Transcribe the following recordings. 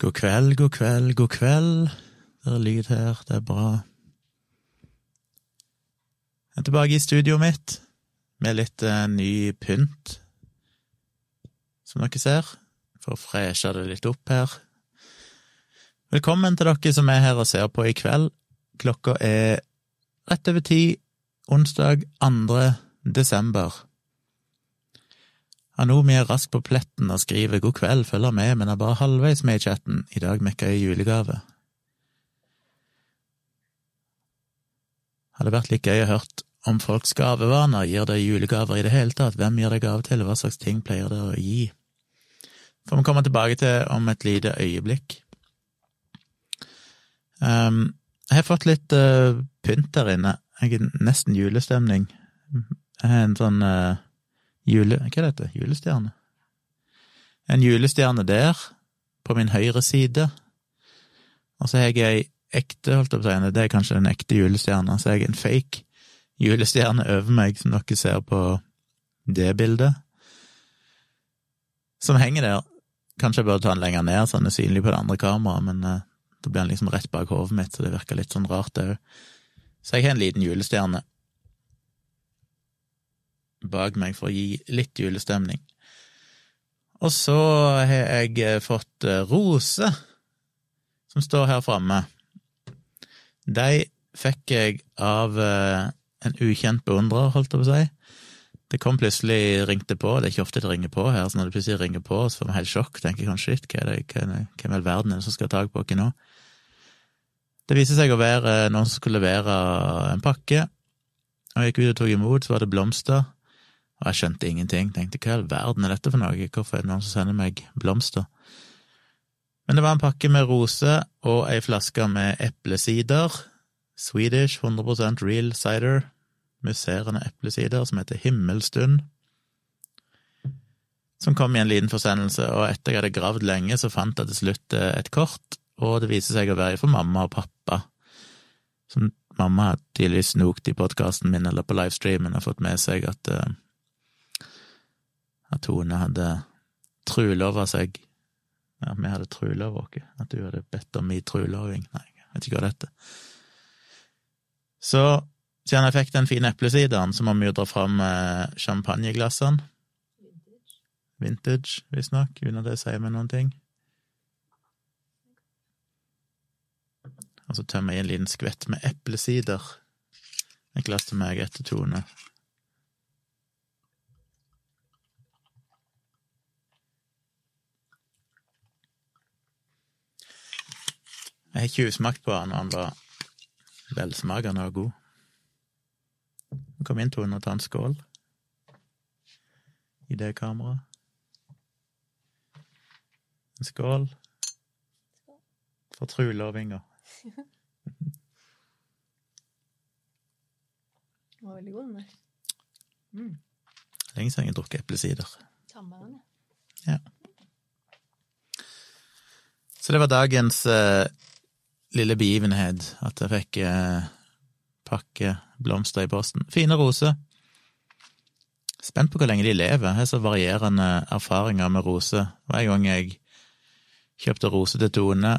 God kveld, god kveld, god kveld. Det er lyd her, det er bra. Jeg er tilbake i studioet mitt med litt eh, ny pynt, som dere ser, for å freshe det litt opp her. Velkommen til dere som er her og ser på i kveld. Klokka er rett over ti, onsdag 2. desember. Anomi er rask på pletten og skriver god kveld, følger med, men er bare halvveis med i chatten. I dag mekka jeg julegave. Hadde vært litt gøy å hørt om folks gavevaner. Gir dere julegaver i det hele tatt? Hvem gir dere gave til? Hva slags ting pleier dere å gi? Får vi komme tilbake til om et lite øyeblikk. Um, jeg har fått litt uh, pynt der inne. Jeg er nesten julestemning. Jeg har en sånn uh, jule... Hva er dette? Julestjerne? En julestjerne der, på min høyre side. Og så har jeg ei ekte, holdt jeg på å si, det er kanskje den ekte julestjerna, så jeg en fake julestjerne over meg, som dere ser på det bildet, som henger der. Kanskje jeg bør ta den lenger ned, så den er synlig på det andre kameraet, men uh, da blir den liksom rett bak hodet mitt, så det virker litt sånn rart, det òg. Så jeg har en liten julestjerne bak meg for å gi litt julestemning. Og så har jeg eh, fått Rose, roser, som står her framme. De fikk jeg av eh, en ukjent beundrer, holdt jeg på å si. Det kom plutselig, ringte på, det er ikke ofte det ringer på her, så når det plutselig ringer på, så får vi helt sjokk, tenker jeg kanskje shit, hva er det, hvem i all verden er det som skal ha tak på oss nå? Det viste seg å være noen som skulle levere en pakke, og jeg gikk ut og tok imot, så var det blomster og jeg skjønte ingenting, tenkte hva i all verden er dette for noe, hvorfor er det noen som sender meg blomster? Men det var en pakke med roser og ei flaske med eplesider, Swedish 100% real cider, musserende eplesider, som heter Himmelstund, som kom i en liten forsendelse, og etter jeg hadde gravd lenge, så fant jeg til slutt eh, et kort, og det viser seg å være for mamma og pappa, som mamma har tydeligvis snokt i podkasten min eller på livestreamen og fått med seg at uh, at Tone hadde trulova seg Ja, vi hadde trulova oss, at du hadde bedt om min truloving. Nei, jeg vet ikke hva dette. Så siden jeg fikk den fine eplesideren, så må vi jo dra fram eh, champagneglassene. Vintage, visstnok, uten at det sier meg noen ting. Og så tømmer jeg en liten skvett med eplesider. Et glass til meg etter Tone. Jeg har tjuvsmakt på han, og han var velsmakende og god. Kom inn, Tone, og ta en skål i det kameraet. En skål for trulovinga. Den var veldig god, den der. Mm. Lenge siden jeg har drukket eplesider. Ja. Så det var dagens eh, lille begivenhet at jeg fikk eh, pakke blomster i posten. Fine roser. Spent på hvor lenge de lever. Jeg har så varierende erfaringer med roser. Hver gang jeg kjøpte roser til Tone,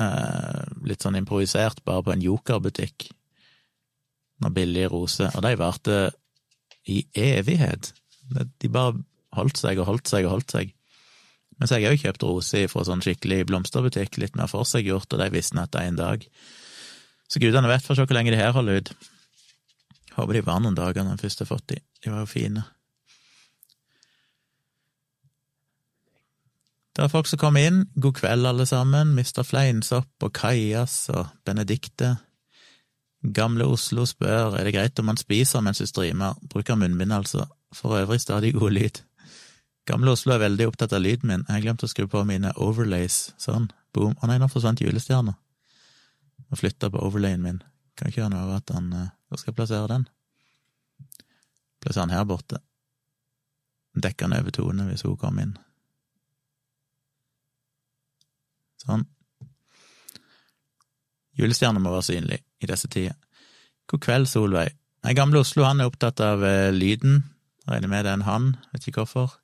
eh, litt sånn improvisert, bare på en jokerbutikk, noen billige roser, og de varte i evighet. De bare holdt seg og holdt seg og holdt seg. Men så har jeg òg kjøpt roser fra sånn skikkelig blomsterbutikk, litt mer forseggjort, og de visste at det er en dag. Så gudene vet for å se hvor lenge de her holder ut. Håper de var noen dager når jeg først har fått de. De var jo fine. Det er folk som kommer inn. God kveld, alle sammen. Mr. Fleinsopp og Kajas og Benedikte. Gamle Oslo spør er det greit om man spiser mens du streamer. Bruker munnbind, altså. For øvrig stadig god lyd. Gamle Oslo er veldig opptatt av lyden min. Jeg har glemt å skru på mine overlays. Sånn. Boom. Å nei, nå forsvant julestjerna. Må flytte på overlayen min. Kan ikke gjøre noe av at han eh, Hvor skal jeg plassere den? Plassere den her borte. Dekke den over Tone hvis hun kommer inn. Sånn. Julestjerna må være synlig i disse tider. God kveld, Solveig. Nei, Gamle Oslo han er opptatt av eh, lyden. Regner med det er en han, vet ikke hvorfor.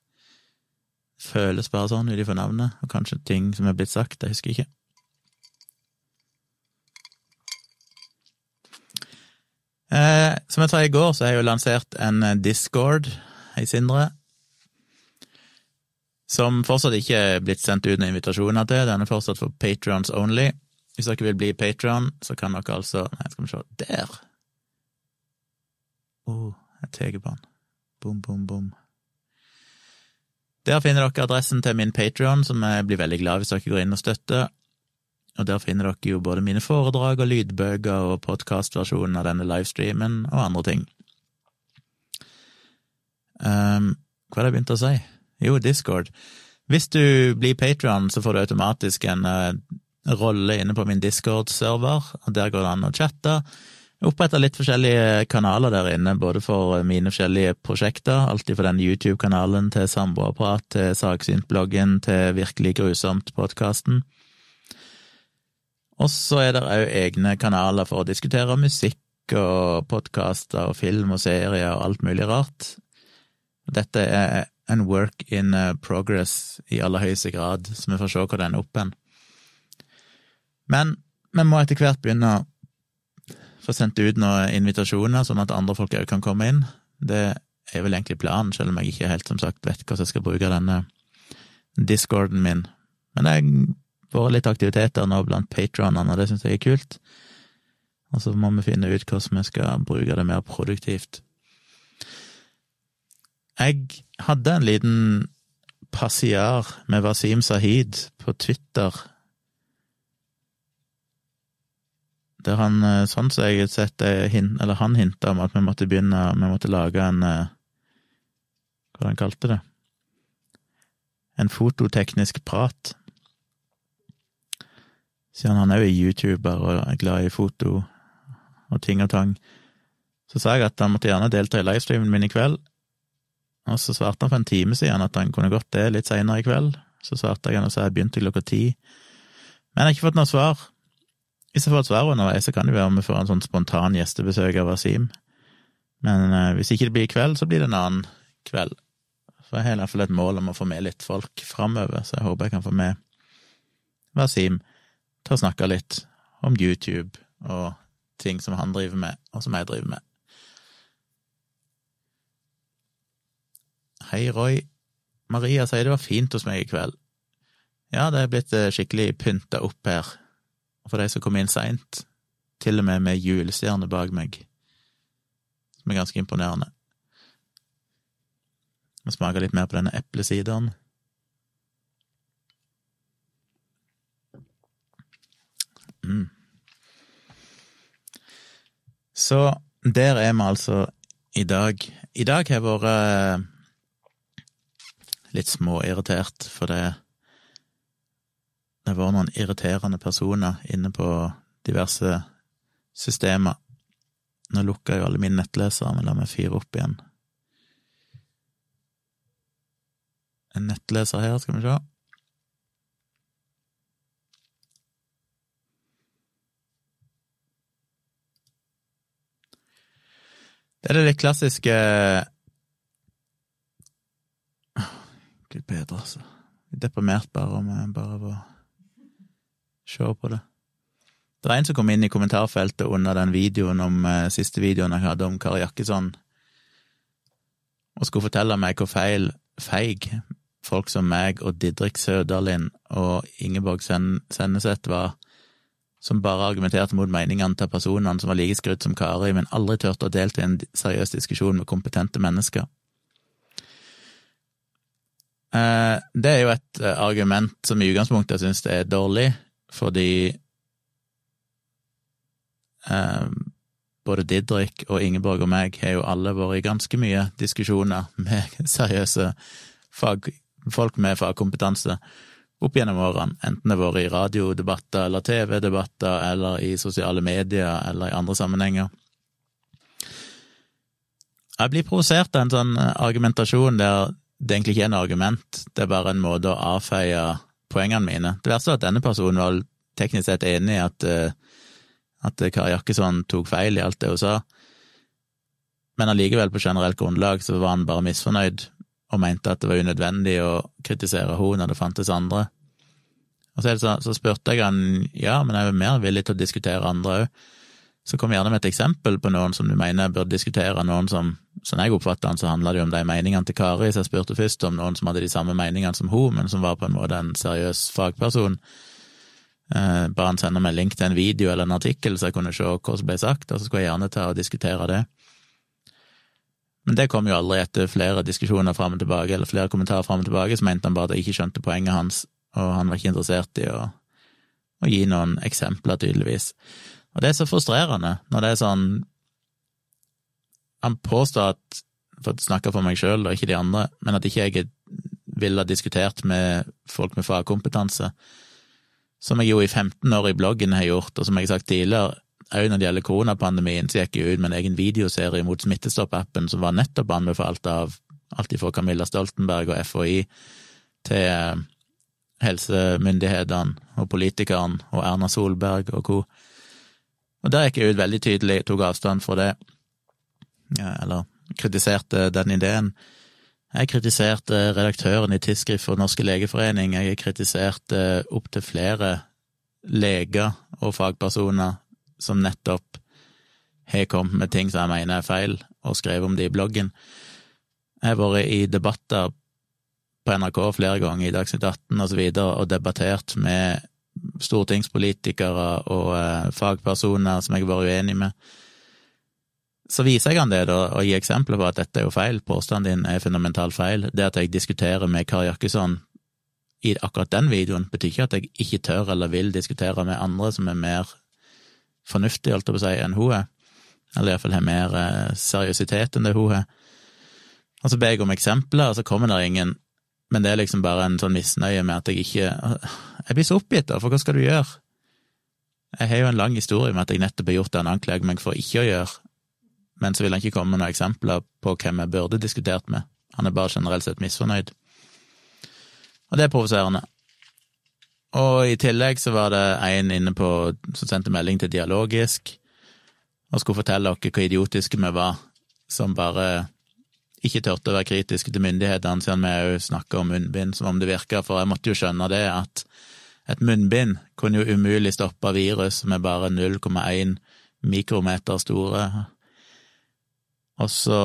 Føles bare sånn ut ifra navnet, og kanskje ting som er blitt sagt, jeg husker ikke. Eh, som jeg sa i går, så har jeg jo lansert en eh, Discord, hei Sindre, som fortsatt ikke er blitt sendt ut noen invitasjoner til. Den er fortsatt for patrons only. Hvis dere vil bli patron, så kan dere altså Nei, skal vi se Der! Å, oh, jeg tar på den. Bom, bom, bom. Der finner dere adressen til min Patrion, som jeg blir veldig glad hvis dere går inn og støtter. Og der finner dere jo både mine foredrag og lydbøker og podkastversjonen av denne livestreamen og andre ting. Um, hva hadde jeg begynt å si? Jo, Discord. Hvis du blir Patrion, så får du automatisk en uh, rolle inne på min Discord-server, og der går det an å chatte. Jeg oppretta litt forskjellige kanaler der inne, både for mine forskjellige prosjekter, alltid fra den YouTube-kanalen til Samboerprat, til Saksynt-bloggen, til Virkelig grusomt-podkasten. Og så er det òg egne kanaler for å diskutere musikk og podkaster og film og serier og alt mulig rart. Dette er en work in progress i aller høyeste grad, så vi får se hvor den er oppe hen. Men vi må etter hvert begynne få sendt ut noen invitasjoner, sånn at andre folk òg kan komme inn. Det er vel egentlig planen, selv om jeg ikke helt som sagt vet hvordan jeg skal bruke denne discorden min. Men det har vært litt aktiviteter nå blant patronene, og det syns jeg er kult. Og så må vi finne ut hvordan vi skal bruke det mer produktivt. Jeg hadde en liten passiar med Wasim Sahid på Twitter der han, sånn som jeg har sett eller han hinta om at vi måtte begynne, vi måtte lage en Hva han kalte det? En fototeknisk prat. Siden han er jo YouTuber og er glad i foto og ting og tang. Så sa jeg at han måtte gjerne delta i livestreamen min i kveld, og så svarte han for en time siden at han kunne gått det litt seinere i kveld. Så svarte jeg han og sa jeg begynte klokka ti. Men jeg har ikke fått noe svar. Hvis jeg får et svar underveis, så kan det være vi får en sånn spontan gjestebesøk av Wasim. Men eh, hvis ikke det blir i kveld, så blir det en annen kveld. For jeg har i hvert fall et mål om å få med litt folk framover, så jeg håper jeg kan få med Wasim til å snakke litt om YouTube og ting som han driver med, og som jeg driver med. Hei, Roy. Maria sier det var fint hos meg i kveld. Ja, det er blitt skikkelig pynta opp her for de som kom inn seint, til og med med julestjerne bak meg, som er ganske imponerende. Vi smaker litt mer på denne eplesideren. Mm. Så der er vi altså i dag. I dag har jeg vært eh, litt småirritert, for det det var noen irriterende personer inne på diverse systemer. Nå lukka jo alle mine nettlesere, men la meg fyre opp igjen. En nettleser her, skal vi se. Det er det litt klassiske Gud bedre, altså. Deprimert bare om jeg bare var se på det. Det er en som kom inn i kommentarfeltet under den videoen om eh, siste videoen jeg hadde om Kari Jakkesson, og skulle fortelle meg hvor feil, feig folk som meg og Didrik Søderlind og Ingeborg Senneset var, som bare argumenterte mot meningene til personene som var like skrudd som Kari, men aldri turte å delta i en seriøs diskusjon med kompetente mennesker. Eh, det er jo et eh, argument som i utgangspunktet jeg syns er dårlig, fordi eh, både Didrik og Ingeborg og meg har jo alle vært i ganske mye diskusjoner med seriøse fag, folk med fagkompetanse opp gjennom årene, enten det har vært i radiodebatter eller TV-debatter eller i sosiale medier eller i andre sammenhenger. Jeg blir provosert av en sånn argumentasjon der det egentlig ikke er noe argument, det er bare en måte å avfeie poengene mine. Det verste er at denne personen var teknisk sett enig i at, eh, at Kari Jakkesson tok feil i alt det hun sa, men allikevel, på generelt grunnlag, så var han bare misfornøyd og mente at det var unødvendig å kritisere henne når det fantes andre. Og så, så, spurte jeg han ja, men jeg er mer villig til å diskutere andre òg. Så kom gjerne med et eksempel på noen som du mener burde diskutere, noen som, som jeg oppfatter han, så handla det jo om de meningene til Kari, så jeg spurte først om noen som hadde de samme meningene som hun, men som var på en måte en seriøs fagperson. Eh, bare han sender meg link til en video eller en artikkel, så jeg kunne se hva som ble sagt, og så skulle jeg gjerne ta og diskutere det. Men det kom jo aldri etter flere diskusjoner fram og tilbake, eller flere kommentarer fram og tilbake, så mente han bare at jeg ikke skjønte poenget hans, og han var ikke interessert i å, å gi noen eksempler, tydeligvis. Og det er så frustrerende når det er sånn Han påstår at, for å snakke for meg sjøl og ikke de andre, men at ikke jeg ville ha diskutert med folk med fagkompetanse, som jeg jo i 15 år i bloggen har gjort, og som jeg har sagt tidligere, òg når det gjelder koronapandemien, så gikk jeg ut med en egen videoserie mot Smittestopp-appen som var nettopp anbefalt av alt fra Camilla Stoltenberg og FHI til eh, helsemyndighetene og politikerne og Erna Solberg og co. Og der gikk jeg ut veldig tydelig, tok avstand fra det, ja, eller kritiserte den ideen. Jeg kritiserte redaktøren i Tidsskrift for Norske legeforening, jeg kritiserte opptil flere leger og fagpersoner som nettopp har kommet med ting som jeg mener er feil, og skrevet om det i bloggen. Jeg har vært i debatter på NRK flere ganger, i Dagsnytt 18 og så videre, og debattert med stortingspolitikere og eh, fagpersoner som jeg vært uenig med, så viser jeg han det da, og gir eksempler på at dette er jo feil, påstanden din er fundamentalt feil. Det at jeg diskuterer med Kari Jakkesson i akkurat den videoen, betyr ikke at jeg ikke tør eller vil diskutere med andre som er mer fornuftige, holdt jeg på å si, enn hun er, eller iallfall har mer eh, seriøsitet enn det hun har. Og så ber jeg om eksempler, og så kommer det ingen men det er liksom bare en sånn misnøye med at jeg ikke Jeg blir så oppgitt, da, for hva skal du gjøre? Jeg har jo en lang historie med at jeg nettopp har gjort det han anklager meg for ikke å gjøre, men så vil han ikke komme med noen eksempler på hvem jeg burde diskutert med. Han er bare generelt sett misfornøyd. Og det er provoserende. Og i tillegg så var det en inne på som sendte melding til Dialogisk og skulle fortelle dere hvor idiotiske vi var, som bare ikke turte å være kritiske til myndighetene, siden vi òg snakker om munnbind som om det virker, for jeg måtte jo skjønne det at et munnbind kunne jo umulig stoppe virus som er bare 0,1 mikrometer store. Og så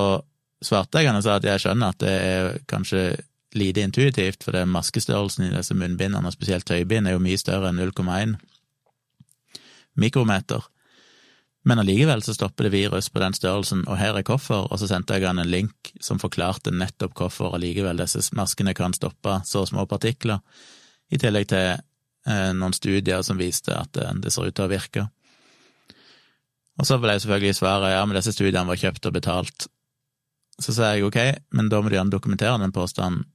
svarte jeg han og sa at jeg skjønner at det er kanskje lite intuitivt, for det maskestørrelsen i disse munnbindene, og spesielt tøybind, er jo mye større enn 0,1 mikrometer. Men allikevel så stopper det virus på den størrelsen, og her er hvorfor, og så sendte jeg han en link som forklarte nettopp hvorfor allikevel disse maskene kan stoppe så små partikler, i tillegg til eh, noen studier som viste at eh, det ser ut til å virke. Og så ble jeg selvfølgelig svaret ja, men disse studiene var kjøpt og betalt. Så sa jeg ok, men da må du gjerne dokumentere den påstanden.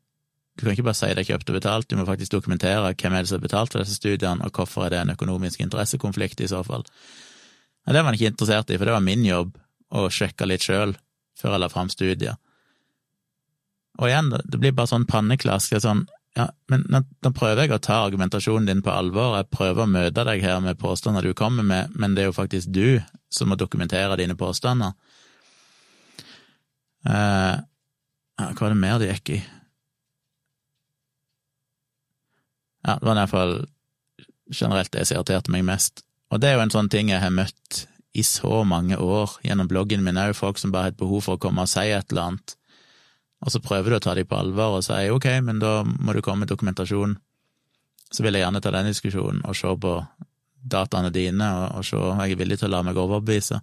Du kan ikke bare si det er kjøpt og betalt, du må faktisk dokumentere hvem er det som har betalt for disse studiene, og hvorfor er det en økonomisk interessekonflikt i så fall. Men det var han ikke interessert i, for det var min jobb å sjekke litt sjøl før jeg la fram studier. Og igjen, det blir bare sånn panneklask. Sånn, ja, men da prøver jeg å ta argumentasjonen din på alvor, jeg prøver å møte deg her med påstander du kommer med, men det er jo faktisk du som må dokumentere dine påstander. Eh, hva var det mer det gikk i? Ja, det var i hvert fall generelt det som irriterte meg mest. Og det er jo en sånn ting jeg har møtt i så mange år gjennom bloggen min òg, folk som bare har et behov for å komme og si et eller annet, og så prøver du å ta dem på alvor og si ok, men da må du komme med dokumentasjon. Så vil jeg gjerne ta den diskusjonen og se på dataene dine og, og se om jeg er villig til å la meg overbevise.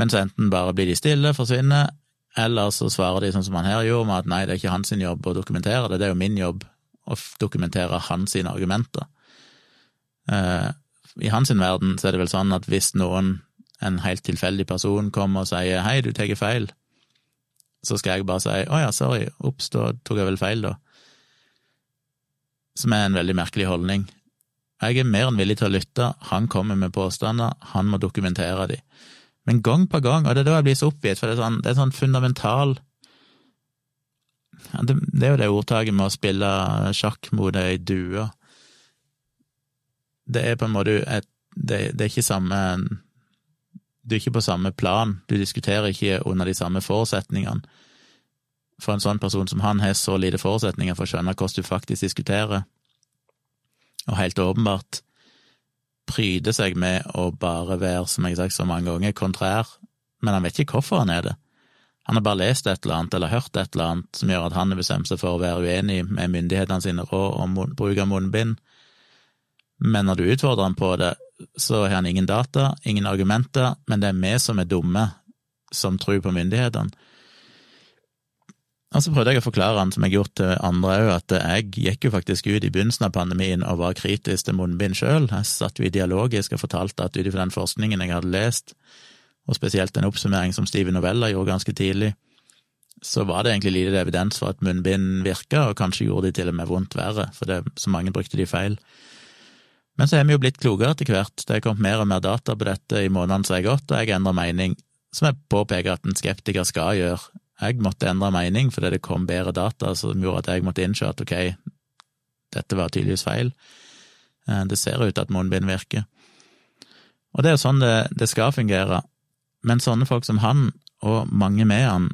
Men så enten bare blir de stille, forsvinner, eller så svarer de sånn som han her gjorde, med at nei, det er ikke hans jobb å dokumentere det, det er jo min jobb å dokumentere hans argumenter. Eh, i hans verden så er det vel sånn at hvis noen, en helt tilfeldig person, kommer og sier hei, du tar feil, så skal jeg bare si å ja, sorry, ops, da tok jeg vel feil, da. Som er en veldig merkelig holdning. Jeg er mer enn villig til å lytte, han kommer med påstander, han må dokumentere de. Men gang på gang, og det er da jeg blir så oppgitt, for det er sånn, det er sånn fundamental ja, det, det, er jo det ordtaket med å spille sjakk mot ei due det er på en måte et det, det, er ikke samme Du er ikke på samme plan, du diskuterer ikke under de samme forutsetningene. for en sånn person som han har så lite forutsetninger for å skjønne hvordan du faktisk diskuterer, og helt åpenbart pryder seg med å bare være, som jeg har sagt så mange ganger, kontrær, men han vet ikke hvorfor han er det. Han har bare lest et eller annet eller hørt et eller annet som gjør at han har bestemt seg for å være uenig med myndighetene sine råd om bruk av munnbind, men når du utfordrer han på det, så har han ingen data, ingen argumenter, men det er vi som er dumme, som tror på myndighetene. Og så prøvde jeg å forklare han, som jeg har gjort til andre òg, at jeg gikk jo faktisk ut i begynnelsen av pandemien og var kritisk til munnbind sjøl. Jeg satt jo i dialogisk og fortalte at ut ifra den forskningen jeg hadde lest, og spesielt en oppsummering som Steven Novella gjorde ganske tidlig, så var det egentlig lite evidens for at munnbind virka, og kanskje gjorde de til og med vondt verre, for det, så mange brukte de feil. Men så er vi jo blitt klokere etter hvert, det er kommet mer og mer data på dette i månedene som har gått, og jeg endrer mening, som jeg påpeker at en skeptiker skal gjøre jeg måtte endre mening fordi det kom bedre data som gjorde at jeg måtte innse at ok, dette var tydeligvis feil. Eh, det ser ut til at munnbind virker. Og det er jo sånn det, det, skal fungere. Men sånne folk som han, og mange med han,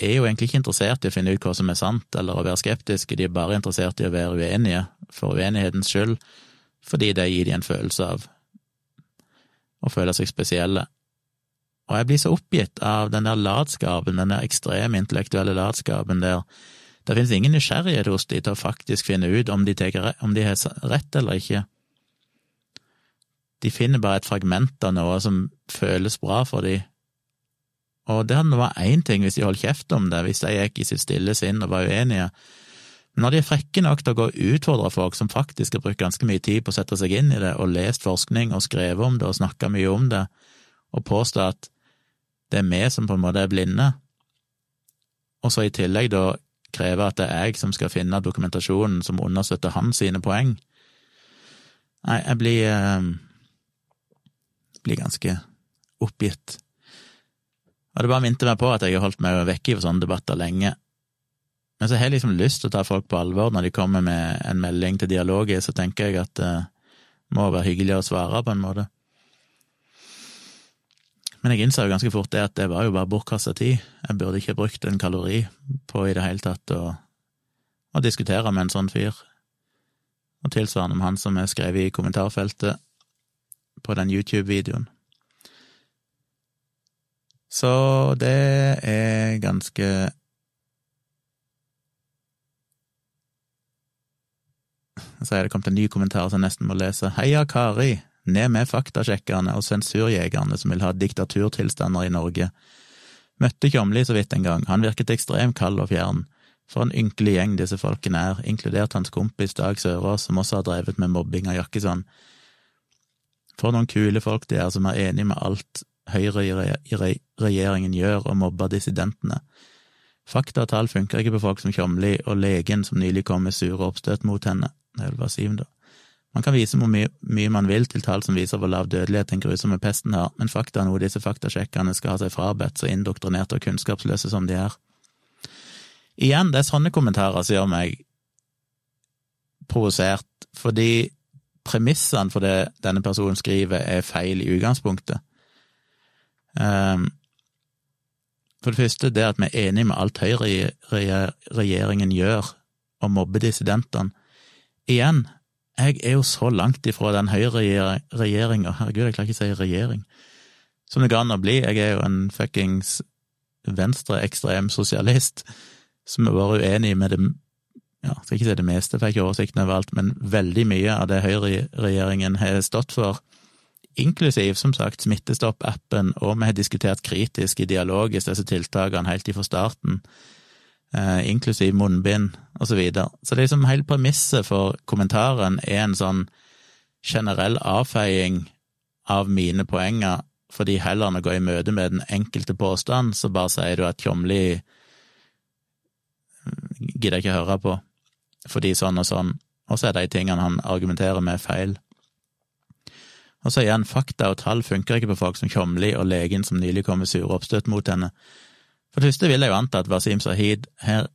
er jo egentlig ikke interessert i å finne ut hva som er sant, eller å være skeptiske, de er bare interessert i å være uenige, for uenighetens skyld, fordi det gir de en følelse av å føle seg spesielle. Og jeg blir så oppgitt av den der latskapen, den der ekstreme intellektuelle latskapen der det finnes ingen nysgjerrighet hos de til å faktisk finne ut om de, teker, om de har rett eller ikke. De finner bare et fragment av noe som føles bra for de. Og det hadde vært én ting hvis de holdt kjeft om det, hvis de gikk i sitt stille sinn og var uenige. Når de er frekke nok til å gå og utfordre folk som faktisk har brukt ganske mye tid på å sette seg inn i det, og lest forskning og skrevet om det og snakka mye om det, og påstå at det er vi som på en måte er blinde, og så i tillegg da kreve at det er jeg som skal finne dokumentasjonen som understøtter hans sine poeng. Nei, jeg blir eh, blir ganske oppgitt. Og det bare minte meg på at jeg har holdt meg vekk i sånne debatter lenge. Men så har jeg liksom lyst til å ta folk på alvor når de kommer med en melding til dialog, så tenker jeg at det må være hyggelig å svare, på en måte. Men jeg innså jo ganske fort det at det var jo bare bortkasta tid. Jeg burde ikke brukt en kalori på i det hele tatt å, å diskutere med en sånn fyr. Og tilsvarende om han som er skrevet i kommentarfeltet på den YouTube-videoen. Så det er ganske Så er det kommet en ny kommentar som jeg nesten må lese. Heia, Kari! ned med faktasjekkerne og sensurjegerne som vil ha diktaturtilstander i Norge. Møtte Kjomli så vidt en gang, han virket ekstremt kald og fjern. For en ynkelig gjeng disse folkene er, inkludert hans kompis Dag Sørås, som også har drevet med mobbing av Jakkesson. For noen kule folk de er, som er enig med alt Høyre i regjeringen gjør og mobber dissidentene. Fakta og tall funker ikke på folk som Kjomli og legen som nylig kom med sure oppstøt mot henne. Det er vel Wasim, da. Man kan vise hvor mye, mye, man vil til tall som viser hvor lav dødelighet den grusomme pesten har, men fakta er noe disse faktasjekkerne skal ha seg frabedt, så indoktrinerte og kunnskapsløse som de er. Igjen, det er sånne kommentarer som gjør meg provosert, fordi premissene for det denne personen skriver, er feil i utgangspunktet. Um, for det første, det at vi er enige med alt Høyre-regjeringen gjør, og mobber dissidentene. Igjen, jeg er jo så langt ifra den høyreregjeringa, herregud, jeg klarer ikke å si regjering, som det går an å bli. Jeg er jo en fuckings venstreekstrem sosialist som har vært uenig med det ja, skal ikke si det meste, for jeg har ikke oversikten over alt, men veldig mye av det høyreregjeringen har stått for, inklusiv, som sagt, Smittestopp-appen, og vi har diskutert kritisk i dialogisk disse tiltakene helt ifra starten inklusiv munnbind og Så, videre. så det er liksom hele premisset for kommentaren er en sånn generell avfeiing av mine poenger, fordi heller enn å gå i møte med den enkelte påstand, så bare sier du at Tjomli gidder jeg ikke høre på, fordi sånn og sånn, og så er de tingene han argumenterer med, feil. Og så igjen, fakta og tall funker ikke på folk som Tjomli og legen som nylig kom med sure oppstøt mot henne. For det første vil jeg jo anta at Wasim Sahid har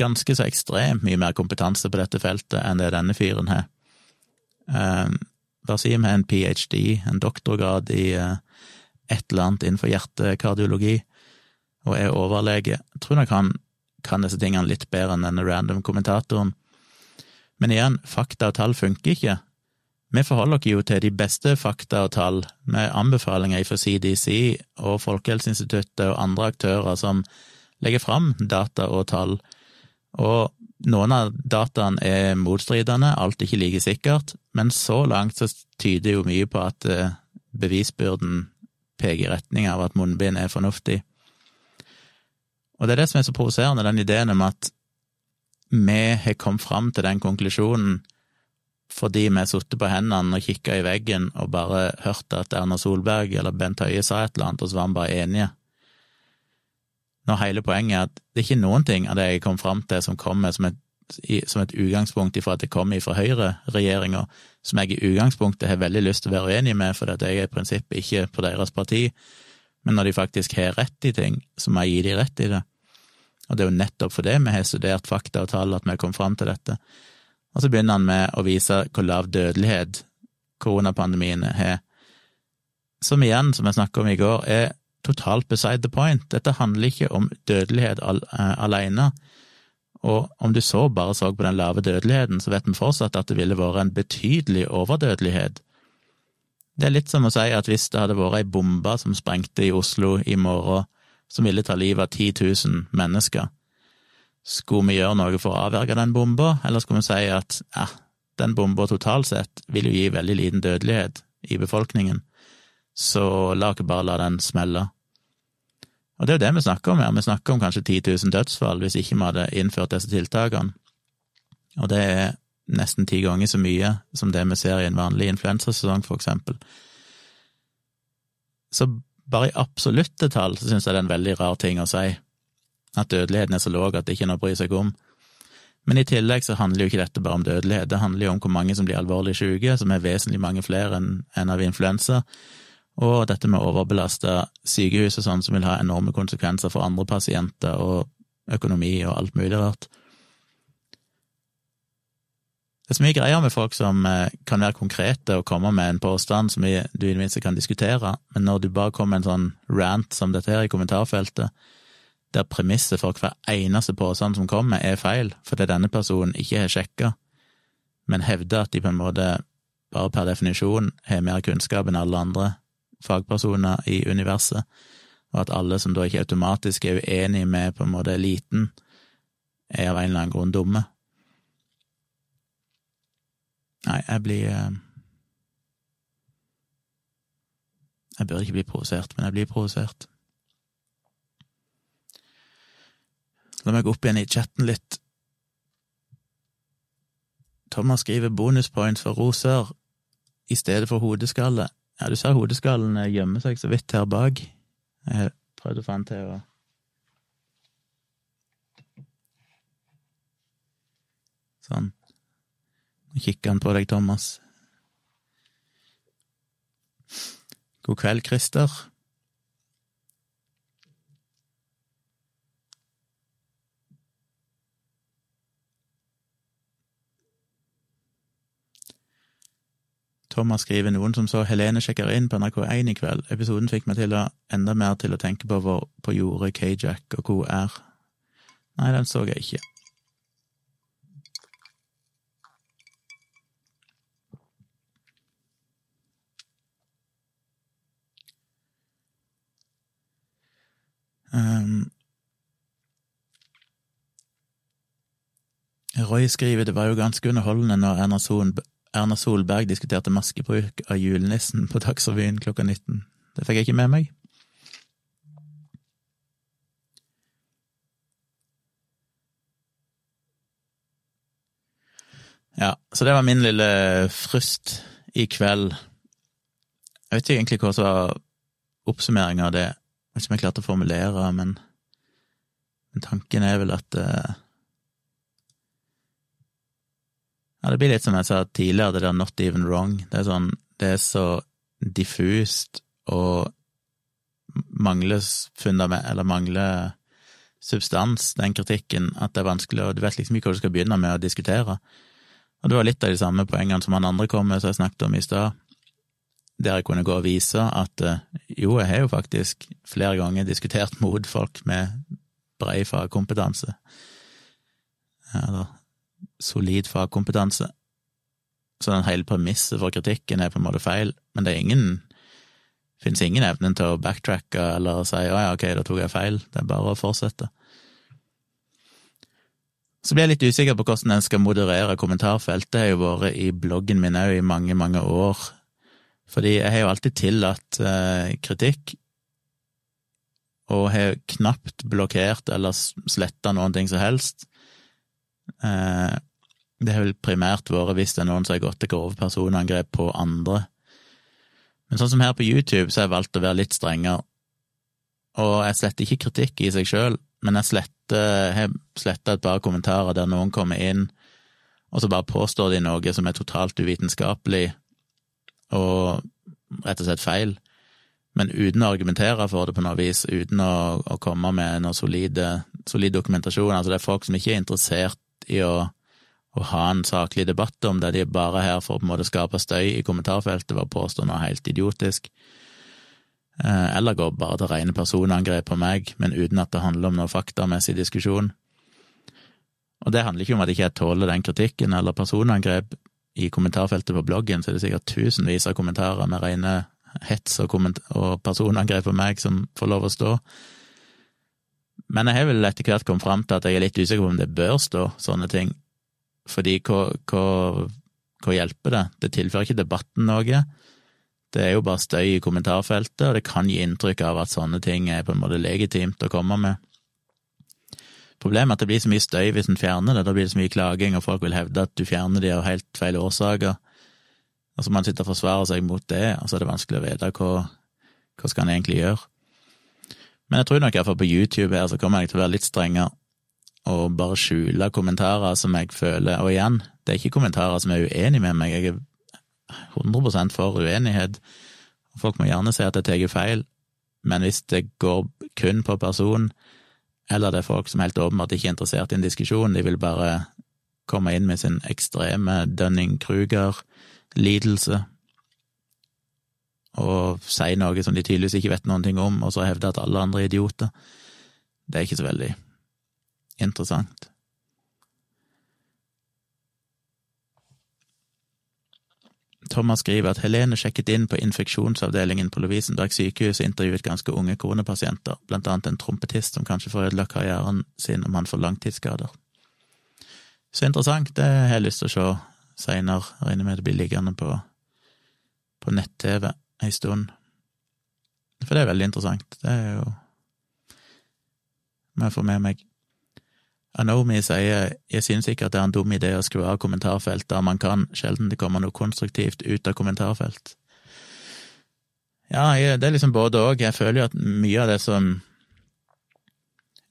ganske så ekstremt mye mer kompetanse på dette feltet enn det denne fyren har. Um, Wasim har en ph.d., en doktorgrad i uh, et eller annet innenfor hjertekardiologi, og er overlege. Jeg tror nok han kan disse tingene litt bedre enn denne random kommentatoren. Men igjen, fakta og tall funker ikke. Vi forholder oss jo til de beste fakta og tall, med anbefalinger fra CDC og Folkehelseinstituttet og andre aktører som legger fram data og tall. Og noen av dataene er motstridende, alt er ikke like sikkert, men så langt så tyder jo mye på at eh, bevisbyrden peker i retning av at munnbind er fornuftig. Og det er det som er så provoserende, den ideen om at vi har kommet fram til den konklusjonen fordi vi har sittet på hendene og kikka i veggen og bare hørt at Erna Solberg eller Bent Høie sa et eller annet, og så var vi bare enige. Når hele poenget er at det er ikke noen ting av det jeg kom fram til som kommer som et, som et utgangspunkt ifra at det kommer fra høyreregjeringa, som jeg i utgangspunktet har veldig lyst til å være uenig med, fordi jeg er i prinsippet ikke på deres parti, men når de faktisk har rett i ting, så må jeg gi de rett i det. Og det er jo nettopp fordi vi har studert fakta og tall at vi kom fram til dette. Og så begynner han med å vise hvor lav dødelighet koronapandemien har, som igjen, som jeg snakket om i går, er totalt beside the point. Dette handler ikke om dødelighet al uh, alene. Og om du så bare så på den lave dødeligheten, så vet vi fortsatt at det ville vært en betydelig overdødelighet. Det er litt som å si at hvis det hadde vært ei bombe som sprengte i Oslo i morgen, som ville ta livet av 10 000 mennesker, skulle vi gjøre noe for å avverge den bomba, eller skulle vi si at ja, den bomba totalt sett vil jo gi veldig liten dødelighet i befolkningen, så la oss bare la den smelle. Og det er jo det vi snakker om her, vi snakker om kanskje 10 000 dødsfall hvis ikke vi hadde innført disse tiltakene, og det er nesten ti ganger så mye som det vi ser i en vanlig influensasesong, for eksempel. Så bare i absolutte tall så syns jeg det er en veldig rar ting å si, at dødeligheten er så lav at det ikke er noe å bry seg om. Men i tillegg så handler jo ikke dette bare om dødelighet, det handler jo om hvor mange som blir alvorlig syke, som er vesentlig mange flere enn av influensa, og dette med overbelasta sykehus og sånn, som vil ha enorme konsekvenser for andre pasienter og økonomi og alt mulig rart. Det er så mye greier med folk som eh, kan være konkrete og komme med en påstand som du i det minste kan diskutere, men når du bare kommer med en sånn rant som dette her i kommentarfeltet, der premisset for hver eneste påstand som kommer, er feil, fordi denne personen ikke har sjekka, men hevder at de på en måte bare per definisjon har mer kunnskap enn alle andre fagpersoner i universet, og at alle som da ikke automatisk er uenig med på en måte eliten, er av en eller annen grunn dumme. Nei, jeg blir eh, Jeg bør ikke bli provosert, men jeg blir provosert. La jeg gå opp igjen i chatten litt. Thomas skriver bonuspoints for roser i stedet for hodeskalle. Ja, du ser hodeskallen gjemmer seg så vidt her bak. Jeg prøvde å få den til å Sånn. Nå kikker han på deg, Thomas. God kveld, Christer. Thomas skriver noen som så Helene sjekker inn på NRK1 i kveld. Episoden fikk meg til å, enda mer til å tenke på hvor på jordet Kajak og hvor er. Nei, den så jeg ikke. Um, Roy skriver det var jo ganske underholdende når Erna, Sol, Erna Solberg diskuterte maskebruk av julenissen på Dagsrevyen klokka 19. Det fikk jeg ikke med meg. Ja, så det var min lille frust i kveld. Jeg vet ikke egentlig hva som var oppsummeringa av det. Jeg vet ikke om jeg klarte å formulere, men, men tanken er vel at uh, Ja, det blir litt som jeg sa tidligere, det der not even wrong. Det er sånn, det er så diffust og mangler fundament, eller mangler substans, den kritikken, at det er vanskelig, og du vet liksom ikke hva du skal begynne med å diskutere. Og det var litt av de samme poengene som han andre kom med, som jeg snakket om i stad. der jeg kunne gå og vise at eh, jo, jeg har jo faktisk flere ganger diskutert mot folk med brei fagkompetanse, eller solid fagkompetanse. Så den hele premisset for kritikken er på en måte feil, men det er ingen finnes ingen evnen til å backtracke eller si å ja, ok, da tok jeg feil, det er bare å fortsette. Så blir jeg litt usikker på hvordan en skal moderere kommentarfeltet, Det har jo vært i bloggen min òg i mange, mange år. Fordi jeg har jo alltid tillatt eh, kritikk, og har knapt blokkert eller sletta noen ting som helst. Eh, det har vel primært vært hvis det er noen som har gått til grove personangrep på andre. Men sånn som her på YouTube, så har jeg valgt å være litt strengere. Og jeg sletter ikke kritikk i seg sjøl, men jeg sletter, har sletta et par kommentarer der noen kommer inn, og så bare påstår de noe som er totalt uvitenskapelig og rett og slett feil, men uten å argumentere for det på noe vis, uten å, å komme med noe solid dokumentasjon. Altså, det er folk som ikke er interessert i å, å ha en saklig debatt om det, de er bare her for å på en måte skape støy i kommentarfeltet ved å påstå noe helt idiotisk. Eh, eller går bare til rene personangrep på meg, men uten at det handler om noe faktamessig diskusjon. Og det handler ikke om at jeg ikke tåler den kritikken eller personangrep. I kommentarfeltet på bloggen så er det sikkert tusenvis av kommentarer med rene hets og, og personangrep på meg som får lov å stå. Men jeg har vel etter hvert kommet fram til at jeg er litt usikker på om det bør stå sånne ting, fordi hva, hva, hva hjelper det? Det tilfører ikke debatten noe. Det er jo bare støy i kommentarfeltet, og det kan gi inntrykk av at sånne ting er på en måte legitimt å komme med. Problemet er at det blir så mye støy hvis en fjerner det, da blir det så mye klaging, og folk vil hevde at du fjerner de av helt feil årsaker. Og så må man sitte og forsvare seg mot det, og så er det vanskelig å vite hva, hva skal en egentlig gjøre. Men jeg tror nok iallfall på YouTube her så kommer jeg til å være litt strengere og bare skjule kommentarer som jeg føler. Og igjen, det er ikke kommentarer som er uenig med meg, jeg er 100 for uenighet. Folk må gjerne si at jeg tar feil, men hvis det går kun på person, eller det er folk som helt åpenbart ikke er interessert i en diskusjon, de vil bare komme inn med sin ekstreme Dunning-Kruger-lidelse og si noe som de tydeligvis ikke vet noen ting om, og så hevde at alle andre er idioter. Det er ikke så veldig interessant. Thomas skriver at Helene sjekket inn på infeksjonsavdelingen på Lovisenberg sykehus og intervjuet ganske unge koronapasienter, blant annet en trompetist som kanskje får ødelagt karrieren sin om han får langtidsskader. Så interessant, det har jeg lyst til å se seinere, regner med det blir liggende på, på nett-TV ei stund. For det er veldig interessant, det er jo Må jeg få med meg Anomi sier jeg synes ikke at det er en dum idé å skru av kommentarfelt der man kan, sjelden det kommer noe konstruktivt ut av kommentarfelt. Ja, det er liksom både òg. Jeg føler jo at mye av det som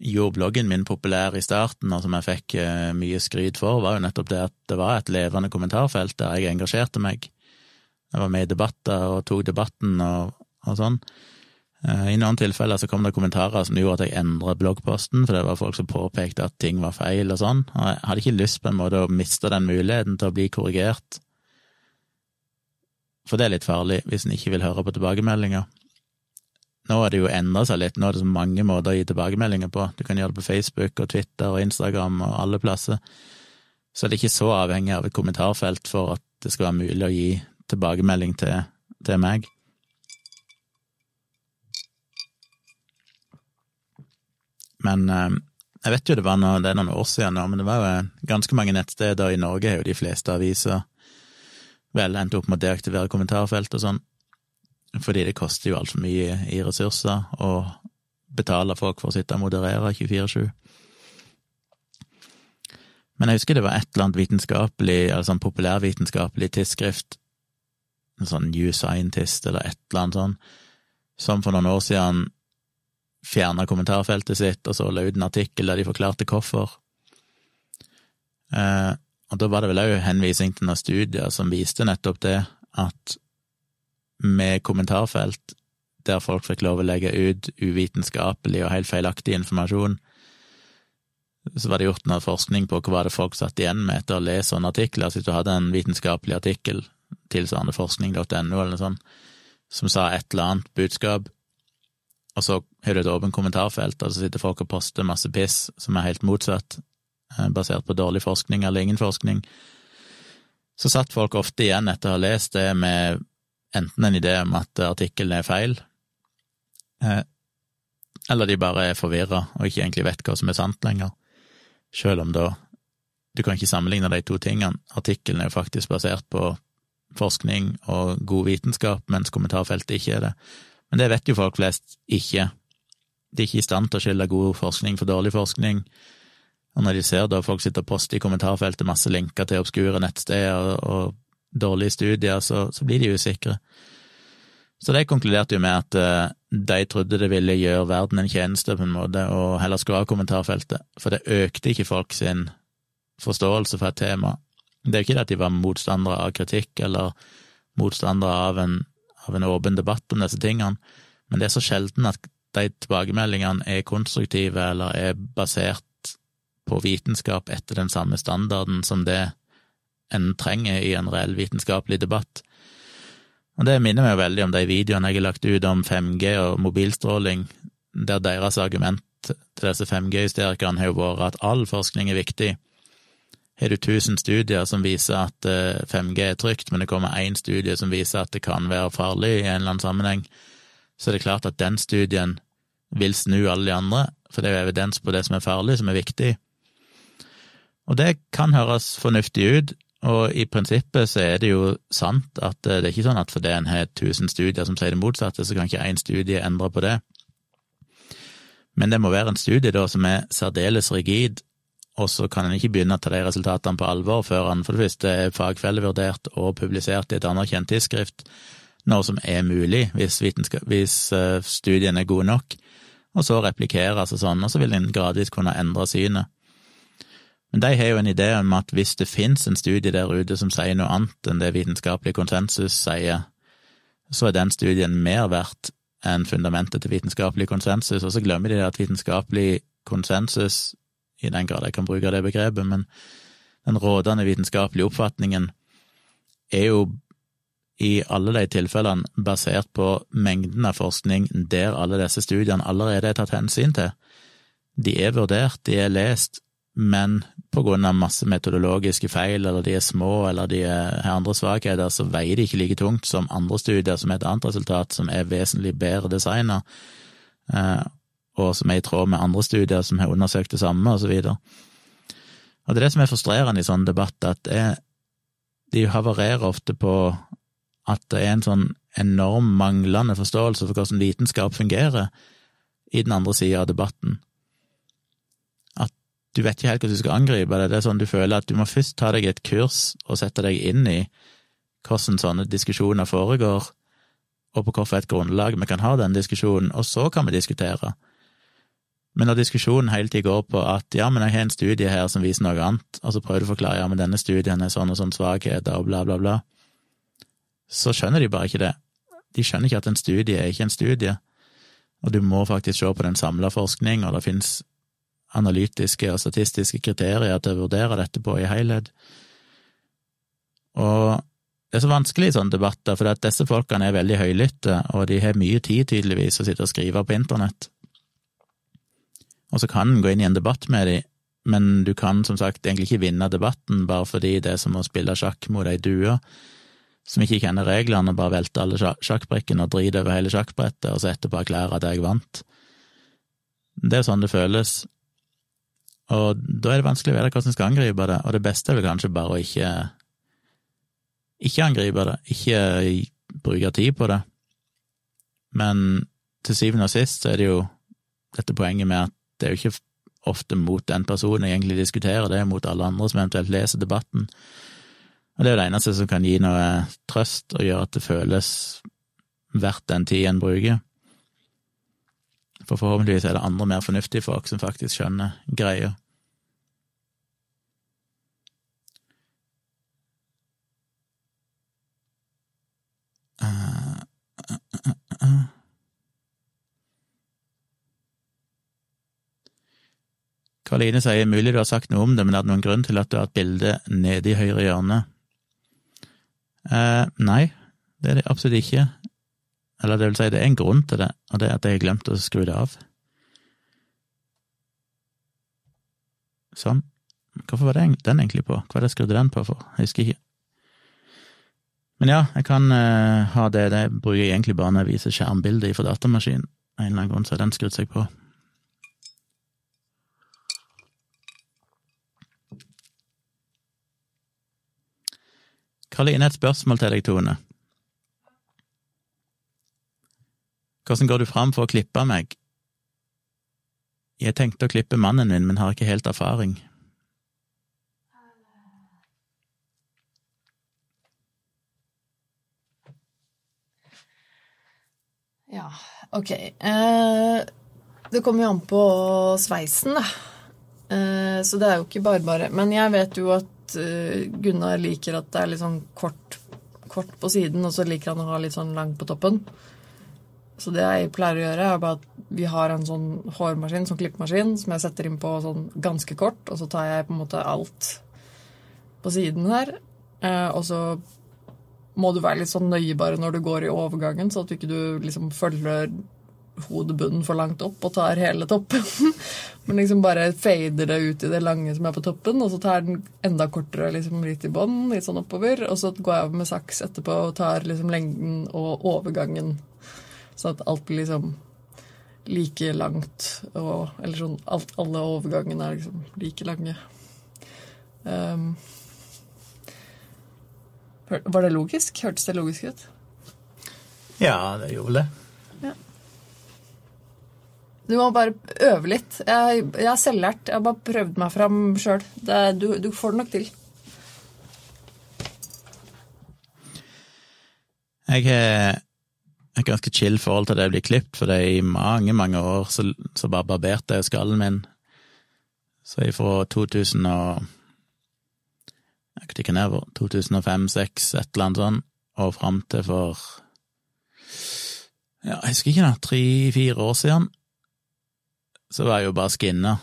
gjorde bloggen min populær i starten, og som jeg fikk eh, mye skryt for, var jo nettopp det at det var et levende kommentarfelt der jeg engasjerte meg. Jeg var med i debatter og tok debatten og, og sånn. Eh, I noen tilfeller så kom det kommentarer som gjorde at jeg endret bloggposten, for det var folk som påpekte at ting var feil og sånn, og jeg hadde ikke lyst på en måte å miste den muligheten til å bli korrigert. For det er litt farlig hvis en ikke vil høre på tilbakemeldinger. Nå har det jo endra seg litt, nå er det så mange måter å gi tilbakemeldinger på. Du kan gjøre det på Facebook og Twitter og Instagram og alle plasser. Så det er ikke så avhengig av et kommentarfelt for at det skal være mulig å gi tilbakemelding til, til meg. Men eh, jeg vet jo det var noe, det er noen år siden nå, men det var jo eh, ganske mange nettsteder i Norge, er jo de fleste aviser vel endt opp med å deaktivere kommentarfelt og sånn, fordi det koster jo altfor mye i ressurser å betale folk for å sitte og moderere 24-7. Men jeg husker det var et eller annet vitenskapelig, altså sånn populærvitenskapelig tidsskrift, en sånn New Scientist eller et eller annet sånn, som for noen år siden fjerna kommentarfeltet sitt, og så la ut en artikkel der de forklarte hvorfor. Eh, og da var det vel òg henvisning til noen studier som viste nettopp det, at med kommentarfelt der folk fikk lov å legge ut uvitenskapelig og helt feilaktig informasjon, så var det gjort noe forskning på hva det folk satt igjen med etter å lese sånne artikler. Så hvis du hadde en vitenskapelig artikkel, tilsvarende forskning.no eller sånt, som sa et eller annet budskap, og så har du et åpent kommentarfelt, og så sitter folk og poster masse piss som er helt motsatt, eh, basert på dårlig forskning eller ingen forskning, så satt folk ofte igjen etter å ha lest det med enten en idé om at artikkelen er feil, eh, eller de bare er forvirra og ikke egentlig vet hva som er sant lenger, sjøl om da du kan ikke sammenligne de to tingene. Artikkelen er jo faktisk basert på forskning og god vitenskap, mens kommentarfeltet ikke er det. Men det vet jo folk flest ikke. De er ikke i stand til å skylde god forskning for dårlig forskning. Og når de ser da folk sitter og poster i kommentarfeltet masse linker til obskure nettsteder og, dårlige studier, så, så, blir de usikre. Så de konkluderte jo med at uh, de trodde det ville gjøre verden en tjeneste, på en måte, og heller skru av kommentarfeltet, for det økte ikke folk sin forståelse for et tema. Det er jo ikke det at de var motstandere av kritikk eller motstandere av en, av en åpen debatt om disse tingene, men det er så sjelden at de tilbakemeldingene er konstruktive eller er basert på vitenskap etter den samme standarden som det en trenger i en reell vitenskapelig debatt. Og det minner meg veldig om de videoene jeg har lagt ut om 5G og mobilstråling, der deres argument til disse 5G-hysterikerne har jo vært at all forskning er viktig, har du 1000 studier som viser at 5G eh, er trygt, men det kommer én studie som viser at det kan være farlig i en eller annen sammenheng, så er det klart at den studien vil snu alle de andre, for det er jo evidens på det som er farlig, som er viktig. Og det kan høres fornuftig ut, og i prinsippet så er det jo sant at eh, det er ikke sånn at fordi en har 1000 studier som sier det motsatte, så kan ikke én studie endre på det. Men det må være en studie da som er særdeles rigid og så kan en ikke begynne å ta de resultatene på alvor før han for det første er fagfellevurdert og publisert i et anerkjent tidsskrift, noe som er mulig hvis, hvis eh, studien er god nok, og så replikeres og sånn, og så vil en gradvis kunne endre synet. Men de har jo en idé om at hvis det finnes en studie der ute som sier noe annet enn det vitenskapelig konsensus sier, så er den studien mer verdt enn fundamentet til vitenskapelig konsensus, og så glemmer de at vitenskapelig konsensus i den grad jeg kan bruke det begrepet, men den rådende vitenskapelige oppfatningen er jo i alle de tilfellene basert på mengden av forskning der alle disse studiene allerede er tatt hensyn til. De er vurdert, de er lest, men på grunn av masse metodologiske feil, eller de er små, eller de har andre svakheter, så veier de ikke like tungt som andre studier som er et annet resultat, som er vesentlig bedre designa. Og som er i tråd med andre studier som har undersøkt det samme, og så videre. Og det er det som er frustrerende i sånne debatter, at det, de havarerer ofte på at det er en sånn enorm manglende forståelse for hvordan vitenskap fungerer i den andre sida av debatten. At du vet ikke helt hvordan du skal angripe det. Det er sånn du føler at du må først ta deg et kurs og sette deg inn i hvordan sånne diskusjoner foregår, og på hvilket grunnlag vi kan ha den diskusjonen, og så kan vi diskutere. Men når diskusjonen hele tiden går på at ja, men jeg har en studie her som viser noe annet, og så prøver du å forklare ja, men denne studien er sånn og sånn svakheter og bla, bla, bla, så skjønner de bare ikke det. De skjønner ikke at en studie er ikke en studie, og du må faktisk se på den samla forskning, og det finnes analytiske og statistiske kriterier til å vurdere dette på i helhet. Og det er så vanskelig i sånne debatter, for disse folkene er veldig høylytte, og de har mye tid, tydeligvis, å sitte og skrive på internett og så kan en gå inn i en debatt med dem, men du kan som sagt egentlig ikke vinne debatten bare fordi det er som å spille sjakk mot ei due som ikke kjenner reglene, og bare velter alle sjakkbrikkene og driter over hele sjakkbrettet, og så etterpå erklærer at jeg vant. Det er sånn det føles, og da er det vanskelig å vite hvordan en skal angripe det, og det beste er vel kanskje bare å ikke ikke angripe det, ikke bruke tid på det, men til syvende og sist så er det jo dette poenget med at det er jo ikke ofte mot den personen jeg egentlig diskuterer, det er mot alle andre som eventuelt leser debatten. Og det er jo det eneste som kan gi noe trøst og gjøre at det føles verdt den tid en bruker. For forhåpentligvis er det andre mer fornuftige folk som faktisk skjønner greia. Uh, uh, uh, Karoline sier mulig du har sagt noe om det, men er det noen grunn til at du har et bilde nede i høyre hjørne? Eh, nei, det er det absolutt ikke. Eller det vil si, det er en grunn til det, og det er at jeg har glemt å skru det av. Sånn. Hvorfor var det den egentlig på? Hva var det jeg skrudde den på for? Jeg husker ikke. Men ja, jeg kan uh, ha det. Det bruker jeg egentlig bare når jeg viser skjermbilder fra datamaskinen. En eller annen grunn så har den skrudd seg på. Karoline, et spørsmål til deg, Tone. Hvordan går du fram for å klippe meg? Jeg tenkte å klippe mannen min, men har ikke helt erfaring. Ja, ok. Eh, det kommer jo an på sveisen, da. Eh, så det er jo ikke bare bare. Men jeg vet jo at eh, Gunnar liker at det er litt sånn kort, kort på siden, og så liker han å ha litt sånn langt på toppen. Så det jeg pleier å gjøre, er bare at vi har en sånn hårmaskin, sånn klippemaskin, som jeg setter inn på sånn ganske kort, og så tar jeg på en måte alt på siden her. Eh, og så må du være litt sånn nøye bare når du går i overgangen, så at du ikke liksom følger hodebunnen for langt opp og tar hele toppen. Men liksom bare fader det ut i det lange som er på toppen, og så tar den enda kortere liksom litt i bånn, litt sånn oppover. Og så går jeg over med saks etterpå og tar liksom lengden og overgangen. Så at alt blir liksom like langt og Eller sånn alt, alle overgangene er liksom like lange. Um, var det logisk? Hørtes det logisk ut? Ja, det gjorde det. Du må bare øve litt. Jeg, jeg er selvlært. Jeg har bare prøvd meg fram sjøl. Du, du, får det nok til. Jeg har et ganske chill forhold til det jeg blir klippet, for det er i mange, mange år så, så bare barberte jeg skallen min. Så ifra 2000 og jeg vet ikke nedover, 2005-2006, et eller annet sånn, og fram til for ja, jeg husker ikke, da, tre-fire år siden, så var jeg jo bare skinna,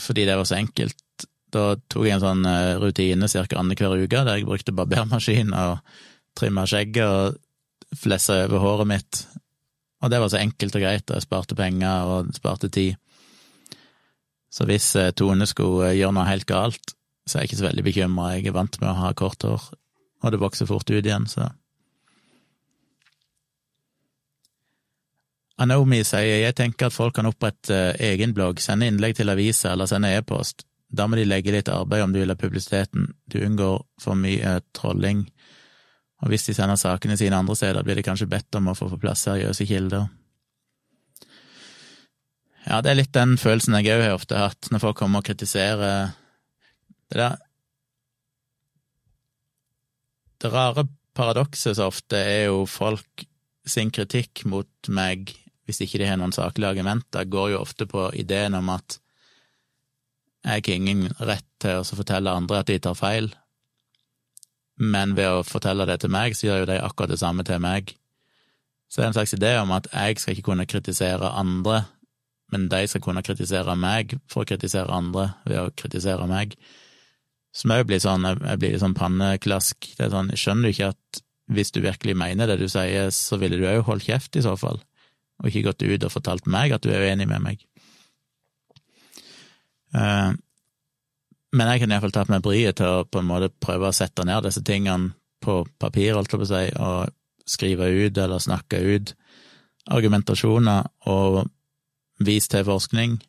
fordi det var så enkelt. Da tok jeg en sånn eh, rutine ca. annenhver uke, der jeg brukte barbermaskin og trimma skjegget og flessa over håret mitt, og det var så enkelt og greit, og jeg sparte penger og sparte tid. Så hvis eh, Tone skulle eh, gjøre noe helt galt, så er jeg ikke så veldig bekymra. Jeg er vant med å ha kort hår, og det vokser fort ut igjen, så Anomi sier jeg tenker at folk kan opprette uh, egen blogg, sende innlegg til aviser eller sende e-post. Da må de legge litt arbeid om du vil ha publisiteten. Du unngår for mye trolling. Og hvis de sender sakene sine andre steder, blir de kanskje bedt om å få på plass seriøse kilder. Ja, det er litt den følelsen jeg òg har ofte hatt, når folk kommer og kritiserer det der Det rare paradokset så ofte er jo folk sin kritikk mot meg, hvis ikke de har noen saklige argumenter, går jo ofte på ideen om at jeg har ingen rett til å fortelle andre at de tar feil, men ved å fortelle det til meg, så gjør jo de akkurat det samme til meg. Så det er en slags idé om at jeg skal ikke kunne kritisere andre, men de skal kunne kritisere meg for å kritisere andre ved å kritisere meg. Som òg blir sånn, jeg blir sånn panneklask. Det er sånn, skjønner du ikke at hvis du virkelig mener det du sier, så ville du òg holdt kjeft i så fall, og ikke gått ut og fortalt meg at du er uenig med meg. Uh, men jeg kan iallfall tatt meg bryet til å på en måte prøve å sette ned disse tingene på papir, holdt jeg på å si, og skrive ut eller snakke ut argumentasjoner og vise til forskning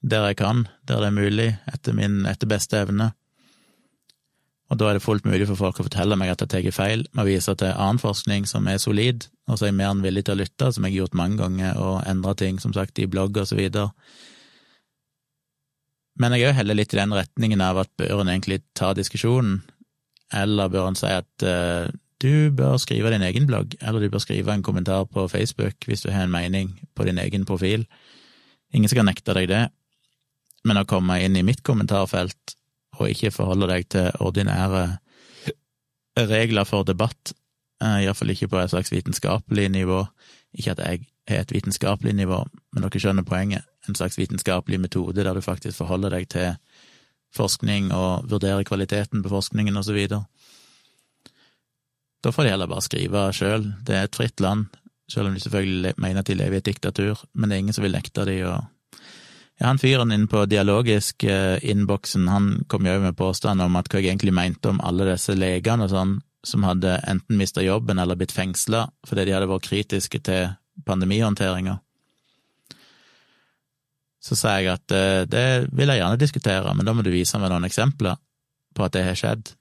der jeg kan, der det er mulig, etter min etter beste evne. Og da er det fullt mulig for folk å fortelle meg at jeg tar feil, med å vise til annen forskning som er solid, og så er jeg mer enn villig til å lytte, som jeg har gjort mange ganger, og endra ting, som sagt, i blogg og så videre. Men jeg er jo heller litt i den retningen av at bør en egentlig ta diskusjonen, eller bør en si at uh, du bør skrive din egen blogg, eller du bør skrive en kommentar på Facebook hvis du har en mening på din egen profil. Ingen skal nekte deg det, men å komme inn i mitt kommentarfelt og ikke forholder deg til ordinære regler for debatt, eh, iallfall ikke på et slags vitenskapelig nivå. Ikke at jeg har et vitenskapelig nivå, men dere skjønner poenget. En slags vitenskapelig metode der du faktisk forholder deg til forskning og vurderer kvaliteten på forskningen og så videre. Da får de heller bare skrive sjøl. Det er et fritt land. selv om de selvfølgelig mener at de lever i et diktatur, men det er ingen som vil nekte de å ja, han fyren inne på dialogisk eh, han kom jo med påstand om at hva jeg egentlig mente om alle disse legene og sånn, som hadde enten mista jobben eller blitt fengsla fordi de hadde vært kritiske til pandemihåndteringa. Så sa jeg at eh, det vil jeg gjerne diskutere, men da må du vise meg noen eksempler på at det har skjedd.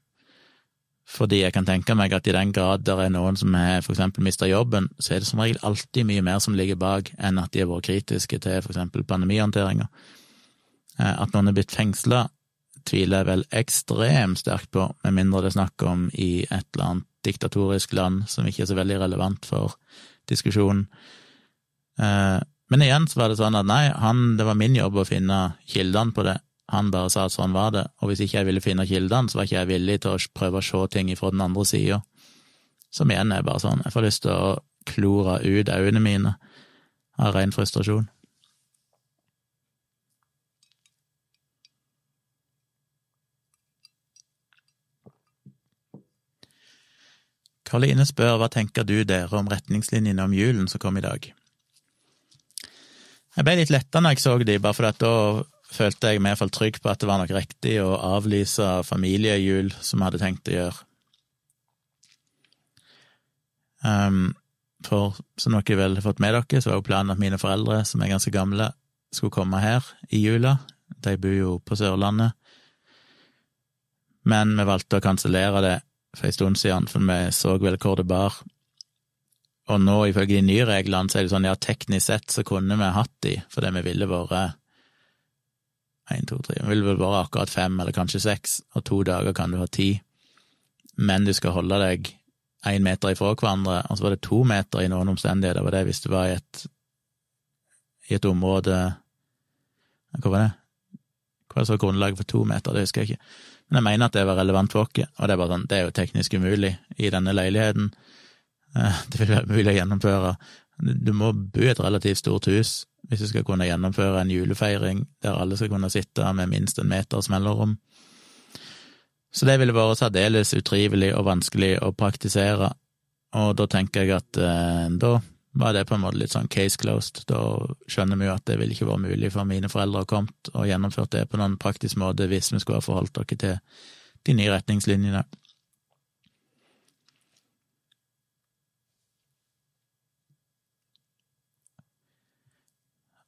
Fordi jeg kan tenke meg at i den grad det er noen som har for eksempel mista jobben, så er det som regel alltid mye mer som ligger bak enn at de har vært kritiske til for eksempel pandemihåndteringa. Eh, at noen er blitt fengsla, tviler jeg vel ekstremt sterkt på, med mindre det er snakk om i et eller annet diktatorisk land som ikke er så veldig relevant for diskusjonen. Eh, men igjen så var det sånn at nei, han, det var min jobb å finne kildene på det, han bare sa at sånn var det, og hvis ikke jeg ville finne kildene, så var ikke jeg villig til å prøve å se ting fra den andre sida. Som igjen er bare sånn, jeg får lyst til å klore ut øynene mine av ren frustrasjon. Karoline spør hva tenker du dere om retningslinjene om julen som kom i dag? Jeg ble litt letta når jeg så de, bare fordi at da følte jeg meg iallfall trygg på at det var nok riktig å avlyse familiejul som vi hadde tenkt å gjøre. Um, for som dere vel har fått med dere, så var jo planen at mine foreldre, som er ganske gamle, skulle komme her i jula. De bor jo på Sørlandet. Men vi valgte å kansellere det for en stund siden, for vi så vel hvor det bar. Og nå, ifølge de nye reglene, så er det sånn ja, teknisk sett så kunne vi hatt de, fordi vi ville vært Én, to, tre, det vil vel være akkurat fem, eller kanskje seks, og to dager kan du ha ti, men du skal holde deg én meter ifra hverandre, og så var det to meter i noen omstendigheter, var det hvis du var i et, i et område Hva var det? Hva var det så grunnlaget for to meter, det husker jeg ikke, men jeg mener at det var relevant for oss, og det er bare sånn, det er jo teknisk umulig i denne leiligheten, eh, det vil være mulig å gjennomføre, du må bo i et relativt stort hus hvis du skal kunne gjennomføre en julefeiring der alle skal kunne sitte med minst en meters mellomrom. Så det ville vært særdeles utrivelig og vanskelig å praktisere, og da tenker jeg at eh, da var det på en måte litt sånn case closed. Da skjønner vi jo at det ville ikke vært mulig for mine foreldre å komme og gjennomført det på noen praktisk måte hvis vi skulle ha forholdt dere til de nye retningslinjene.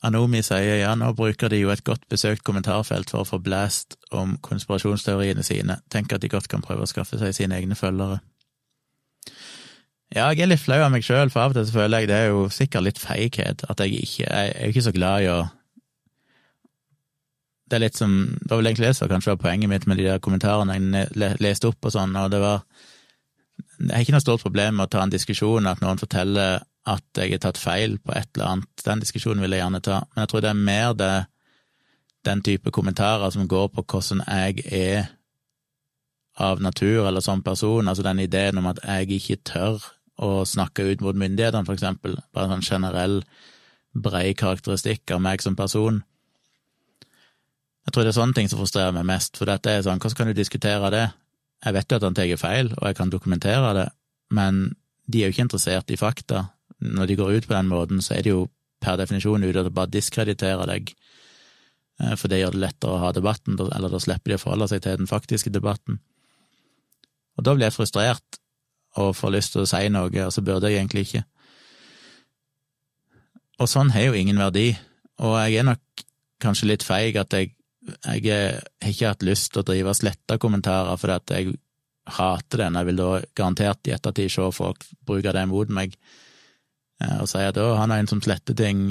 Anomi sier ja, nå bruker de jo et godt besøkt kommentarfelt for å få blæst om konspirasjonsteoriene sine, tenk at de godt kan prøve å skaffe seg sine egne følgere. Ja, jeg er litt flau av meg sjøl, for av og til så føler jeg det er jo sikkert litt feighet, at jeg ikke jeg er ikke så glad i å Det er litt som Det var vel egentlig det som kanskje var poenget mitt med de der kommentarene jeg leste opp og sånn, og det var Jeg har ikke noe stort problem med å ta en diskusjon, at noen forteller at jeg har tatt feil på et eller annet. Den diskusjonen vil jeg gjerne ta, men jeg tror det er mer det, den type kommentarer som går på hvordan jeg er av natur eller som person, altså den ideen om at jeg ikke tør å snakke ut mot myndighetene, for eksempel, bare en sånn generell, brei karakteristikk av meg som person. Jeg tror det er sånne ting som frustrerer meg mest, for dette er sånn, hvordan kan du diskutere det? Jeg vet jo at han tar feil, og jeg kan dokumentere det, men de er jo ikke interessert i fakta, når de går ut på den måten, så er de jo per definisjon ute etter å bare diskreditere deg, eh, for det gjør det lettere å ha debatten, eller da slipper de å forholde seg til den faktiske debatten. Og da blir jeg frustrert og får lyst til å si noe, og så burde jeg egentlig ikke. Og sånn har jo ingen verdi, og jeg er nok kanskje litt feig at jeg, jeg har ikke hatt lyst til å drive og slette kommentarer fordi at jeg hater den, jeg vil da garantert i ettertid se folk bruke det mot meg og sier at han er en som sletter ting,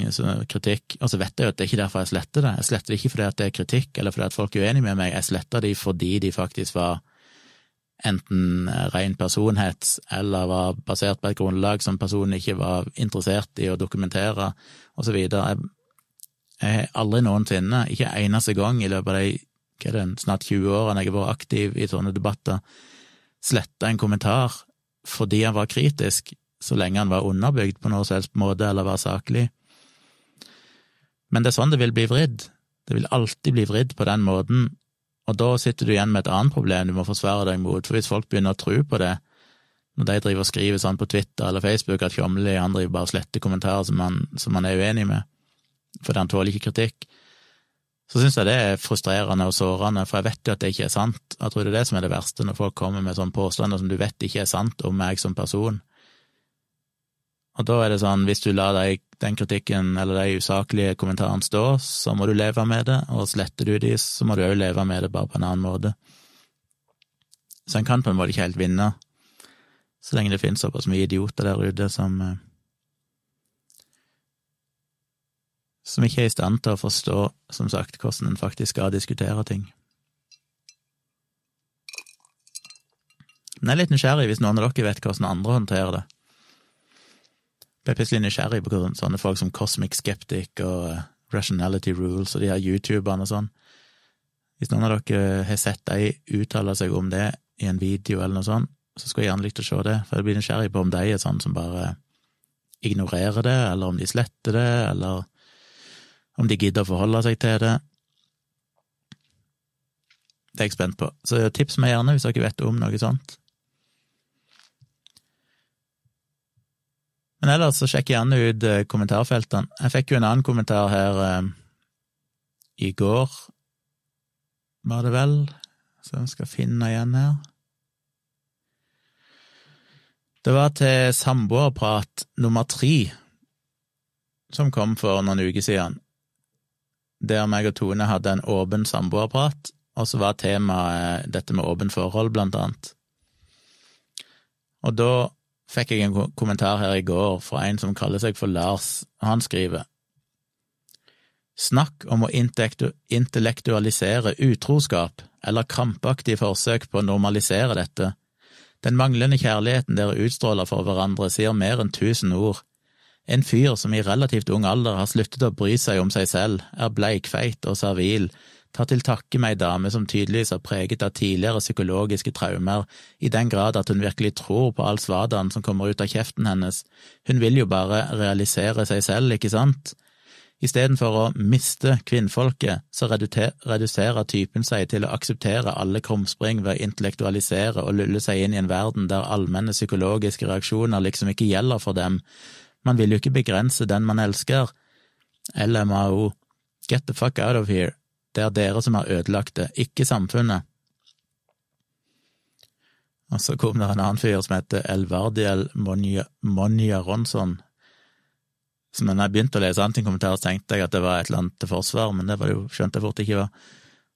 kritikk, og så vet jeg jo at det er ikke derfor jeg sletter det. Jeg sletter det ikke fordi det er kritikk, eller fordi at folk er uenige med meg, jeg sletter de fordi de faktisk var enten ren personhets, eller var basert på et grunnlag som personen ikke var interessert i å dokumentere, og så videre. Jeg, har aldri noensinne, ikke eneste gang i løpet av de det, snart 20 årene jeg har vært aktiv i sånne debatter, sletta en kommentar fordi han var kritisk, så lenge han var underbygd på noe som måte eller var saklig. Men det er sånn det vil bli vridd. Det vil alltid bli vridd på den måten, og da sitter du igjen med et annet problem du må forsvare deg mot, for hvis folk begynner å tro på det, Når de driver og skriver sånn på Twitter eller Facebook at Tjomli han driver bare og sletter kommentarer som han, som han er uenig med, fordi han tåler ikke kritikk, så syns jeg det er frustrerende og sårende, for jeg vet jo at det ikke er sant. Jeg tror det er det som er det verste, når folk kommer med sånne påstander som du vet ikke er sant om meg som person. Og da er det sånn, hvis du lar deg, den kritikken eller de usaklige kommentarene stå, så må du leve med det, og sletter du de, så må du òg leve med det, bare på en annen måte. Så en kan på en måte ikke helt vinne, så lenge det finnes såpass mye idioter der ute som eh, som ikke er i stand til å forstå, som sagt, hvordan en faktisk skal diskutere ting. Men jeg er litt nysgjerrig hvis noen av dere vet hvordan andre håndterer det. Ble plutselig nysgjerrig på hvordan sånne folk som Cosmic Skeptic og eh, Rationality Rules og de her youtuberne og sånn. Hvis noen av dere har sett de uttale seg om det i en video eller noe sånt, så skulle jeg gjerne likt å se det, for jeg blir nysgjerrig på om de er sånn som bare ignorerer det, eller om de sletter det, eller om de gidder å forholde seg til det. Det er jeg spent på. Så tips meg gjerne hvis dere vet om noe sånt. Men ellers så sjekk gjerne ut eh, kommentarfeltene. Jeg fikk jo en annen kommentar her eh, i går, var det vel, så jeg skal finne igjen her. Det var til samboerprat nummer tre, som kom for noen uker siden der meg og Tone hadde en åpen samboerprat, og så var temaet dette med åpent forhold, blant annet. Og da fikk jeg en kommentar her i går fra en som kaller seg for Lars, han skriver Snakk om å intellektualisere utroskap, eller krampaktige forsøk på å normalisere dette. Den manglende kjærligheten dere utstråler for hverandre, sier mer enn tusen ord. En fyr som i relativt ung alder har sluttet å bry seg om seg selv, er bleikfeit og servil, tar til takke med ei dame som tydeligvis er preget av tidligere psykologiske traumer, i den grad at hun virkelig tror på all svadaen som kommer ut av kjeften hennes, hun vil jo bare realisere seg selv, ikke sant? Istedenfor å miste kvinnfolket, så reduserer typen seg til å akseptere alle krumspring ved å intellektualisere og lulle seg inn i en verden der allmenne psykologiske reaksjoner liksom ikke gjelder for dem, man vil jo ikke begrense den man elsker. LMAO, get the fuck out of here, det er dere som har ødelagt det, ikke samfunnet. Og så kom det en annen fyr som heter Elvardiel Monja Ronsson, Så når jeg begynte å lese antikommentar, tenkte jeg at det var et eller annet til forsvar, men det var det jo, skjønte jeg fort ikke var.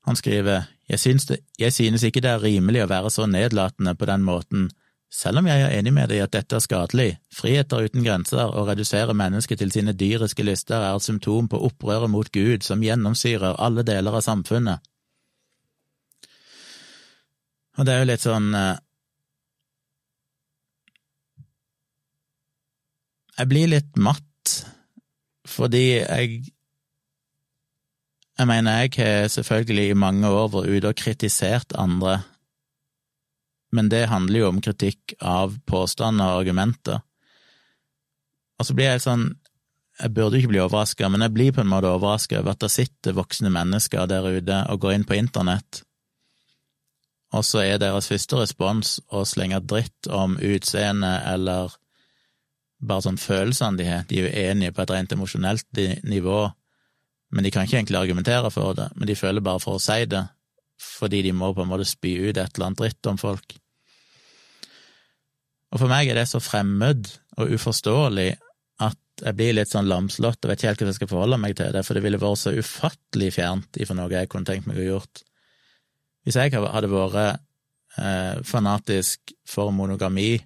Han skriver jeg synes, det, jeg synes ikke det er rimelig å være så nedlatende på den måten selv om jeg er enig med deg i at dette er skadelig, friheter uten grenser og redusere mennesket til sine dyriske lyster er et symptom på opprøret mot Gud som gjennomsyrer alle deler av samfunnet. Og det er jo litt sånn eh, Jeg blir litt matt, fordi jeg Jeg mener, jeg har selvfølgelig i mange år vært ute og kritisert andre men det handler jo om kritikk av påstander og argumenter. Og så blir jeg sånn Jeg burde ikke bli overraska, men jeg blir på en måte overraska over at det sitter voksne mennesker der ute og går inn på internett, og så er deres første respons å slenge dritt om utseende eller bare sånn følelsene de har. De er jo enige på et rent emosjonelt nivå, men de kan ikke egentlig argumentere for det, men de føler bare for å si det, fordi de må på en måte spy ut et eller annet dritt om folk. Og for meg er det så fremmed og uforståelig at jeg blir litt sånn lamslått og vet ikke helt hvordan jeg skal forholde meg til det, for det ville vært så ufattelig fjernt ifra noe jeg kunne tenkt meg å gjort. Hvis jeg hadde vært eh, fanatisk for monogami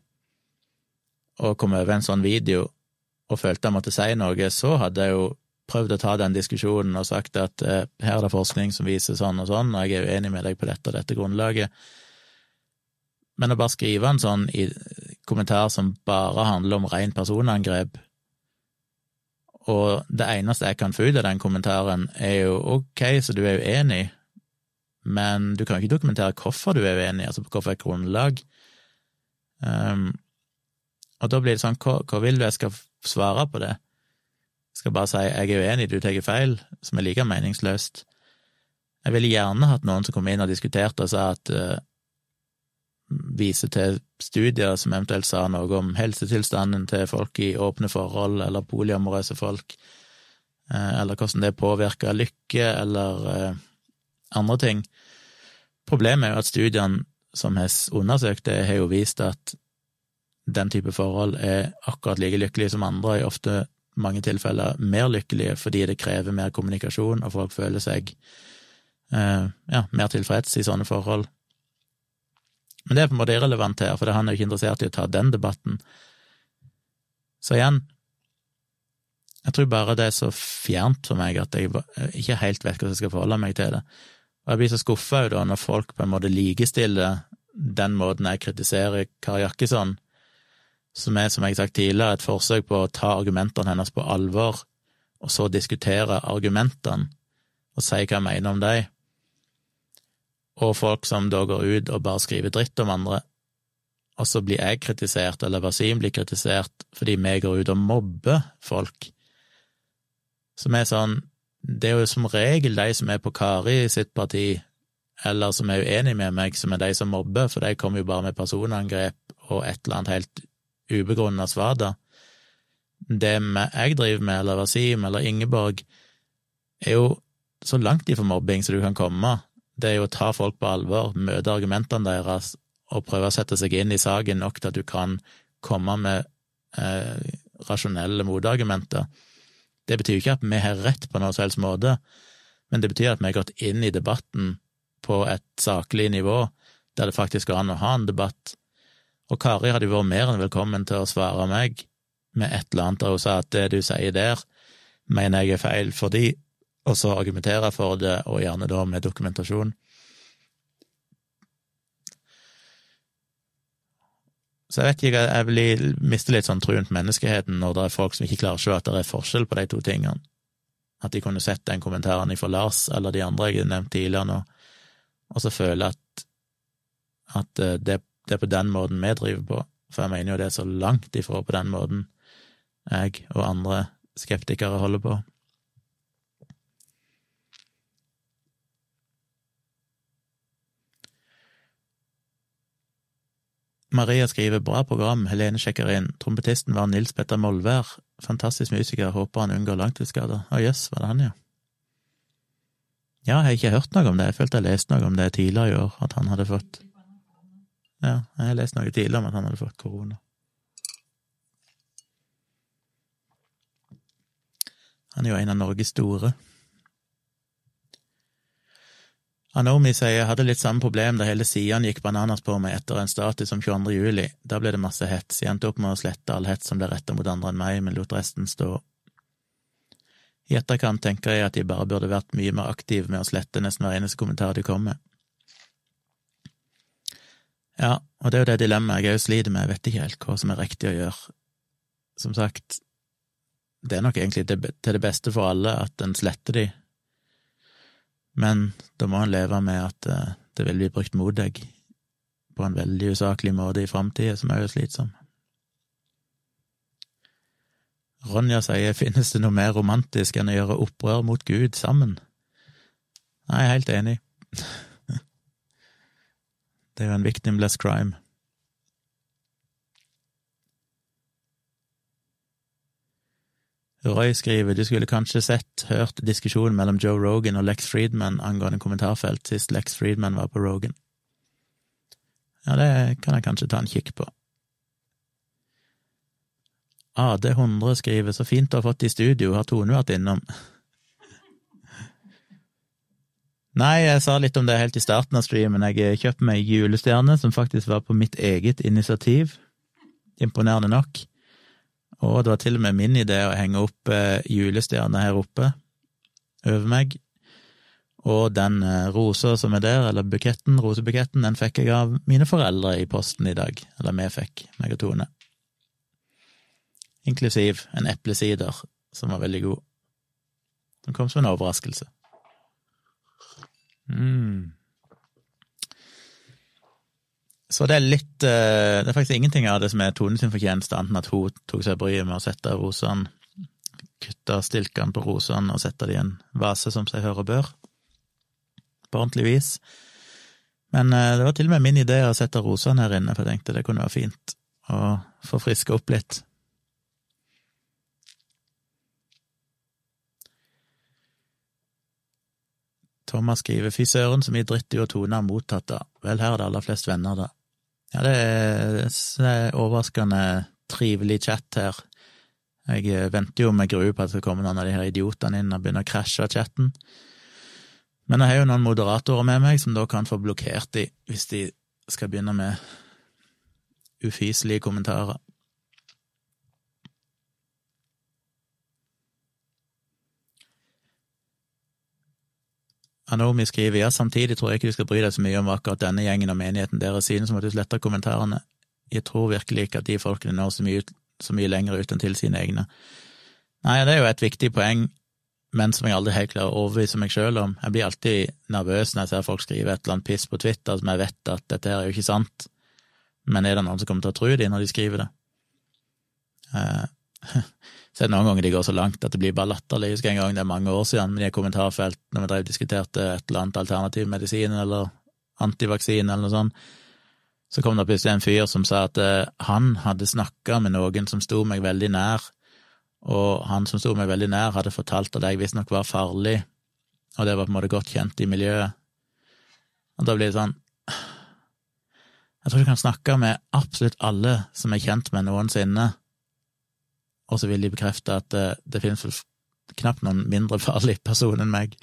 og kom over en sånn video og følte jeg måtte si noe, så hadde jeg jo prøvd å ta den diskusjonen og sagt at eh, her er det forskning som viser sånn og sånn, og jeg er uenig med deg på dette og dette grunnlaget. Men å bare skrive en sånn kommentar som bare handler om ren personangrep, og det eneste jeg kan få ut av den kommentaren, er jo ok, så du er uenig, men du kan jo ikke dokumentere hvorfor du er uenig, altså på hvilket grunnlag. Um, og da blir det sånn, hva, hva vil du jeg skal svare på det? Jeg skal bare si jeg er uenig, du tar feil, som er like meningsløst. Jeg ville gjerne hatt noen som kom inn og diskuterte og sa at uh, viser til studier som eventuelt sa noe om helsetilstanden til folk i åpne forhold, eller polyamorøse folk, eh, eller hvordan det påvirker lykke, eller eh, andre ting. Problemet er jo at studiene som har undersøkt det, har jo vist at den type forhold er akkurat like lykkelige som andre, i ofte mange tilfeller mer lykkelige fordi det krever mer kommunikasjon, og folk føler seg eh, ja, mer tilfreds i sånne forhold. Men det er på en måte irrelevant her, for han er jo ikke interessert i å ta den debatten. Så igjen, jeg tror bare det er så fjernt for meg at jeg ikke helt vet hvordan jeg skal forholde meg til det. Og jeg blir så skuffa da når folk på en måte likestiller den måten jeg kritiserer Kari Jakkesson, som er, som jeg har sagt tidligere, et forsøk på å ta argumentene hennes på alvor, og så diskutere argumentene og si hva jeg mener om dem og folk som da går ut og bare skriver dritt om andre, og så blir jeg kritisert, eller Wasim blir kritisert fordi vi går ut og mobber folk, som er sånn Det er jo som regel de som er på Kari sitt parti, eller som er uenig med meg, som er de som mobber, for de kommer jo bare med personangrep og et eller annet helt ubegrunna svada. Det jeg driver med, eller Wasim eller Ingeborg, er jo så langt ifra mobbing som du kan komme, det er jo å ta folk på alvor, møte argumentene deres og prøve å sette seg inn i saken nok til at du kan komme med eh, rasjonelle motargumenter. Det betyr jo ikke at vi har rett på noen som helst måte, men det betyr at vi har gått inn i debatten på et saklig nivå, der det faktisk går an å ha en debatt. Og Kari hadde jo vært mer enn velkommen til å svare meg med et eller annet, der hun sa at det du sier der, mener jeg er feil fordi og så argumentere for det, og gjerne da med dokumentasjon. Så jeg vet ikke, jeg vil miste litt sånn truen på menneskeheten når det er folk som ikke klarer å se at det er forskjell på de to tingene. At de kunne sett den kommentaren fra Lars eller de andre jeg har nevnt tidligere nå, og så føle at, at eh, det, det, er på den måten vi driver på. For jeg mener jo det er så langt ifra på den måten jeg og andre skeptikere holder på. Maria skriver bra program, Helene sjekker inn, trompetisten var Nils Petter Molvær, fantastisk musiker, håper han unngår langtidsskader. Å jøss, var det han, ja? Ja, jeg har ikke hørt noe om det, jeg følte jeg leste noe om det tidligere i år, at han hadde fått Ja, jeg har lest noe tidligere om at han hadde fått korona. Han er jo en av Norges store. Anomi sier jeg hadde litt samme problem da hele sidene gikk bananas på meg etter en status om 22. juli. Da ble det masse hets. Jeg endte opp med å slette all hets som ble retta mot andre enn meg, men lot resten stå. I etterkant tenker jeg at jeg bare burde vært mye mer aktiv med å slette nesten hver eneste kommentar de kom med. Ja, og det er jo det dilemmaet jeg òg sliter med, jeg vet ikke helt hva som er riktig å gjøre. Som sagt, det er nok egentlig til det beste for alle at en sletter de, men da må en leve med at eh, det vil bli brukt mot deg på en veldig usaklig måte i framtida, som er jo slitsom. Ronja sier finnes det noe mer romantisk enn å gjøre opprør mot Gud sammen? Nei, jeg er helt enig. Det er jo en victimless crime. Roy skriver du skulle kanskje sett, hørt diskusjonen mellom Joe Rogan og Lex Friedman angående kommentarfelt sist Lex Friedman var på Rogan. Ja, det kan jeg kanskje ta en kikk på. AD100 skriver så fint du har fått i studio, har Tone vært innom? Nei, jeg sa litt om det helt i starten av streamen. Jeg kjøpte meg julestjerne, som faktisk var på mitt eget initiativ. Imponerende nok. Og det var til og med min idé å henge opp julestjerne her oppe over meg. Og den eh, rosa som er der, eller buketten, rosebuketten, den fikk jeg av mine foreldre i posten i dag. Eller vi fikk, meg og Tone. Inklusiv en eplesider som var veldig god. Den kom som en overraskelse. Mm. Så det er litt eh, Det er faktisk ingenting av det som er Tone sin fortjeneste, annet enn at hun tok seg bryet med å sette rosene Kutte stilkene på rosene og sette det i en vase som seg hører bør, på ordentlig vis. Men eh, det var til og med min idé å sette rosene her inne, for jeg tenkte det kunne være fint å få friske opp litt. Thomas skriver fy søren så mye dritt du og Tone har mottatt, da. Vel, her er det aller flest venner, da. Ja, det er, er overraskende trivelig chat her. Jeg eh, venter jo med grue på at det kommer noen av de her idiotene inn og begynner å krasje chatten. Men jeg har jo noen moderatorer med meg som da kan få blokkert de hvis de skal begynne med ufyselige kommentarer. Anomi skriver ja, samtidig tror jeg ikke du skal bry deg så mye om akkurat denne gjengen og menigheten deres, synes som at du sletter kommentarene. Jeg tror virkelig ikke at de folkene når så mye, så mye lenger ut enn til sine egne. Nei, det er jo et viktig poeng, men som jeg aldri helt klarer å overbevise meg sjøl om. Jeg blir alltid nervøs når jeg ser folk skrive et eller annet piss på Twitter som jeg vet at dette her er jo ikke sant, men er det noen som kommer til å tro det når de skriver det? Uh, Så er det noen ganger de går så langt at det blir bare latterlig. Jeg husker en gang det er mange år siden, men i et kommentarfelt når vi drev diskuterte et eller annet alternativ medisin eller antivaksine eller noe sånt, så kom det plutselig en fyr som sa at eh, han hadde snakka med noen som sto meg veldig nær, og han som sto meg veldig nær, hadde fortalt at jeg visstnok var farlig, og det var på en måte godt kjent i miljøet. Og da blir det sånn Jeg tror du kan snakke med absolutt alle som er kjent med noensinne, og så vil de bekrefte at det, det finnes knapt noen mindre farlig person enn meg.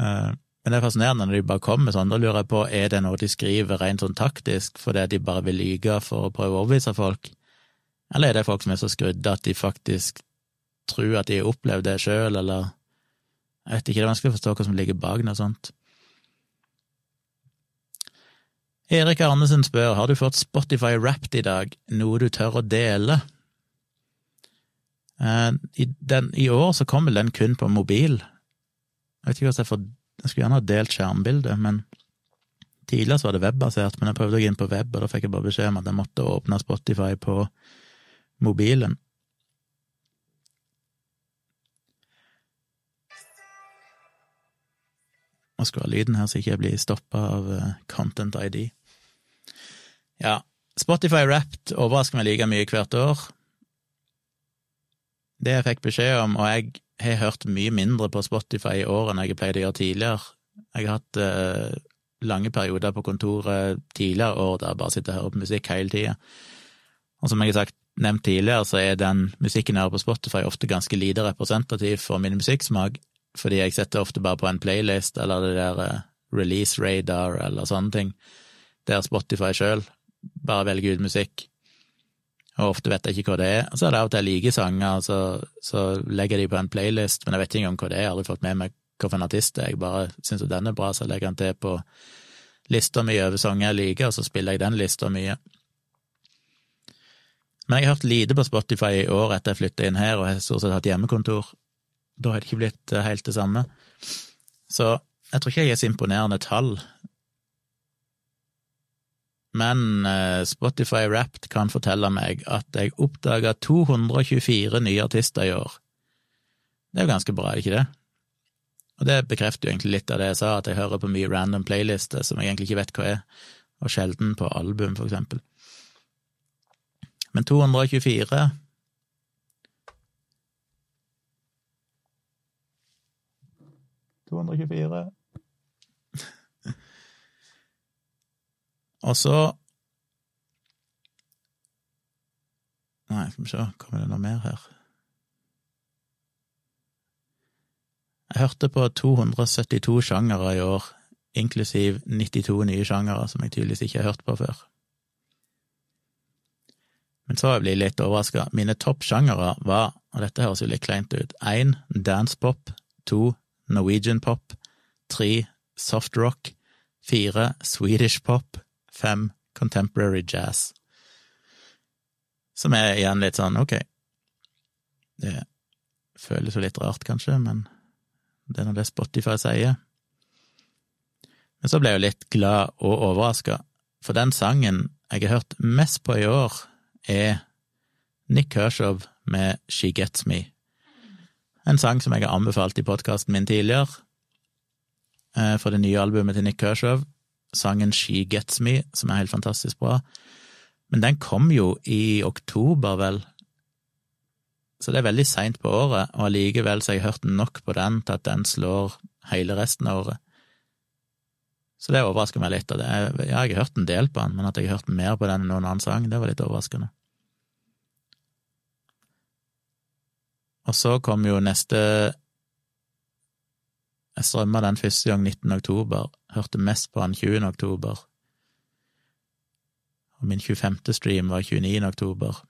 Uh, men det er fascinerende når de bare kommer sånn, da lurer jeg på, er det noe de skriver rent sånn taktisk fordi de bare vil lyge for å prøve å overbevise folk, eller er det folk som er så skrudde at de faktisk tror at de har opplevd det sjøl, eller jeg vet ikke, det er vanskelig å forstå hva som ligger bak noe sånt. Erik Arnesen spør har du fått Spotify Wrapped i dag, noe du tør å dele? Eh, I, den, I, år så kom vel den kun på mobil. Jeg vet ikke hva jeg får Jeg skulle gjerne ha delt skjermbildet, men tidligere så var det webbasert, men jeg prøvde å gå inn på web, og da fikk jeg bare beskjed om at jeg måtte åpne Spotify på mobilen. Nå skal ha lyden her så ikke jeg blir stoppa av eh, Content ID. Ja, Spotify Wrapped overrasker meg like mye hvert år. Det jeg fikk beskjed om, og jeg har hørt mye mindre på Spotify i år enn jeg pleide å gjøre tidligere. Jeg har hatt eh, lange perioder på kontoret tidligere år der jeg bare sitter og hører på musikk hele tida. Og som jeg har sagt, nevnt tidligere, så er den musikken jeg hører på Spotify ofte ganske lite representativ for min musikksmak, fordi jeg setter ofte bare på en playlist eller det der eh, release radar eller sånne ting, der Spotify sjøl bare velger ut musikk og ofte vet jeg ikke hva det er. Så er det av og til jeg liker sanger, så, så legger jeg de på en playlist, men jeg vet ikke engang hva det er, jeg har aldri fått med meg hvilken artist det er, jeg bare syns den er bra, så jeg legger den til på lista mi over sanger jeg liker, og så spiller jeg den lista mye. Men jeg har hørt lite på Spotify i år etter jeg flytta inn her, og har stort sett hatt hjemmekontor. Da har det ikke blitt eh, helt det samme. Så jeg tror ikke jeg er så imponerende tall men eh, Spotify Wrapped kan fortelle meg at jeg oppdaga 224 nye artister i år. Det er jo ganske bra, er det ikke det? Og det bekrefter jo egentlig litt av det jeg sa, at jeg hører på mye random playlister som jeg egentlig ikke vet hva er, og sjelden på album, for eksempel. Men 224 224 Og så Nei, skal vi se, kommer det noe mer her? Jeg hørte på 272 sjangere i år, inklusiv 92 nye sjangere som jeg tydeligvis ikke har hørt på før. Men så jeg blir litt overraska. Mine toppsjangere var, og dette høres jo litt kleint ut, én dancepop, to Norwegian pop, tre soft rock, fire Swedish pop, fem contemporary jazz. Som er igjen litt sånn, ok, det føles jo litt rart, kanskje, men det er nå det Spotify sier. Men så ble jeg jo litt glad og overraska, for den sangen jeg har hørt mest på i år, er Nick Kershaw med She Gets Me. En sang som jeg har anbefalt i podkasten min tidligere, eh, for det nye albumet til Nick Kershaw, sangen She Gets Me, som er helt fantastisk bra. Men den kom jo i oktober, vel, så det er veldig seint på året, og allikevel så har jeg hørt nok på den til at den slår hele resten av året. Så det overrasker meg litt. Det. Ja, jeg har hørt en del på den, men at jeg har hørt mer på den enn noen annen sang, det var litt overraskende. Og så kom jo neste Jeg strømma den første gang 19. oktober, hørte mest på han 20. oktober. Og min 25. stream var 29. oktober.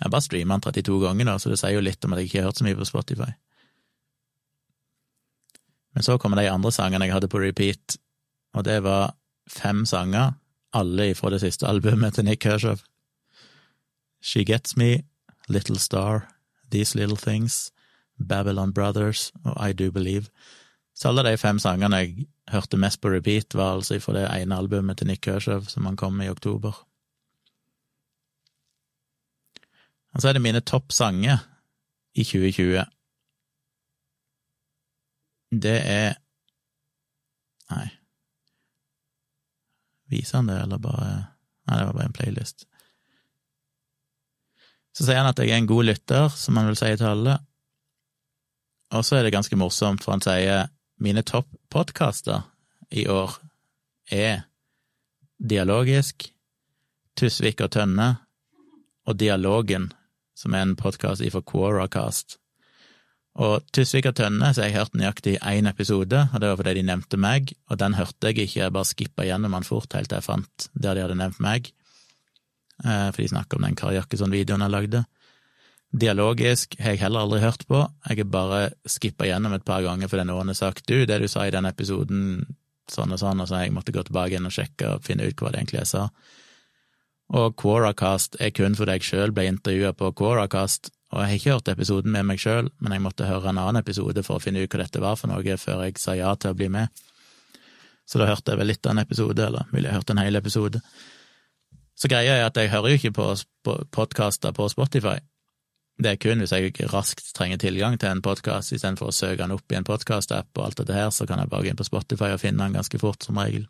Jeg bare streama han 32 ganger, da, så det sier jo litt om at jeg ikke har hørt så mye på Spotify. Men så kommer de andre sangene jeg hadde på repeat, og det var fem sanger, alle fra det siste albumet til Nick Kershaw. She Gets Me, Little Star, These Little Things, Babylon Brothers og I Do Believe. Så alle de fem sangene jeg hørte mest på repeat, var altså fra det ene albumet til Nick Kershaw som han kom med i oktober. Og så er det mine toppsanger i 2020. Det er Nei. Viser han det, eller bare Nei, det var bare en playlist. Så sier han at jeg er en god lytter, som han vil si til alle. Og så er det ganske morsomt, for han sier mine topp-podkaster i år er Dialogisk, Tusvik og Tønne og Dialogen, som er en podkast ifra Quoracast. Og Tusvik og Tønne så har jeg hørt nøyaktig én episode, og det var fordi de nevnte meg, og den hørte jeg ikke, jeg bare skippa gjennom den fort helt til jeg fant der de hadde nevnt meg, eh, for de snakker om den Kari Jakkesson-videoen jeg lagde. Dialogisk har jeg heller aldri hørt på, jeg har bare skippa gjennom et par ganger fordi noen har sagt du, det du sa i den episoden, sånn og sånn, og så jeg måttet gå tilbake igjen og sjekke og finne ut hva det egentlig jeg sa. Og Quoracast er kun fordi jeg sjøl ble intervjua på Quoracast, og jeg har ikke hørt episoden med meg sjøl, men jeg måtte høre en annen episode for å finne ut hva dette var for noe, før jeg sa ja til å bli med. Så da hørte jeg vel litt av en episode, eller ville jeg hørt en hel episode. Så greia er at jeg hører jo ikke på podkaster på Spotify. Det er kun hvis jeg raskt trenger tilgang til en podkast, istedenfor å søke den opp i en podkastapp og alt dette her, så kan jeg bare gå inn på Spotify og finne den ganske fort, som regel.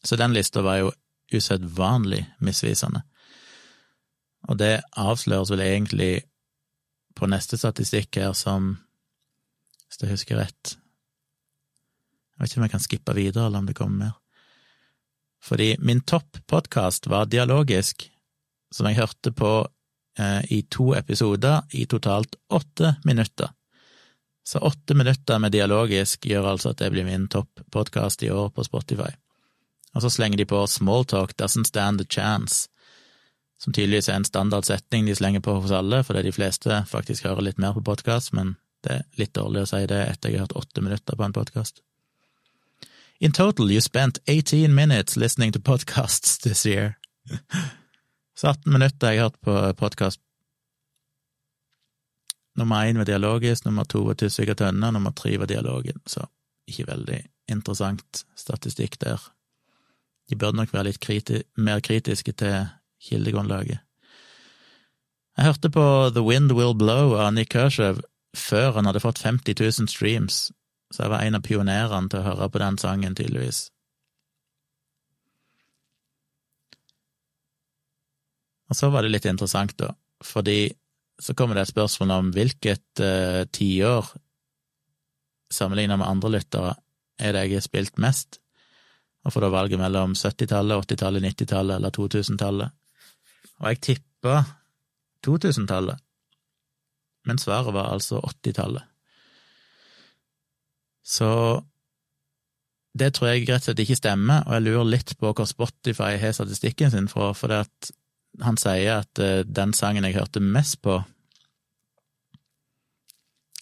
Så den lista var jo usedvanlig misvisende. Og det avsløres vel egentlig på neste statistikk her som, hvis jeg husker rett Jeg vet ikke om jeg kan skippe videre, eller om det kommer mer. Fordi min topp-podkast var dialogisk, som jeg hørte på i to episoder i totalt åtte minutter. Så åtte minutter med dialogisk gjør altså at det blir min topp-podkast i år på Spotify. Og så slenger de på Smalltalk doesn't stand a chance, som tydeligvis er en standardsetning de slenger på hos alle, fordi de fleste faktisk hører litt mer på podkast, men det er litt dårlig å si det etter jeg har hørt åtte minutter på en podkast. In total you spent 18 minutes listening to podcasts this year. Så 18 minutter jeg har hørt på podkast. Nummer én var dialogisk, nummer to var Tusvik og Tønne, nummer tre var dialogen, så ikke veldig interessant statistikk der. De burde nok være litt kriti mer kritiske til kildegrunnlaget. Jeg hørte på The Wind Will Blow av Nick Kershaw før han hadde fått 50 000 streams, så jeg var en av pionerene til å høre på den sangen, tydeligvis. Og så var det litt interessant, da, fordi så kommer det et spørsmål om hvilket uh, tiår, sammenlignet med andre lyttere, er det jeg har spilt mest, og får da valget mellom 70-tallet, 80-tallet, 90-tallet eller 2000-tallet. Og jeg tippa 2000-tallet, men svaret var altså 80-tallet. Så det tror jeg rett og slett ikke stemmer, og jeg lurer litt på hvor Spotify har statistikken sin fra, for det at han sier at uh, den sangen jeg hørte mest på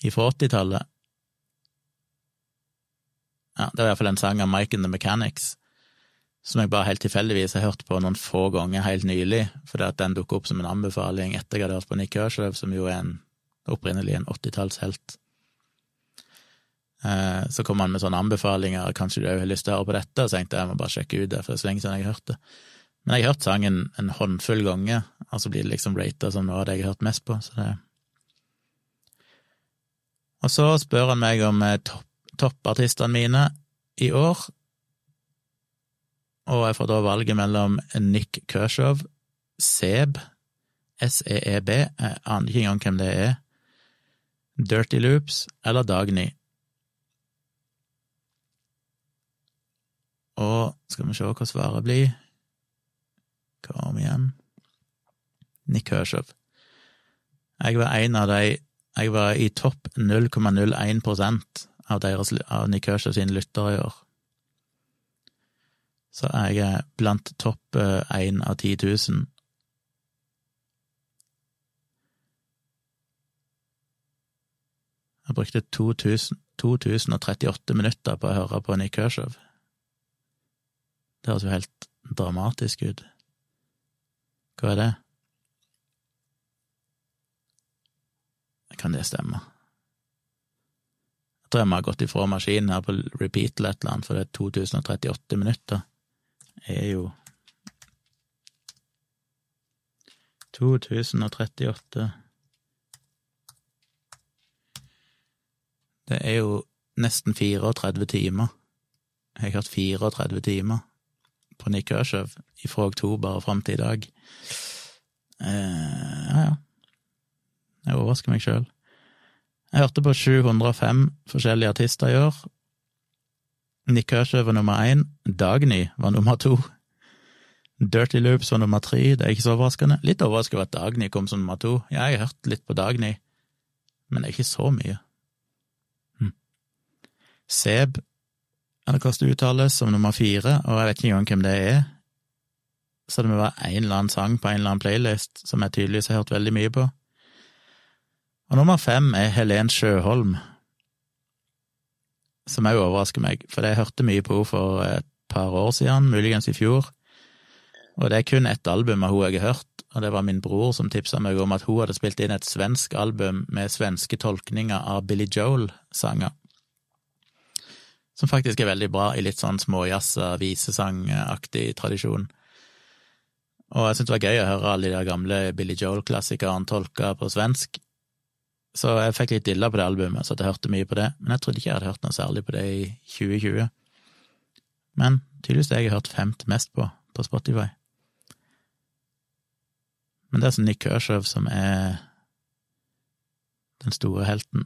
fra 80-tallet Ja, det var iallfall en sang av Mike and the Mechanics som jeg bare helt tilfeldigvis har hørt på noen få ganger helt nylig, fordi at den dukket opp som en anbefaling etter jeg hadde hørt på Nick Kershaw, som jo er en, opprinnelig en åttitallshelt. Eh, så kom han med sånne anbefalinger, kanskje du òg har lyst til å høre på dette, og så tenkte jeg jeg må bare sjekke ut det, for det er så lenge siden jeg har hørt det. Men jeg har hørt sangen en håndfull ganger, og så blir det liksom rata som noe av det jeg har hørt mest på, så det Og så spør han meg om topp, toppartistene mine i år, og jeg får da valget mellom Nick Kershaw, Seb, S-E-E-B, jeg aner ikke engang hvem det er, Dirty Loops eller Dagny. Og skal vi se hva svaret blir. Kom igjen. Nick Kershaw. Jeg var en av de Jeg var i topp 0,01 av, av Nick Kershaw sine lyttere i år. Så jeg er blant topp én av 10 000. Jeg brukte 2000, 2038 minutter på å høre på Nick Kershaw. Det høres jo helt dramatisk ut. Hva er det? Kan det stemme? Jeg tror jeg må ha gått ifra maskinen her på repeat eller et eller annet, for det er 2038 minutter Det er jo 2038 Det er jo nesten 34 timer. Jeg har hørt 34 timer på Kershaw fra oktober og fram til i dag. Eh, ja, ja. Jeg overrasker meg sjøl. Jeg hørte på 705 forskjellige artister i år. Nick Kershaw var nummer én, Dagny var nummer to. Dirty Loops var nummer tre, det er ikke så overraskende. Litt overraskende over at Dagny kom som nummer to. Ja, jeg har hørt litt på Dagny, men det er ikke så mye. Hm. Seb, eller hvordan det uttales, som nummer fire, og jeg vet ikke engang hvem det er. Så det må være en eller annen sang på en eller annen playlist som jeg tydeligvis har hørt veldig mye på. Og nummer fem er Helen Sjøholm, som òg overrasker meg, for jeg hørte mye på henne for et par år siden, muligens i fjor, og det er kun ett album av henne jeg har hørt, og det var min bror som tipsa meg om at hun hadde spilt inn et svensk album med svenske tolkninger av Billy Joel-sanger, som faktisk er veldig bra i litt sånn småjazza, visesangaktig tradisjon. Og jeg syntes det var gøy å høre alle de der gamle Billy Joel-klassikerne tolka på svensk, så jeg fikk litt dilla på det albumet, så jeg hørte mye på det, men jeg trodde ikke jeg hadde hørt noe særlig på det i 2020. Men tydeligvis det jeg har hørt femt mest på på Spotify. Men det er altså Nick Kershaw som er den store helten.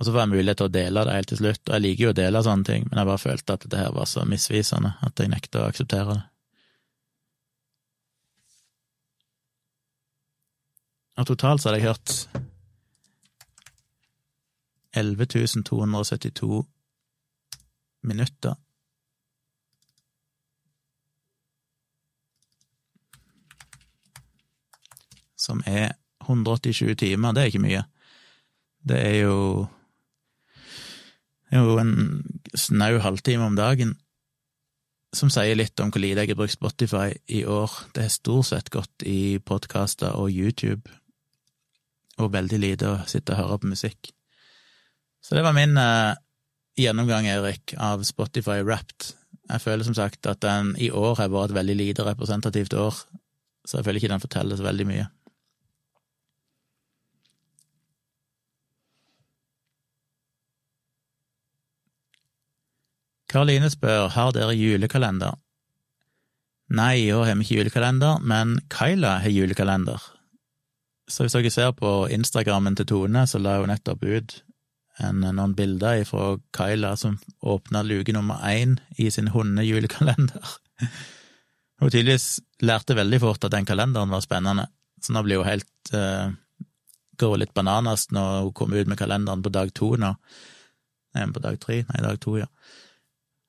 Og så får jeg mulighet til å dele det helt til slutt, og jeg liker jo å dele sånne ting, men jeg bare følte at dette her var så misvisende at jeg nekta å akseptere det. Og totalt så hadde jeg hørt 11 272 minutter. Som er 187 timer. Det er ikke mye. Det er jo Det er jo en snau halvtime om dagen, som sier litt om hvor lite jeg har brukt Spotify i år. Det har stort sett gått i podkaster og YouTube, og veldig lite å sitte og høre på musikk. Så det var min eh, gjennomgang, Erik, av Spotify Wrapped. Jeg føler som sagt at den i år har vært et veldig lite representativt år, så jeg føler ikke den forteller så veldig mye. Karoline spør har dere julekalender. Nei, år har vi ikke julekalender, men Kyla har julekalender. Så hvis dere ser på Instagrammen til Tone, så la hun nettopp ut en, noen bilder fra Kyla som åpna luke nummer én i sin hundejulekalender. Hun tydeligvis lærte veldig fort at den kalenderen var spennende, så nå blir hun helt uh, Går litt bananas når hun kommer ut med kalenderen på dag to nå. Nei, på dag tre? Nei, dag to, ja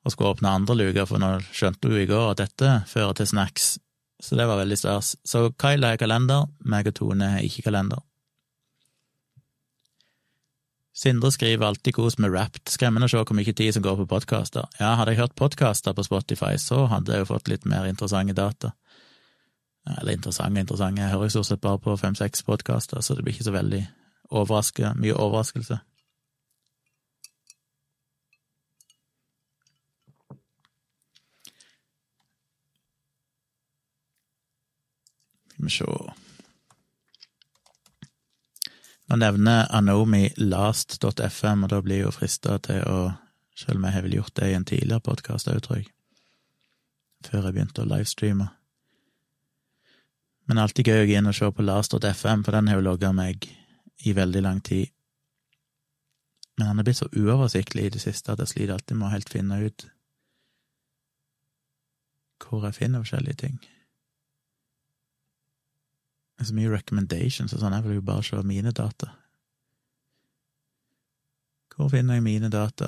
og skulle åpne andre luker, for nå skjønte hun i går at dette fører til snacks, så det var veldig stas. Så Kyle har kalender, meg og Tone har ikke kalender. Sindre skriver alltid kos med Wrapped, skremmende å se hvor mye tid som går på podkaster. Ja, hadde jeg hørt podkaster på Spotify, så hadde jeg jo fått litt mer interessante data. Eller interessante interessante, jeg hører jo stort sett bare på fem-seks podkaster, så det blir ikke så veldig overraske, mye overraskelse. Skal vi sjå Nå nevner Anomi last.fm, og da blir jeg jo frista til å Selv om jeg har vel gjort det i en tidligere podkast òg, tror jeg. Før jeg begynte å livestreame. Men alltid gøy å gå inn og se på last.fm, for den har jo logga meg i veldig lang tid. Men han er blitt så uoversiktlig i det siste at jeg sliter alltid med å helt finne ut hvor jeg finner forskjellige ting. Det er så mye recommendations og sånn, jeg vil jo bare se mine data. Hvor finner jeg mine data?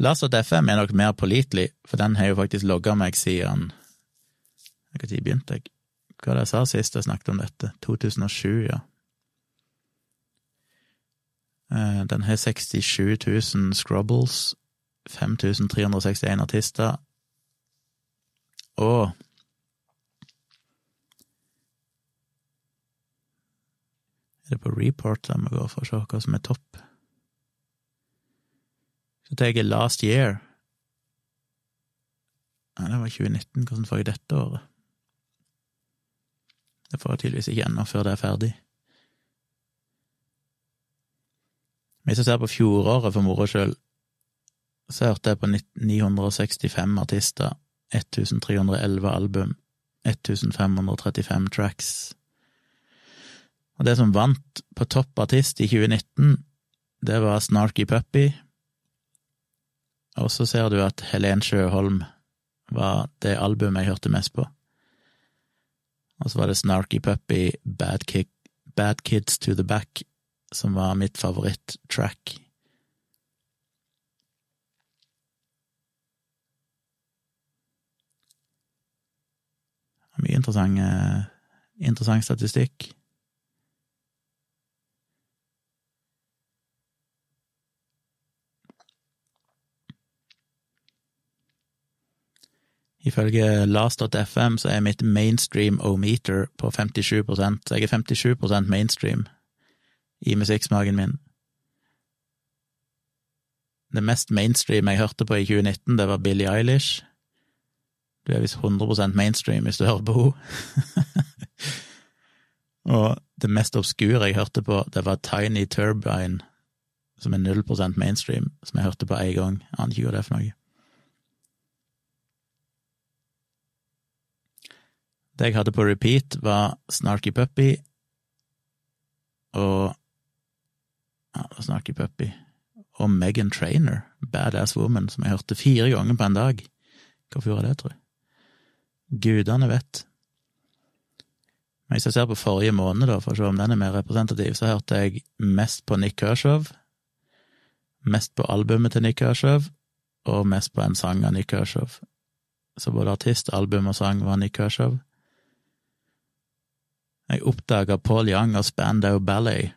Lars.fm er nok mer pålitelig, for den har jo faktisk logga meg siden Når begynte jeg? Hva var det jeg sa sist jeg snakket om dette? 2007, ja. Eh, den har 67 000 scrubbles, 5361 artister, og Er det på report jeg må gå for å se hva som er topp? Så tar jeg last year. Nei, det var 2019. Hvordan får jeg dette året? Det får jeg tydeligvis ikke ennå, før det er ferdig. Hvis jeg ser på fjoråret for moro skyld, så hørte jeg på 965 artister, 1311 album, 1535 tracks. Og det som vant på topp artist i 2019, det var Snarky Puppy. Og så ser du at Helen Sjøholm var det albumet jeg hørte mest på. Og så var det Snarky Puppy, Bad, Kick, Bad Kids to the Back, som var mitt favoritt-track. Mye interessant, interessant statistikk. Ifølge last.fm så er mitt mainstream-o-meter på 57 så jeg er 57% mainstream i musikksmaken min. Det mest mainstream jeg hørte på i 2019, det var Billie Eilish. Du er visst 100 mainstream hvis du hører på henne. Og det mest obskure jeg hørte på, det var Tiny Turbine, som er 0 mainstream, som jeg hørte på én gang. Aner ikke hva det er for noe. Det jeg hadde på repeat, var Snarky Puppy og ja, Snarky Puppy og Megan Trainer, Badass Woman, som jeg hørte fire ganger på en dag. Hvorfor gjorde jeg det, tror jeg? Gudene vet. Men hvis jeg ser på forrige måned, da, for å se om den er mer representativ, så hørte jeg mest på Nick Kershaw, mest på albumet til Nick Kershaw, og mest på en sang av Nick Kershaw. Så både artist, album og sang var Nick Kershaw. Jeg oppdaga Paul Young og Spandau Ballet.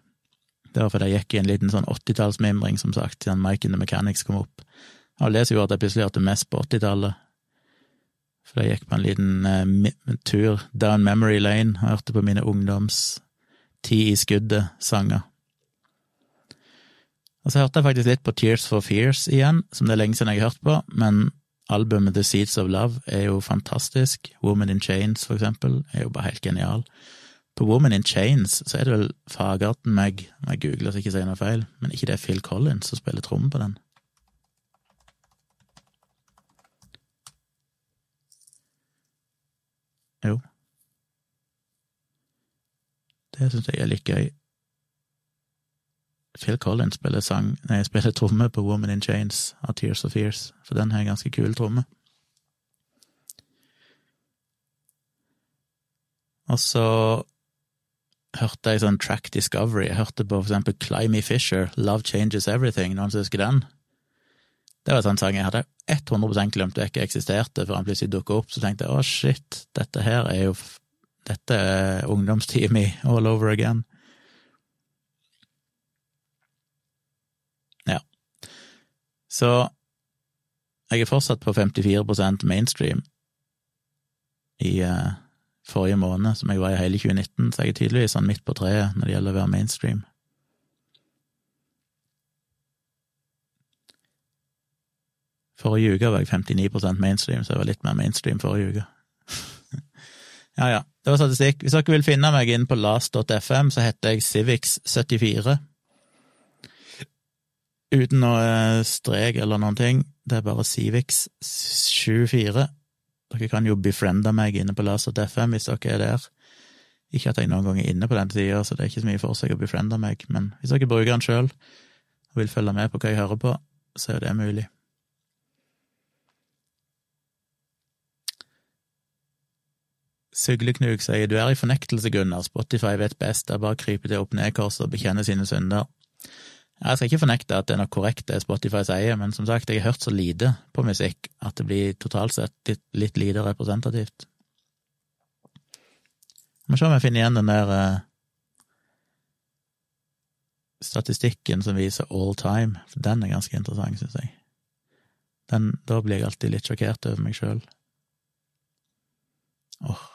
Det var fordi jeg gikk i en liten sånn åttitallsmimring, som sagt, siden Mike in the Mechanics kom opp. Og leser jo at jeg plutselig hørte mest på åttitallet. For jeg gikk på en liten uh, tur down memory lane og hørte på mine ungdoms Ti i skuddet-sanger. Og så hørte jeg faktisk litt på Tears for Fears igjen, som det er lenge siden jeg har hørt på, men albumet The Seeds of Love er jo fantastisk. Woman in Chains, for eksempel, er jo bare helt genial. På Woman in Chains så er det vel fagarten meg, om jeg googler så ikke sier noe feil, men ikke det er Phil Collins som spiller tromme på den. Jo. Det syns jeg er litt gøy. Phil Collins spiller sang, nei, spiller tromme på Woman in Chains av Tears of Fears, for den har en ganske kul tromme. Og så hørte jeg sånn track discovery. Jeg hørte på for eksempel Climby Fisher, Love Changes Everything, noen som husker den? Det var en sånn sang jeg hadde 100 glemt vekk eksisterte, før han plutselig dukka opp. Så tenkte jeg å, shit, dette her er jo Dette er ungdomstida mi all over again. Ja. Så jeg er fortsatt på 54% mainstream i uh, forrige måned, som jeg var i hele 2019, så jeg er tydeligvis sånn midt på treet når det gjelder å være mainstream. Forrige uke var jeg 59% mainstream, så jeg var litt mer mainstream forrige uke. Ja, ja. Det var statistikk. Hvis dere vil finne meg inn på last.fm, så heter jeg Civics74. Uten noe strek eller noen ting. Det er bare Civics74. Dere kan jo befriende meg inne på last.fm hvis dere er der. Ikke at jeg noen gang er inne på den tida, så det er ikke så mye for seg å befriende meg, men hvis dere bruker den sjøl og vil følge med på hva jeg hører på, så er det mulig. Sugleknug sier du er i fornektelse, Gunnar, Spotify vet best, det er bare å krype til opp ned-korset og bekjenne sine synder. Jeg skal ikke fornekte at det er noe korrekt det Spotify sier, men som sagt, jeg har hørt så lite på musikk at det blir totalt sett litt, litt lite representativt. Må se om jeg finner igjen den der uh, statistikken som viser all time, for den er ganske interessant, syns jeg. Den, da blir jeg alltid litt sjokkert over meg sjøl. Åh.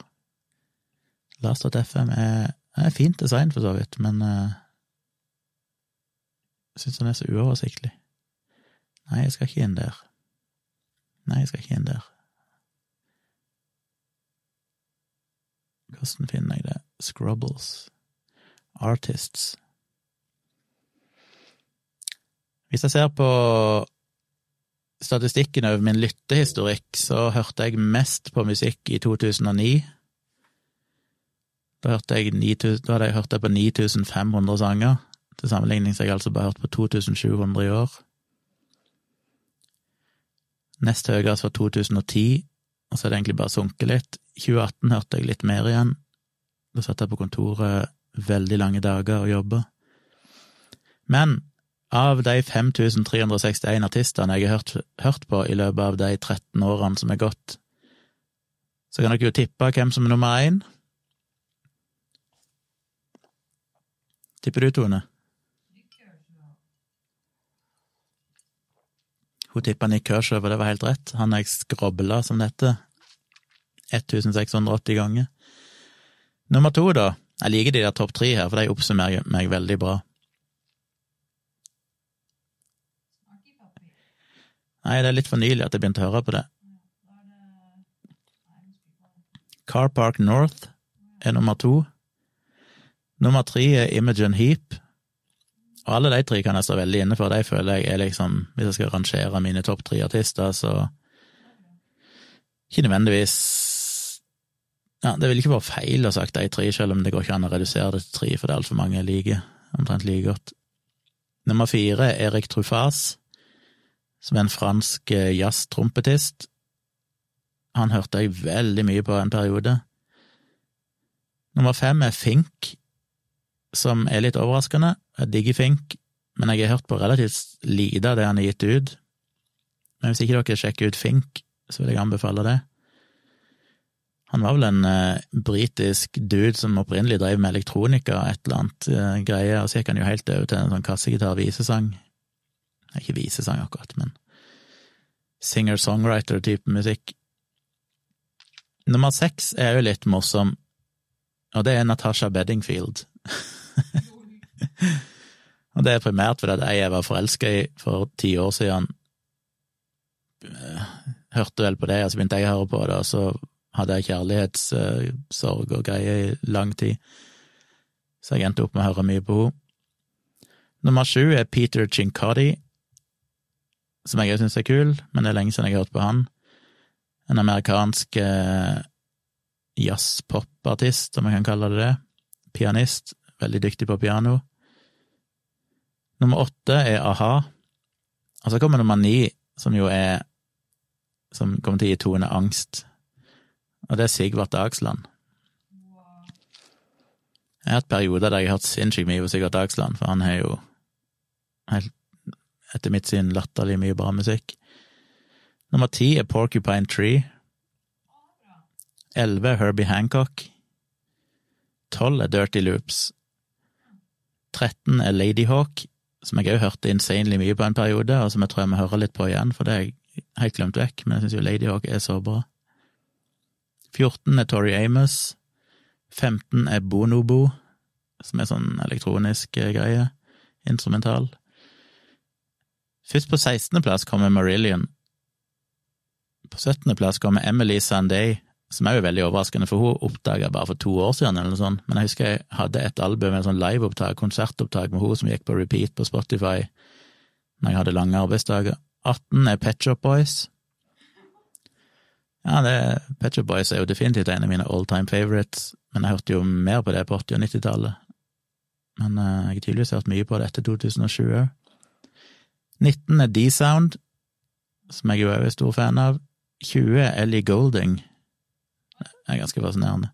Last.fm er, er fint design, for så vidt, men uh, jeg syns den er så uoversiktlig. Nei, jeg skal ikke inn der. Nei, jeg skal ikke inn der. Hvordan finner jeg det? Scrubbles. Artists. Hvis jeg ser på statistikken over min lyttehistorikk, så hørte jeg mest på musikk i 2009. Da, jeg 9000, da hadde jeg hørt det på 9500 sanger. Til sammenligning så har jeg altså bare hørt på 2700 i år. Nest høyest var 2010, og så har det egentlig bare sunket litt. 2018 hørte jeg litt mer igjen. Da satt jeg på kontoret veldig lange dager og jobba. Men av de 5361 artistene jeg har hørt, hørt, på i løpet av de 13 årene som er gått, så kan dere jo tippe hvem som er nummer én. Tipper du, Tone? Hun tippa Nick Kershaw, og det var helt rett. Han jeg skrobla, som dette, 1680 ganger. Nummer to, da. Jeg liker de der topp tre her, for de oppsummerer meg veldig bra. Nei, det er litt for nylig at jeg begynte å høre på det. Car Park North er nummer to. Nummer tre er Imogen Heap. Og alle de tre kan jeg stå veldig inne for. De føler jeg er liksom Hvis jeg skal rangere mine topp tre artister, så Ikke nødvendigvis Ja, det vil ikke være feil å ha sagt de tre, selv om det går ikke an å redusere det til tre, for det er altfor mange jeg liker omtrent like godt. Nummer fire er Erik Truffas, som er en fransk eh, jazztrompetist. Han hørte jeg veldig mye på en periode. Nummer fem er Fink, som er litt overraskende. Jeg digger Fink, men jeg har hørt på relativt lite av det han har gitt ut. Men hvis ikke dere sjekker ut Fink, så vil jeg anbefale det. Han var vel en eh, britisk dude som opprinnelig drev med elektronika, et eller annet eh, greie, og så gikk han jo helt over til en sånn kassegitar-visesang. Ikke visesang akkurat, men singer-songwriter-type musikk. Nummer seks er jo litt morsom, og det er Natasha Beddingfield. og det er primært fordi at jeg var forelska i for ti år siden. Hørte vel på det, og så begynte jeg å høre på det, og så hadde jeg kjærlighetssorg og greier i lang tid. Så jeg endte opp med å høre mye på henne. Nummer sju er Peter Chincotti, som jeg òg syns er kul, men det er lenge siden jeg har hørt på han. En amerikansk eh, jazz-pop-artist, om jeg kan kalle det det. Pianist. Veldig dyktig på piano. Nummer åtte er a-ha. Og så kommer nummer ni, som jo er Som kommer til å gi Tone angst. Og det er Sigvart Dagsland. Jeg har hatt perioder der jeg har hørt sinnssykt mye på Sigvart Dagsland, for han har jo helt, etter mitt syn latterlig mye bra musikk. Nummer ti er Porcupine Tree. Elleve er Herbie Hancock. Tolv er Dirty Loops. 13 er Ladyhawk, som jeg òg hørte insanely mye på en periode, og som jeg tror jeg må høre litt på igjen, for det har jeg helt glemt vekk, men jeg syns jo Ladyhawk er så bra. 14 er Tori Amos. 15 er Bonobo, som er sånn elektronisk eh, greie, instrumental. Først på 16. plass kommer Marillion. På 17. plass kommer Emily Sandé, som er jo veldig overraskende, for hun oppdaga bare for to år siden, eller noe sånt. Men jeg husker jeg hadde et album, en sånn liveopptak, konsertopptak med hun som gikk på repeat på Spotify når jeg hadde lange arbeidsdager. 18 er Pet Shop Boys. Ja, det, Pet Shop Boys er jo definitivt en av mine all time favorites, men jeg hørte jo mer på det på 80- og 90-tallet. Men uh, jeg har tydeligvis hørt mye på det etter 2007 òg. 19 er D-Sound, som jeg jo er stor fan av. 20 er Ellie Golding. Det er ganske fascinerende.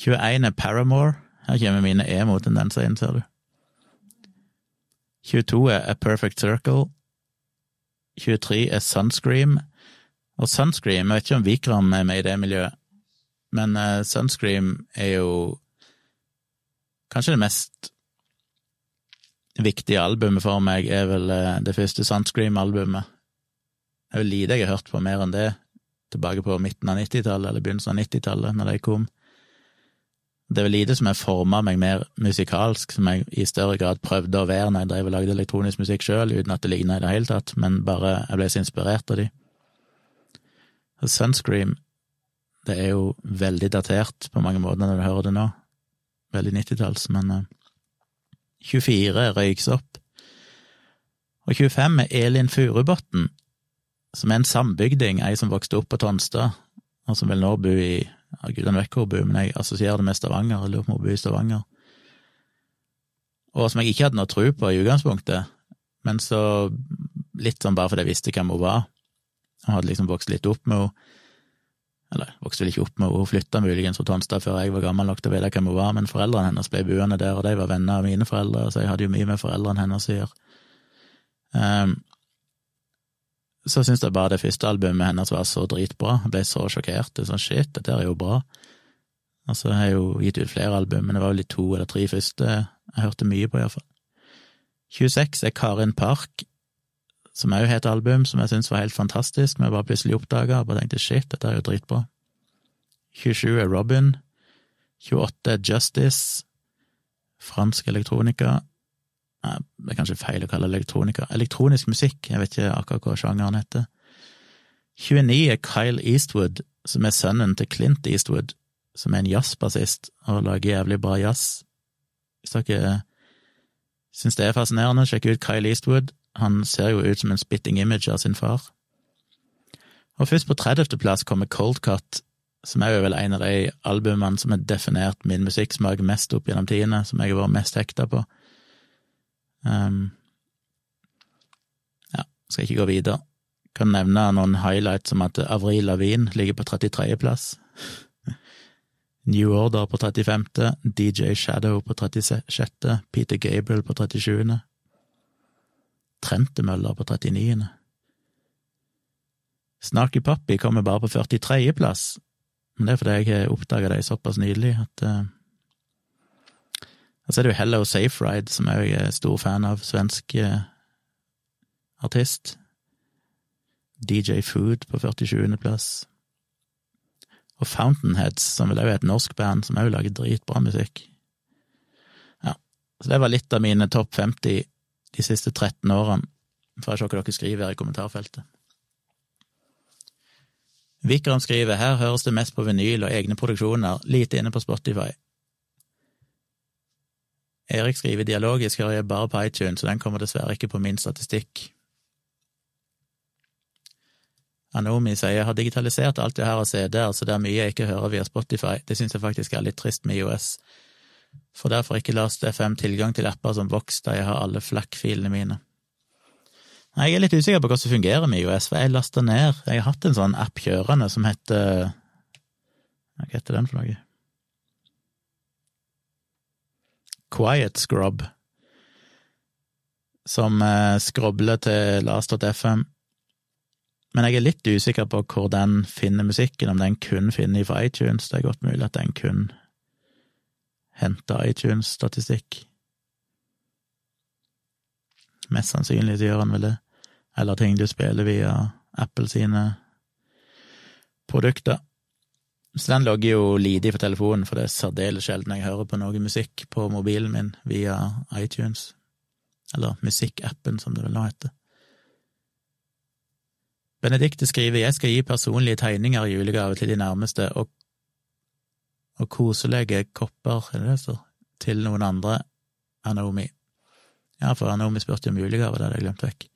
21 er Paramore. Her kommer mine emo-tendenser inn, ser du. 22 er A Perfect Circle. 23 er Sunscream. Og Sunscream, jeg vet ikke om Vikram er med i det miljøet, men uh, Sunscream er jo kanskje det mest viktige albumet for meg, er vel uh, det første Sunscream-albumet. Det er jo lite jeg har hørt på mer enn det, tilbake på midten av 90-tallet eller begynnelsen av 90-tallet, når de kom. Det er vel lite som har forma meg mer musikalsk, som jeg i større grad prøvde å være når jeg drev og lagde elektronisk musikk sjøl, uten at det ligna i det hele tatt, men bare jeg ble så inspirert av de. Sunscream, det er jo veldig datert på mange måter når du hører det nå. Veldig 90-talls, men uh, 24 røyks opp. Og 25 er Elin Furubotn, som er en sambygding, ei som vokste opp på Tonstad, og som vil nå bo i ja, gudene vet hvor hun bor, men jeg assosierer det med Stavanger, jeg lurer på om hun bor i Stavanger. Og som jeg ikke hadde noe tro på i utgangspunktet, men så litt sånn bare fordi jeg visste hvem hun var, og hadde liksom vokst litt opp med henne. Eller vokste vel ikke opp med henne, hun flytta muligens fra Tonstad før jeg var gammel nok til å vite hvem hun var, men foreldrene hennes ble buende der, og de var venner av mine foreldre, så jeg hadde jo mye med foreldrene hennes å gjøre. Um, så syns jeg bare det første albumet hennes var så dritbra, jeg ble så sjokkert. Det er sånn shit, dette er jo bra. Og så har jeg jo gitt ut flere album, men det var jo litt to eller tre første jeg hørte mye på, iallfall. 26 er Karin Park, som òg har et album som jeg syns var helt fantastisk, men jeg bare plutselig oppdaga og tenkte shit, dette er jo dritbra. 27 er Robin. 28 er Justice. Fransk elektronika. Det er kanskje feil å kalle elektronika. Elektronisk musikk, jeg vet ikke akkurat hva sjangeren heter. 29 er Kyle Eastwood, som er sønnen til Clint Eastwood, som er en jazzbassist og lager jævlig bra jazz. Hvis dere syns det er fascinerende, sjekk ut Kyle Eastwood. Han ser jo ut som en spitting image av sin far. Og først på 30. plass kommer Cold Cut, som er jo vel en av de albumene som har definert min musikksmak mest opp gjennom tidene, som jeg har vært mest hekta på. Um, ja, skal ikke gå videre. Kan nevne noen highlights som at Avril Lavigne ligger på 33. plass. New Order på 35., DJ Shadow på 36., Peter Gabriel på 37., Trentemøller på 39. Snarky Puppy kommer bare på 43. plass, men det er fordi jeg har oppdaga dem såpass nylig at uh, og så er det jo Hello Safe Ride, som jeg er stor fan av, svensk uh, artist. DJ Food på 47. plass. Og Fountainheads, som vel òg er et norsk band, som òg lager dritbra musikk. Ja, så det var litt av mine topp 50 de siste 13 årene. Får jeg se hva dere skriver her i kommentarfeltet. Vikram skriver her høres det mest på vinyl og egne produksjoner, lite inne på Spotify. Erik skriver dialogisk hører jeg bare på iTunes, så den kommer dessverre ikke på min statistikk. Anomi sier jeg har digitalisert alt jeg har av CD-er, så det er mye jeg ikke hører via Spotify. Det syns jeg faktisk er litt trist med IOS. Får derfor ikke Last FM tilgang til apper som Vox, da jeg har alle FLAC-filene mine. Nei, Jeg er litt usikker på hvordan det fungerer med IOS, for jeg lasta ned Jeg har hatt en sånn app kjørende som heter Hva heter den for noe? Quiet Scrub, som eh, skrobler til last.fm. Men jeg er litt usikker på hvor den finner musikken, om den kun finner fra iTunes. Det er godt mulig at den kun henter iTunes-statistikk. Mest sannsynlig så gjør han vel det. Eller ting du spiller via Apple sine produkter. Så den logger jo lidig for telefonen, for det er særdeles sjelden jeg hører på noe musikk på mobilen min via iTunes. Eller musikkappen, som det vel nå heter. Benedicte skriver jeg skal gi personlige tegninger i julegave til de nærmeste, og, og koselige kopper, er det det står, til noen andre, Anomi. Ja, for Anomi spurte om julegave, det hadde jeg glemt vekk.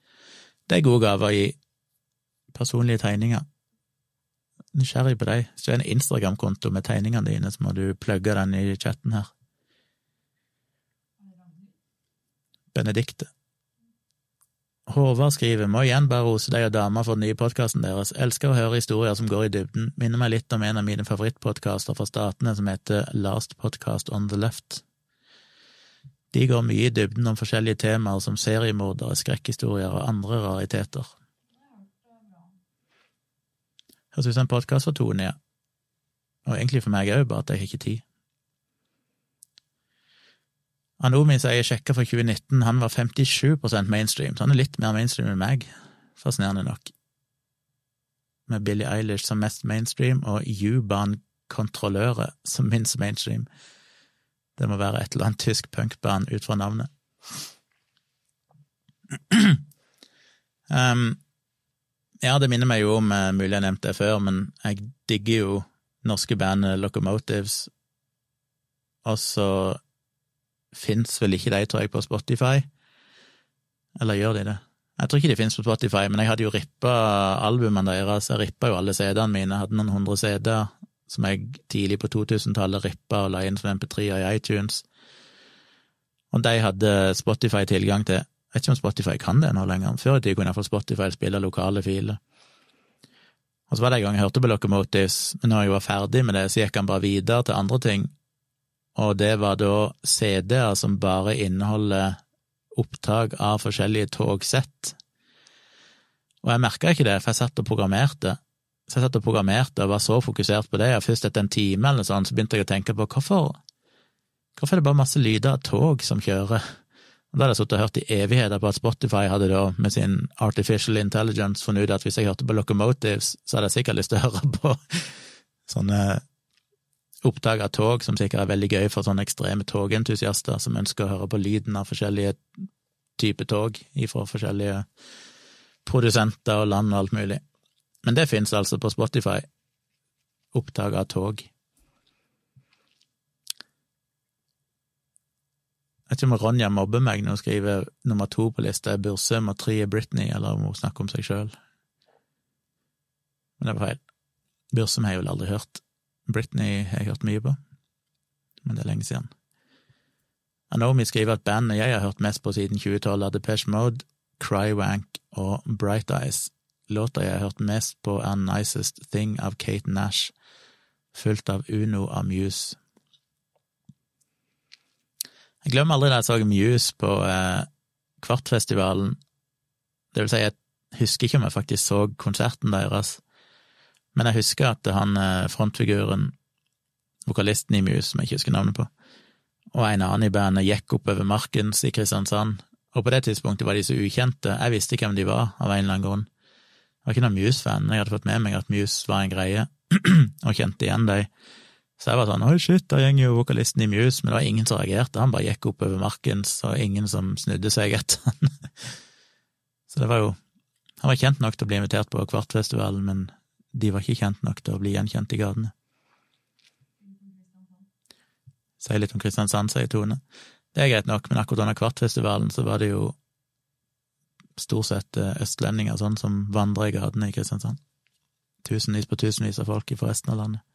Det er gode gaver å gi. Personlige tegninger. Nysgjerrig på deg. Hvis du har en Instagram-konto med tegningene dine, så må du plugge den i chatten her. Benedikte. Håvard skriver må igjen bare rose deg og dama for den nye podkasten deres. Elsker å høre historier som går i dybden. Minner meg litt om en av mine favorittpodkaster fra statene som heter Last Podcast on the Left. De går mye i dybden om forskjellige temaer som seriemordere, skrekkhistorier og andre rariteter. Høres ut som en podkast for Tone, ja. Og egentlig for meg òg, bare at jeg har ikke tid. Anomi sier jeg sjekka for 2019, han var 57% mainstream, så han er litt mer mainstream enn meg, fascinerende nok. Med Billie Eilish som mest mainstream, og U-Bahn-kontrollører som minst mainstream. Det må være et eller annet tysk punkband ut fra navnet. um, ja, det minner meg jo om, uh, mulig jeg nevnte det før, men jeg digger jo norske bandet Locomotives, og så fins vel ikke de, tror jeg, på Spotify. Eller gjør de det? Jeg tror ikke de fins på Spotify, men jeg hadde jo rippa albumene deres. Jeg rippa jo alle CD-ene mine, jeg hadde noen hundre CD-er som jeg tidlig på 2000-tallet rippa og la inn som MP3-er i iTunes. Og de hadde Spotify tilgang til. Jeg vet ikke om Spotify kan det nå lenger. Før i tid kunne iallfall Spotify spille lokale filer. Og så var det en gang jeg hørte på Locomotives, men når jeg var ferdig med det, så gikk han bare videre til andre ting og det var da CD-er som bare inneholder opptak av forskjellige togsett. Og jeg merka ikke det, for jeg satt og programmerte. Så jeg satt og programmerte og var så fokusert på det, og først etter en time eller sånn, så begynte jeg å tenke på hvorfor Hvorfor er det bare masse lyder av tog som kjører? Da hadde jeg sittet og hørt i evigheter på at Spotify hadde da med sin artificial intelligence funnet ut at hvis jeg hørte på Locomotives, så hadde jeg sikkert lyst til å høre på sånne opptak av tog, som sikkert er veldig gøy for sånne ekstreme togentusiaster som ønsker å høre på lyden av forskjellige typer tog fra forskjellige produsenter og land og alt mulig. Men det finnes altså på Spotify. Opptak av tog. Vet ikke om Ronja mobber meg når hun skriver nummer to på lista er Bursum og tre er Britney, eller om hun snakker om seg sjøl. Men det var feil. Bursum har jeg vel aldri hørt. Britney har jeg hørt mye på, men det er lenge siden. Anomi skriver at bandet jeg har hørt mest på siden 2012, er Depeche Mode, Crywank og Bright Eyes. Låta jeg har hørt mest på, er Nicest Thing av Kate Nash, fulgt av Uno av Muse. Jeg glemmer aldri da jeg så Muse på eh, Kvartfestivalen. Det vil si, jeg husker ikke om jeg faktisk så konserten deres, men jeg husker at han eh, frontfiguren, vokalisten i Muse, som jeg ikke husker navnet på, og en annen i bandet gikk oppover Markens i Kristiansand, og på det tidspunktet var de så ukjente, jeg visste ikke hvem de var, av en eller annen grunn. Jeg var ikke noen Muse-fan, men jeg hadde fått med meg at Muse var en greie, og kjente igjen dem. Så jeg var sånn oi, shit, da gjenger jo vokalisten i Muse, men det var ingen som reagerte, han bare gikk oppover Markens, og ingen som snudde seg etter han. så det var jo Han var kjent nok til å bli invitert på Kvartfestivalen, men de var ikke kjent nok til å bli gjenkjent i gatene. Sier litt om Kristiansand, sier Tone. Det er greit nok, men akkurat under Kvartfestivalen så var det jo stort sett eh, østlendinger sånn som vandra i gatene i Kristiansand. Tusenvis på tusenvis av folk fra resten av landet.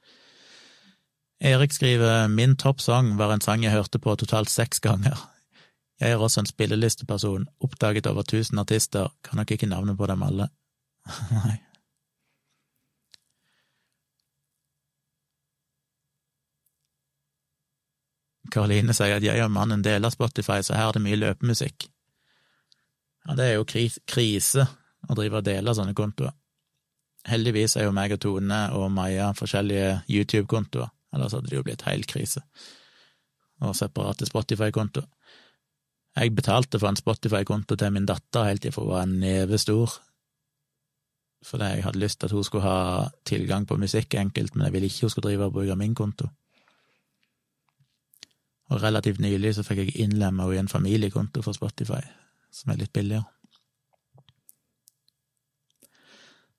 Erik skriver min toppsang var en sang jeg hørte på totalt seks ganger. Jeg er også en spillelisteperson, oppdaget over tusen artister, kan nok ikke navnet på dem alle. Nei, Karoline sier at jeg og mannen deler Spotify, så her er det mye løpemusikk. Ja, det er jo kris krise å drive og dele sånne kontoer. Heldigvis er jo meg og Tone og Maja forskjellige YouTube-kontoer, ellers hadde det jo blitt heil krise. Og separate Spotify-kontoer. Jeg betalte for en Spotify-konto til min datter helt til hun var en neve stor, fordi jeg hadde lyst til at hun skulle ha tilgang på musikk enkelt, men jeg ville ikke hun skulle drive og bruke min konto. Og relativt nylig så fikk jeg innlemma henne i en familiekonto for Spotify, som er litt billigere.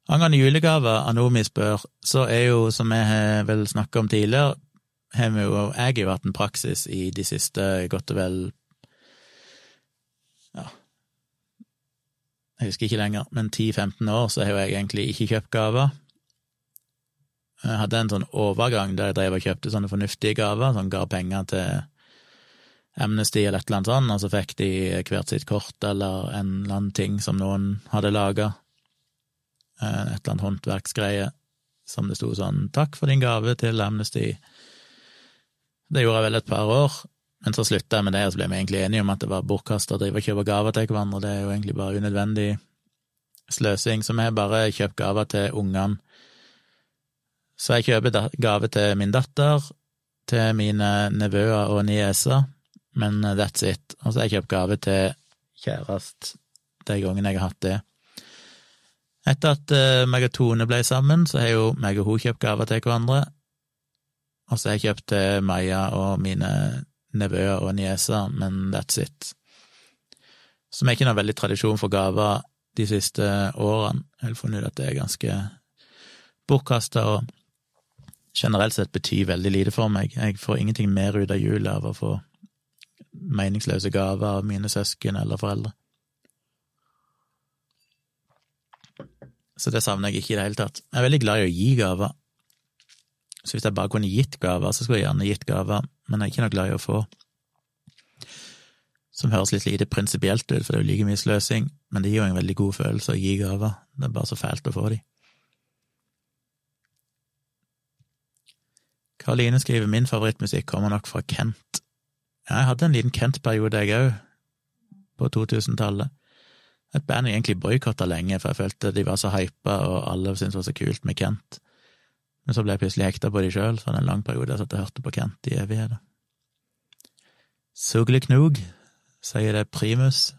Angående julegaver, Anomi spør, så er jo, som jeg har vel snakka om tidligere, har vi jo, jeg har hatt en praksis i de siste godt og vel ja, jeg husker ikke lenger, men 10-15 år så har jeg egentlig ikke kjøpt gaver. Jeg hadde en sånn overgang der jeg drev og kjøpte sånne fornuftige gaver, sånn ga penger til Amnesty eller et eller annet sånt, og så fikk de hvert sitt kort eller en eller annen ting som noen hadde laga. Et eller annet håndverksgreie som det sto sånn 'Takk for din gave til Amnesty'. Det gjorde jeg vel et par år, men så slutta jeg med det, og så ble vi egentlig enige om at det var bortkasta å drive og kjøpe gaver til hverandre, det er jo egentlig bare unødvendig sløsing. Så vi har bare kjøpt gaver til ungene. Så jeg kjøper gave til min datter, til mine nevøer og nieser, men that's it. Og så har jeg kjøpt gave til kjærest de gangene jeg har hatt det. Etter at uh, meg og Tone ble sammen, så har jo meg og hun kjøpt gaver til hverandre. Og så har jeg kjøpt til Maja og mine nevøer og nieser, men that's it. Så vi har ikke noe veldig tradisjon for gaver de siste årene. Jeg har funnet ut at det er ganske bortkasta og generelt sett betyr veldig lite for meg. Jeg får ingenting mer ut av jula av å få meningsløse gaver av mine søsken eller foreldre. Så det savner jeg ikke i det hele tatt. Jeg er veldig glad i å gi gaver. Så hvis jeg bare kunne gitt gaver, så skulle jeg gjerne gitt gaver, men jeg er ikke noe glad i å få. Som høres litt lite prinsipielt ut, for det er jo like mye sløsing, men det gir jo en veldig god følelse å gi gaver. Det er bare så fælt å få de. Karoline skriver min favorittmusikk kommer nok fra Kent. Jeg hadde en liten Kent-periode, jeg òg, på 2000-tallet. Et band jeg egentlig boikotta lenge, for jeg følte de var så hypa, og alle syntes det var så kult med Kent. Men så ble jeg plutselig hekta på de sjøl, så det en lang periode jeg satt og hørte på Kent i evigheter. Sugle Knog sier det primus.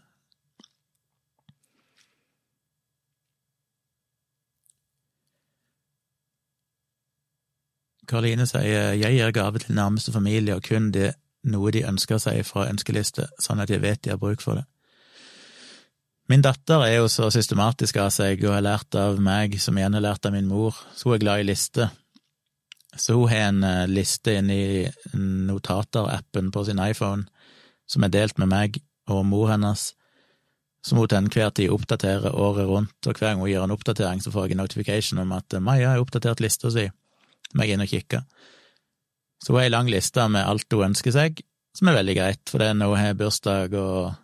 Karoline sier jeg gir gave til nærmeste familie og kun det noe de ønsker seg fra ønskeliste, sånn at jeg vet de har bruk for det. Min datter er jo så systematisk av seg og har lært av meg, som igjen har lært av min mor, så hun er glad i lister. Så hun har en eh, liste inni notater-appen på sin iPhone som er delt med meg og mor hennes, som hun til enhver tid oppdaterer året rundt, og hver gang hun gjør en oppdatering, så får jeg en notification om at Maja har oppdatert lista si, så må jeg inn og kikke. Så hun har ei lang liste med alt hun ønsker seg, som er veldig greit, for det er når hun har bursdag og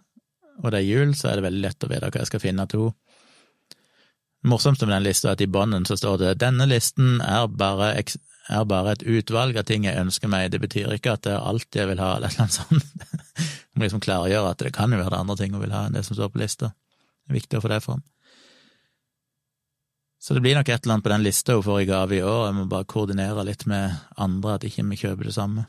og det er jul, så er det veldig lett å vite hva jeg skal finne til henne. Det morsomste med den lista er at i bånden så står det 'Denne listen er bare, er bare, et utvalg av ting jeg ønsker meg', det betyr ikke at det er alt jeg vil ha, eller noe sånt. Du må liksom klargjøre at det kan jo være det andre ting hun vil ha enn det som står på lista. Det er viktig å få det fram. Så det blir nok et eller annet på den lista hun får i gave i år, jeg må bare koordinere litt med andre at ikke vi kjøper det samme.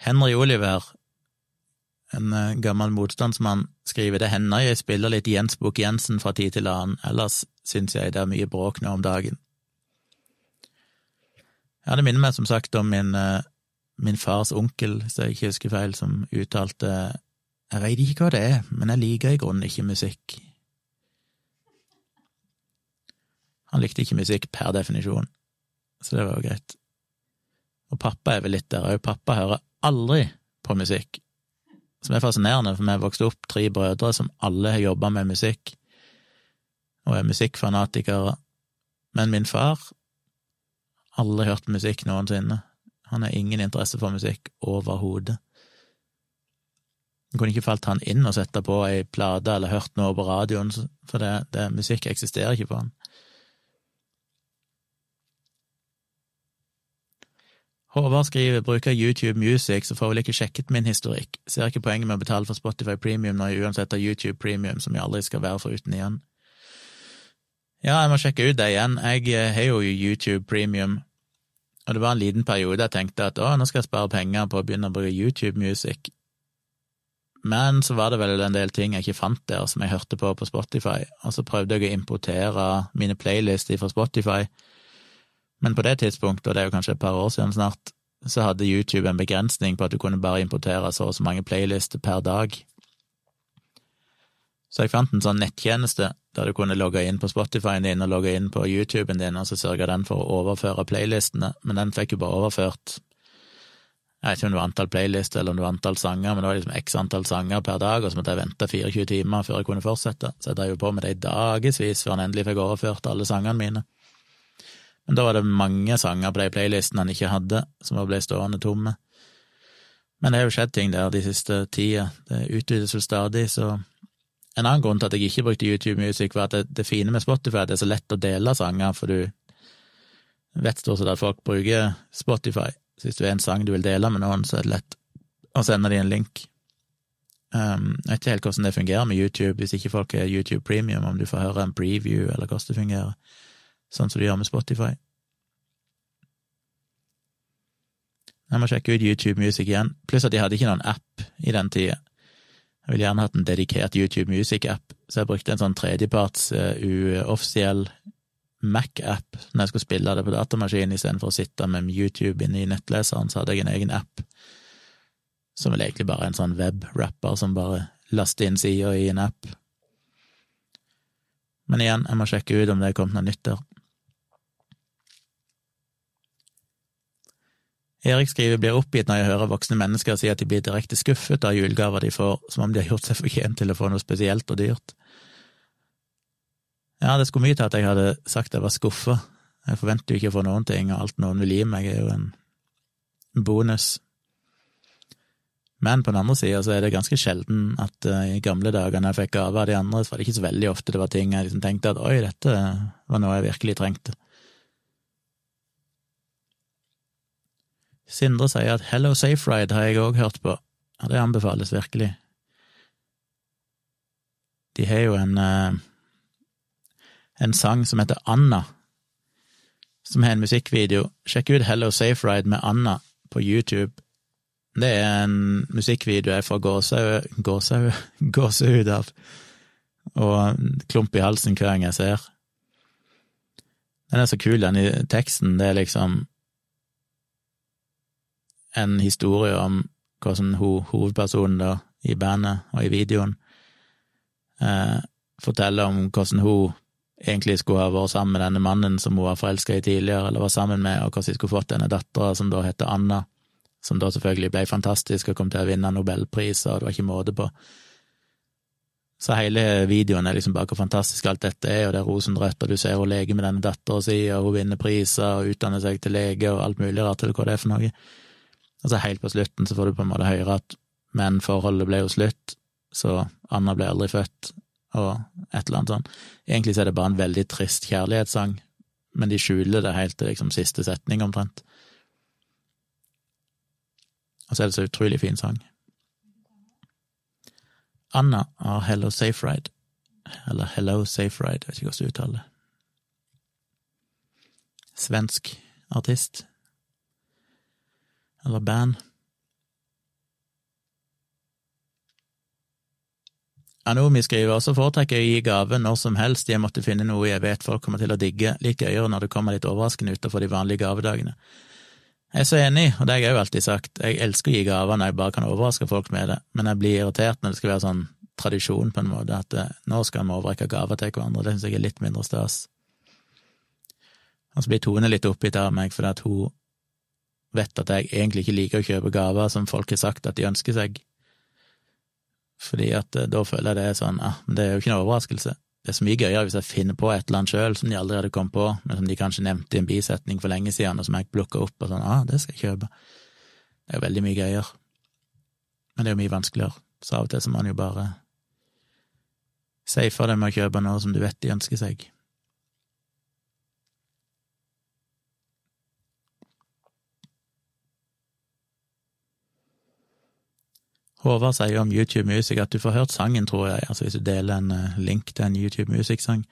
Henry Oliver, en eh, gammel motstandsmann, skriver det hender jeg spiller litt Jens Bukk-Jensen fra tid til annen, ellers syns jeg det er mye bråk nå om dagen. Ja, det minner meg som sagt om min, eh, min fars onkel, hvis jeg ikke husker feil, som uttalte jeg veit ikke hva det er, men jeg liker i grunnen ikke musikk. Han likte ikke musikk per definisjon, så det var jo greit. Og pappa er vel litt der òg, pappa hører aldri på musikk, som er fascinerende, for vi har vokst opp tre brødre som alle har jobba med musikk, og er musikkfanatikere, men min far aldri hørt musikk noensinne. Han har ingen interesse for musikk overhodet. Det kunne ikke falt han inn å sette på ei plate eller hørt noe på radioen, for det, det, musikk eksisterer ikke for han. Håvard skriver bruker YouTube Music, så får vel ikke sjekket min historikk. Ser ikke poenget med å betale for Spotify Premium når jeg uansett har YouTube Premium, som jeg aldri skal være foruten igjen. Ja, jeg må sjekke ut det igjen. Jeg eh, har jo YouTube Premium, og det var en liten periode jeg tenkte at å, nå skal jeg spare penger på å begynne å bruke YouTube Music. Men så var det vel en del ting jeg ikke fant der som jeg hørte på på Spotify, og så prøvde jeg å importere mine playlister fra Spotify men på det tidspunktet, og det er jo kanskje et par år siden snart, så hadde YouTube en begrensning på at du kunne bare importere så og så mange playlister per dag. Så jeg fant en sånn nettjeneste der du kunne logge inn på Spotify-en din og logge inn på YouTuben din, og så sørga den for å overføre playlistene, men den fikk jo bare overført Jeg vet ikke om det var antall playlister eller om det var antall sanger, men det var liksom x antall sanger per dag, og så måtte jeg vente 24 timer før jeg kunne fortsette, så jeg drev jo på med det i dagevis før han endelig fikk overført alle sangene mine. Men da var det mange sanger på de playlistene han ikke hadde, som ble stående tomme. Men det har jo skjedd ting der de siste tida, det utvides vel stadig, så en annen grunn til at jeg ikke brukte YouTube Music, var at det, det fine med Spotify er at det er så lett å dele sanger, for du vet stort sett at folk bruker Spotify. Så hvis du er en sang du vil dele med noen, så er det lett å sende dem en link. Um, jeg vet ikke helt hvordan det fungerer med YouTube, hvis ikke folk er YouTube Premium, om du får høre en preview, eller hvordan det fungerer, sånn som du gjør med Spotify. Jeg må sjekke ut YouTube Music igjen, pluss at de hadde ikke noen app i den tida. Jeg ville gjerne hatt en dedikert YouTube Music-app, så jeg brukte en sånn tredjeparts uh, uoffisiell Mac-app når jeg skulle spille det på datamaskinen, istedenfor å sitte med YouTube inne i nettleseren, så hadde jeg en egen app som vel egentlig bare er en sånn web-rapper som bare laster inn sida i en app. Men igjen, jeg må sjekke ut om det er kommet noe nytt der. Erik skriver blir oppgitt når jeg hører voksne mennesker si at de blir direkte skuffet av julegaver de får, som om de har gjort seg fortjent til å få noe spesielt og dyrt. Ja, det skulle mye til at jeg hadde sagt jeg var skuffa. Jeg forventer jo ikke å få noen ting, og alt noen vil gi meg, er jo en bonus. Men på den andre sida så er det ganske sjelden at uh, i gamle dager når jeg fikk gaver av de andre, så var det ikke så veldig ofte det var ting jeg liksom tenkte at oi, dette var noe jeg virkelig trengte. Sindre sier at Hello Safe Ride har jeg òg hørt på. Ja, det anbefales virkelig. De har jo en uh, en sang som heter Anna, som har en musikkvideo. Sjekk ut Hello Safe Ride med Anna på YouTube. Det er en musikkvideo jeg får gåsehud av, og klump i halsen hver gang jeg ser. Den er så kul, den i teksten. Det er liksom en historie om hvordan ho, hovedpersonen da, i bandet og i videoen eh, forteller om hvordan hun egentlig skulle ha vært sammen med denne mannen som hun var forelska i tidligere, eller var sammen med, og hvordan de skulle fått denne dattera som da heter Anna, som da selvfølgelig ble fantastisk og kom til å vinne nobelpriser, og det var ikke måte på. Så hele videoen er liksom bare hvor fantastisk alt dette er, og det er rosenrødt, og du ser hun leker med denne dattera si, og hun vinner priser og utdanner seg til lege og alt mulig rart, eller hva det er for noe. Og så helt på slutten så får du på en måte høre at men forholdet ble jo slutt, så Anna ble aldri født, og et eller annet sånt. Egentlig så er det bare en veldig trist kjærlighetssang, men de skjuler det helt til liksom siste setning, omtrent. Og så er det så utrolig fin sang. Anna av Hello Safe Ride, eller Hello Safe Ride, jeg vet ikke hvordan du uttaler det. Svensk artist. Eller band. Anomi skriver også foretrekker jeg å gi gave når som helst jeg måtte finne noe jeg vet folk kommer til å digge, litt gøyere når det kommer litt overraskende utenfor de vanlige gavedagene. Jeg er så enig, og det har jeg òg alltid sagt, jeg elsker å gi gaver når jeg bare kan overraske folk med det, men jeg blir irritert når det skal være sånn tradisjon, på en måte, at eh, nå skal vi overrekke gaver til hverandre, det synes jeg er litt mindre stas. Og så blir Tone litt oppgitt av meg fordi at hun vet at jeg egentlig ikke liker å kjøpe gaver som folk har sagt at de ønsker seg. Fordi at eh, da føler jeg det er sånn, ah, men det er jo ikke noe overraskelse. Det er så mye gøyere hvis jeg finner på et eller annet sjøl som de aldri hadde kommet på, men som de kanskje nevnte i en bisetning for lenge siden, og som jeg plukka opp og sånn, ah, det skal jeg kjøpe. Det er jo veldig mye gøyere. Men det er jo mye vanskeligere, så av og til så må man jo bare safe det med å kjøpe noe som du vet de ønsker seg. Håvard sier om YouTube Music at du får hørt sangen, tror jeg, altså hvis du deler en uh, link til en YouTube Music-sang,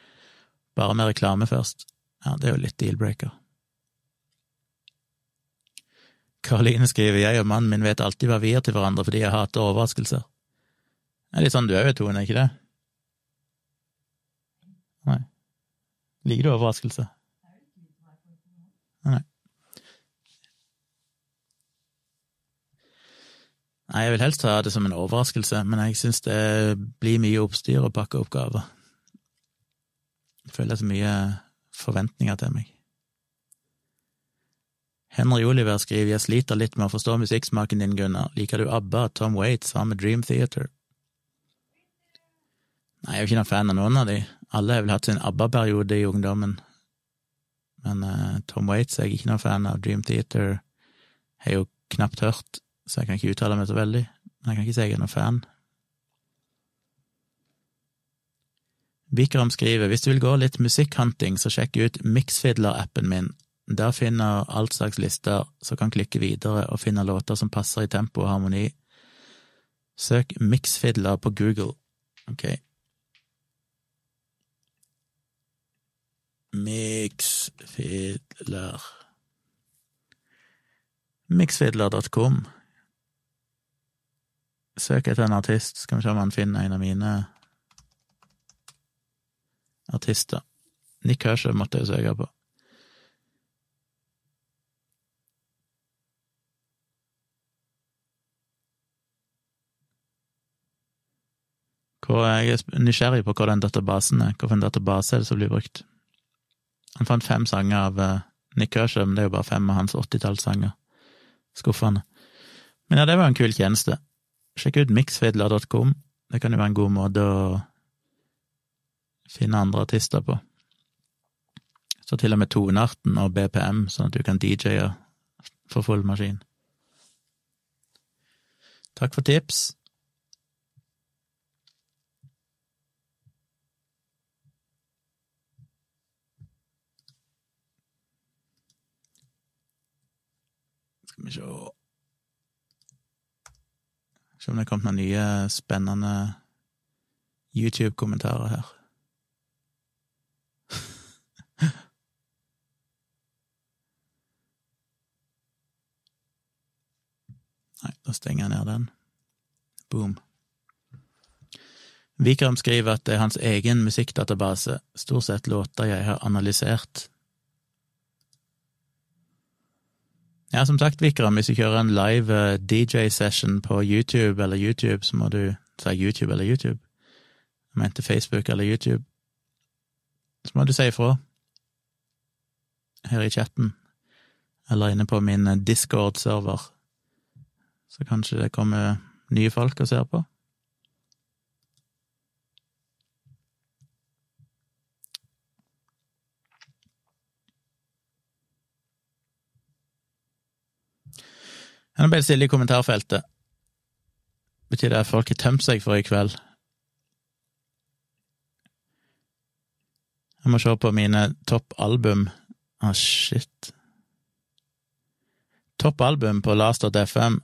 bare med reklame først. Ja, det er jo litt deal-breaker. Karoline skriver jeg og mannen min vet alltid hva vi er til hverandre fordi jeg hater overraskelser. Det er litt sånn du òg er, Tone, ikke det? Nei. Liker du overraskelse? Nei. Jeg vil helst ha det som en overraskelse, men jeg syns det blir mye oppstyr å pakke oppgaver. Jeg føler er så mye forventninger til meg. Henry Oliver skriver jeg sliter litt med å forstå musikksmaken din, Gunnar. Liker du ABBA, Tom Waits, hva med Dream Theater? Nei, jeg er jo ikke noen fan av noen av de. Alle har vel hatt sin ABBA-periode i ungdommen. Men uh, Tom Waits er jeg ikke noen fan av. Dream Theater har jeg jo knapt hørt, så jeg kan ikke uttale meg så veldig. Men jeg kan ikke si jeg er noen fan. Vikram skriver hvis du vil gå litt musikkhunting, så sjekk ut Mixfiddler-appen min. Der finner all slags lister som kan klikke videre og finne låter som passer i tempo og harmoni. Søk Mixfiddler på Google. Ok. Mixfiddler Mixfiddler.com. Søk etter en artist, skal vi se om han finner en av mine artister. Nick Hershaw måtte jeg søke på. Hvor jeg er nysgjerrig på hva den databasen er. Hvilken database er det som blir brukt? Han fant fem sanger av uh, Nick Hershaw, men det er jo bare fem av hans åttitallssanger. Skuffende. Men ja, det var en kul tjeneste. Sjekk ut mixfidler.com. Det kan jo være en god måte å finne andre artister på. Så til og med tonearten og BPM, sånn at du kan DJ-e for full maskin. Takk for tips. Skal vi se Se om det er kommet noen nye, spennende YouTube-kommentarer her. Nei, da stenger jeg ned den. Boom. Vikram skriver at det er hans egen musikkdatabase, stort sett låter jeg har analysert. Ja, som sagt, Vikram, hvis du kjører en live eh, DJ-session på YouTube eller YouTube, så må du si YouTube eller YouTube. Jeg mente Facebook eller YouTube. Så må du si ifra her i chatten, eller inne på min Discord-server, så kanskje det kommer nye folk og ser på. Nå ble det stille i kommentarfeltet. Betyr det at folk har tømt seg for i kveld? Jeg må se på mine toppalbum. Å, ah, shit. Toppalbum på last.fm.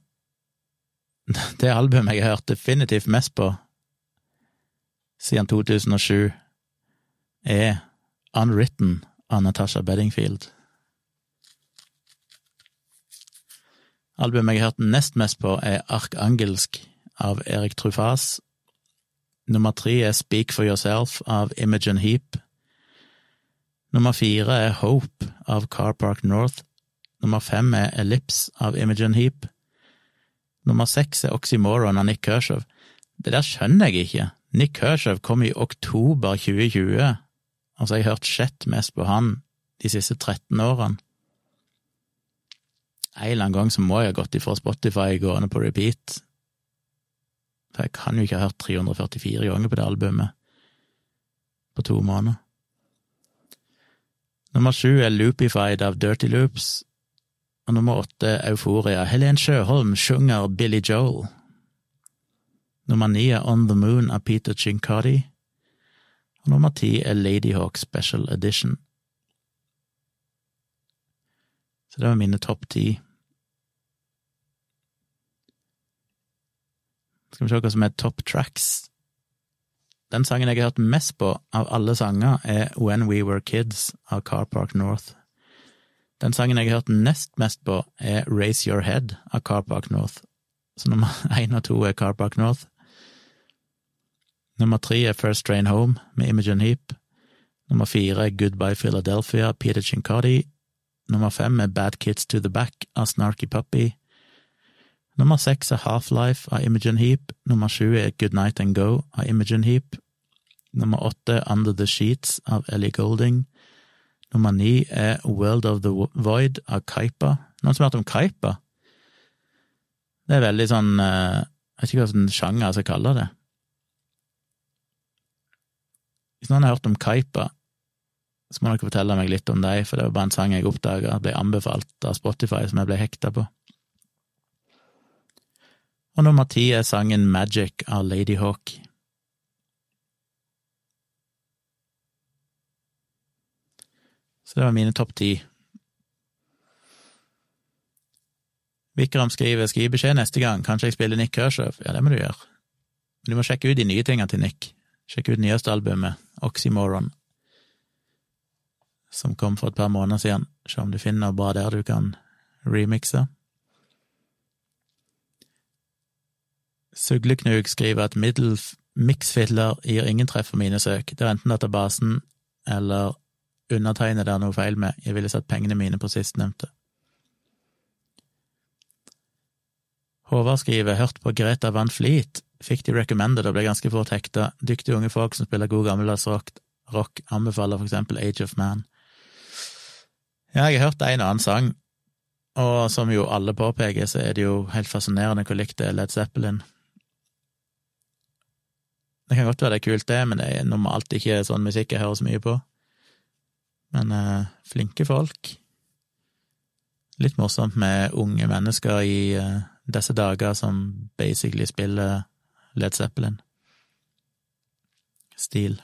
Det albumet jeg har hørt definitivt mest på siden 2007, er Unwritten av Natasha Beddingfield. Albumet jeg har hørt nest mest på, er Arkangelsk av Erik Trufas. Nummer tre er Speak for Yourself av Imogen Heap. Nummer fire er Hope av Car Park North. Nummer fem er Ellipse av Imogen Heap. Nummer seks er Oxymoron av Nick Kershaw. Det der skjønner jeg ikke. Nick Kershaw kom i oktober 2020. Altså, jeg har hørt sjett mest på han de siste 13 årene en eller annen gang så må jeg ha gått ifra Spotify gående på repeat. For jeg kan jo ikke ha hørt 344 ganger på det albumet på to måneder. Nummer sju er Loopified av Dirty Loops, og nummer åtte Euforia. Helen Sjøholm sjunger Billy Joel. Nummer ni er On the Moon av Peter Chinkati, og nummer ti er Ladyhawk Special Edition. Så det var mine topp ti. Skal vi se hva som er top tracks. Den sangen jeg har hørt mest på av alle sanger, er When We Were Kids av Car Park North. Den sangen jeg har hørt nest mest på, er Raise Your Head av Car Park North. Så nummer én og to er Car Park North. Nummer tre er First Train Home med Imogen Heap. Nummer fire er Goodbye Philadelphia, Peter Chinkati. Nummer fem er Bad Kids to the Back av Snarky Puppy. Nummer seks er Half-Life av Imogen Heap. Nummer sju er Good Night and Go av Imogen Heap. Nummer åtte er Under the Sheets av Ellie Golding. Nummer ni er World of the Void av Kaipa. Noen som har hørt om Kaipa? Det er veldig sånn eh, Jeg vet ikke hva hvilken sjanger jeg skal kalle det. Hvis noen har hørt om Kaipa, så må dere fortelle meg litt om dem, for det var bare en sang jeg oppdaga ble anbefalt av Spotify, som jeg ble hekta på. Og nummer ti er sangen Magic av Lady Hawk. Så det var mine topp ti. Vikram skriver skal gi beskjed neste gang, kanskje jeg spiller Nick Kershaw? Ja, det må du gjøre. Men du må sjekke ut de nye tingene til Nick. Sjekke ut nyeste albumet, Oxymoron, som kom for et par måneder siden. Se om du finner noe bra der du kan remixe. Sugleknug skriver at middel mixfiddler gir ingen treff for mine søk. Det er enten databasen eller undertegnede det er noe feil med. Jeg ville satt pengene mine på sistnevnte. Håvard skriver hørt på Greta Van Fleet, fikk de recommended og ble ganske fort hekta. Dyktige unge folk som spiller god gammeldags rock, rock, anbefaler for eksempel Age of Man. Ja, jeg har hørt en annen sang, og som jo alle påpeker, så er det jo helt fascinerende hvor likt det er Led Zeppelin. Det kan godt være det er kult, det, men det er normalt ikke sånn musikk jeg hører så mye på. Men eh, flinke folk. Litt morsomt med unge mennesker i eh, disse dager som basically spiller Led Zeppelin. Stil.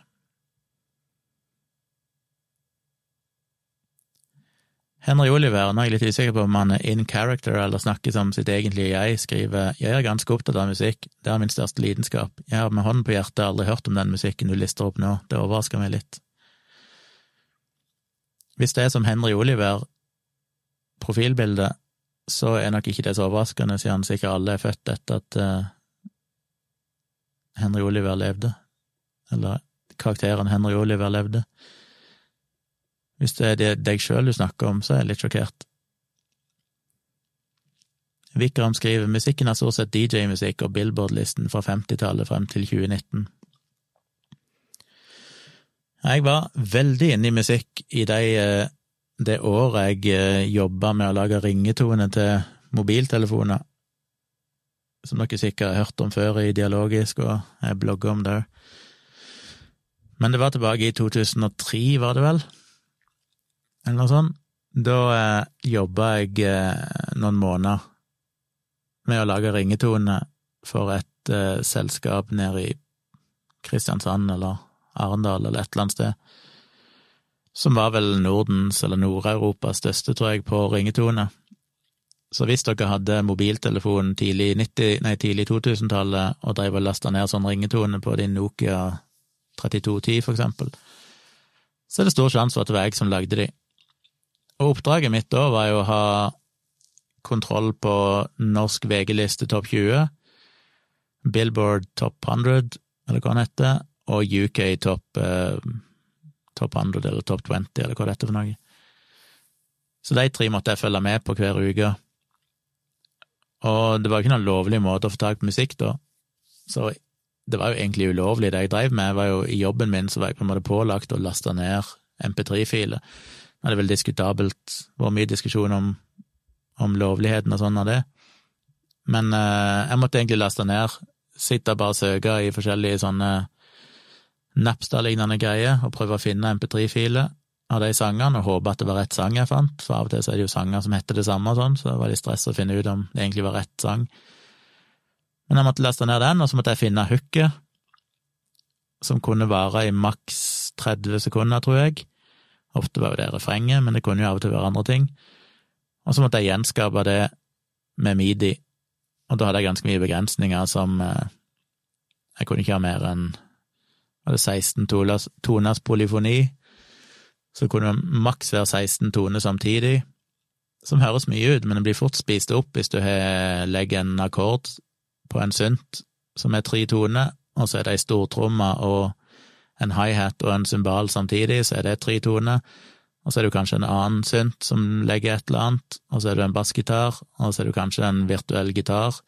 Henry Oliver, nå er jeg litt usikker på om han er in character eller snakker som sitt egentlige jeg, skriver jeg er ganske opptatt av musikk, det er min største lidenskap, jeg har med hånden på hjertet aldri hørt om den musikken du lister opp nå, det overrasker meg litt. Hvis det er som Henry Oliver, profilbildet, så er nok ikke det så overraskende, siden sikkert alle er født etter at uh, Henry Oliver levde, eller karakteren Henry Oliver levde. Hvis det er deg sjøl du snakker om, så er jeg litt sjokkert. Vikram skriver musikken er stort sett DJ-musikk og Billboard-listen fra 50-tallet frem til 2019. Jeg var veldig inne i musikk i de, eh, det året jeg eh, jobba med å lage ringetone til mobiltelefoner, som dere sikkert har hørt om før i Dialogisk, og jeg blogger om det òg. Men det var tilbake i 2003, var det vel? Eller noe sånt. Da eh, jobba jeg eh, noen måneder med å lage ringetone for et eh, selskap nede i Kristiansand eller Arendal eller et eller annet sted, som var vel Nordens eller Nord-Europas største, tror jeg, på ringetone. Så hvis dere hadde mobiltelefon tidlig, 90, nei, tidlig 2000-tallet og drev og lasta ned sånn ringetone på din Nokia 3210, for eksempel, så er det stor sjanse for at det var jeg som lagde de. Og oppdraget mitt da var jo å ha kontroll på norsk VG-liste topp 20, Billboard topp 100, eller hva den heter, og UK topp eh, top 100 eller topp 20, eller hva det heter for noe. Så de tre måtte jeg følge med på hver uke. Og det var ikke noen lovlig måte å få tak på musikk da, så det var jo egentlig ulovlig det jeg drev med. Jeg var jo, I jobben min så var jeg på en måte pålagt å laste ned MP3-filer. Er det vel diskutabelt, hvor mye diskusjon om, om lovligheten og sånn av det. Men eh, jeg måtte egentlig laste ned, sitte og bare søke i forskjellige sånne Napster-lignende greier og prøve å finne MP3-filer av de sangene og håpe at det var rett sang jeg fant, for av og til så er det jo sanger som heter det samme og sånn, så det var litt stress å finne ut om det egentlig var rett sang. Men jeg måtte laste ned den, og så måtte jeg finne hooket, som kunne vare i maks 30 sekunder, tror jeg. Ofte var jo det refrenget, men det kunne jo av og til være andre ting. Og så måtte jeg gjenskape det med midi, og da hadde jeg ganske mye begrensninger som eh, Jeg kunne ikke ha mer enn var det 16 toners, toners polyfoni, så kunne det maks være 16 toner samtidig, som høres mye ut, men det blir fort spist opp hvis du legger en akkord på en synt som er tre toner, og så er det ei stortromme og en high-hat og en cymbal samtidig, så er det tre toner. og så er det kanskje en annen synt som legger et eller annet, og så er det en bassgitar, og så er det kanskje en virtuell gitar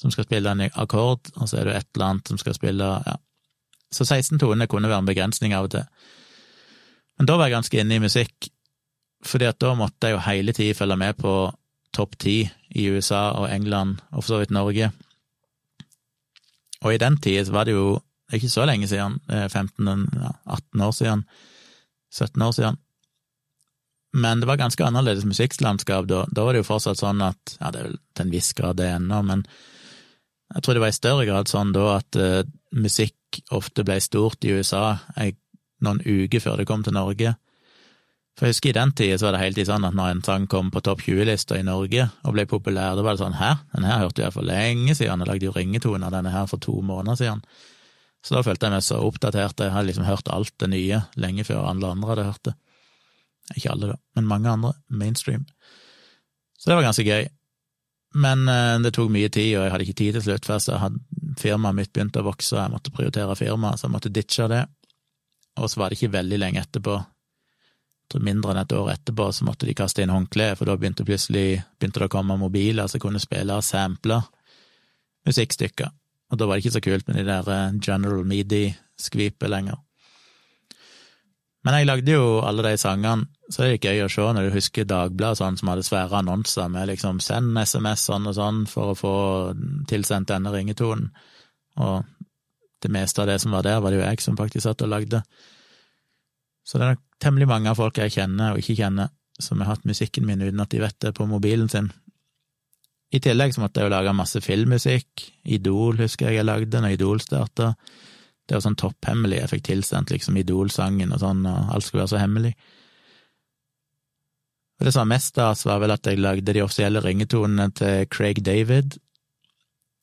som skal spille en akkord, og så er det et eller annet som skal spille ja. Så 16 toner kunne være en begrensning av og til. Men da var jeg ganske inne i musikk, fordi at da måtte jeg jo hele tida følge med på topp ti i USA og England, og for så vidt Norge. Og i den tida var det jo ikke så lenge siden, 15, ja, 18 år siden, 17 år siden, men det var ganske annerledes musikklandskap da. Da var det jo fortsatt sånn at Ja, det er vel til en viss grad det ennå, men jeg tror det var i større grad sånn da at uh, musikk ofte ble stort i USA jeg, noen uker før det kom til Norge. For jeg husker i den tida så var det hele tiden sånn at når en sang kom på topp 20-lista i Norge og ble populær, da var det sånn hæ, den her hørte jeg for lenge siden, jeg lagde jo ringetoner denne her for to måneder siden. Så da følte jeg meg så oppdatert, jeg hadde liksom hørt alt det nye lenge før alle andre hadde hørt det. Ikke alle, da, men mange andre. Mainstream. Så det var ganske gøy. Men eh, det tok mye tid, og jeg hadde ikke tid til slutt, for hadde firmaet mitt begynt å vokse, og jeg måtte prioritere firmaet, så jeg måtte ditche det. Og så var det ikke veldig lenge etterpå, jeg tror mindre enn et år etterpå, så måtte de kaste inn håndkleet, for da begynte plutselig begynte det å komme mobiler som kunne spille og sample musikkstykker. Og da var det ikke så kult med de der eh, General Medi-skvipet lenger. Men jeg lagde jo alle de sangene, så det er det gøy å se når du husker Dagbladet sånn, som hadde svære annonser med liksom 'send SMS' sånn og sånn for å få tilsendt denne ringetonen. Og det meste av det som var der, var det jo jeg som faktisk satt og lagde. Så det er nok temmelig mange av folk jeg kjenner og ikke kjenner, som har hatt musikken min uten at de vet det, på mobilen sin. I tillegg så måtte jeg jo lage masse filmmusikk. Idol husker jeg jeg lagde når Idol starta. Det var sånn topphemmelig. Jeg fikk tilsendt liksom Idol-sangen og sånn, og alt skulle være så hemmelig. Og det som var mest stas, var vel at jeg lagde de offisielle ringetonene til Craig David,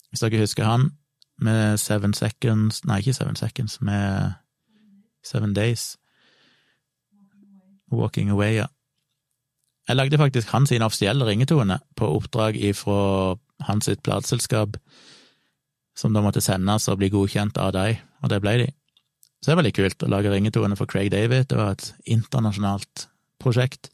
hvis dere husker han, med Seven Seconds Nei, ikke Seven Seconds, med Seven Days. Walking Away, ja. Jeg lagde faktisk hans offisielle ringetone på oppdrag ifra hans sitt plateselskap som da måtte sendes og bli godkjent av dem, og det ble de. Så det er veldig kult å lage ringetone for Craig David, det var et internasjonalt prosjekt.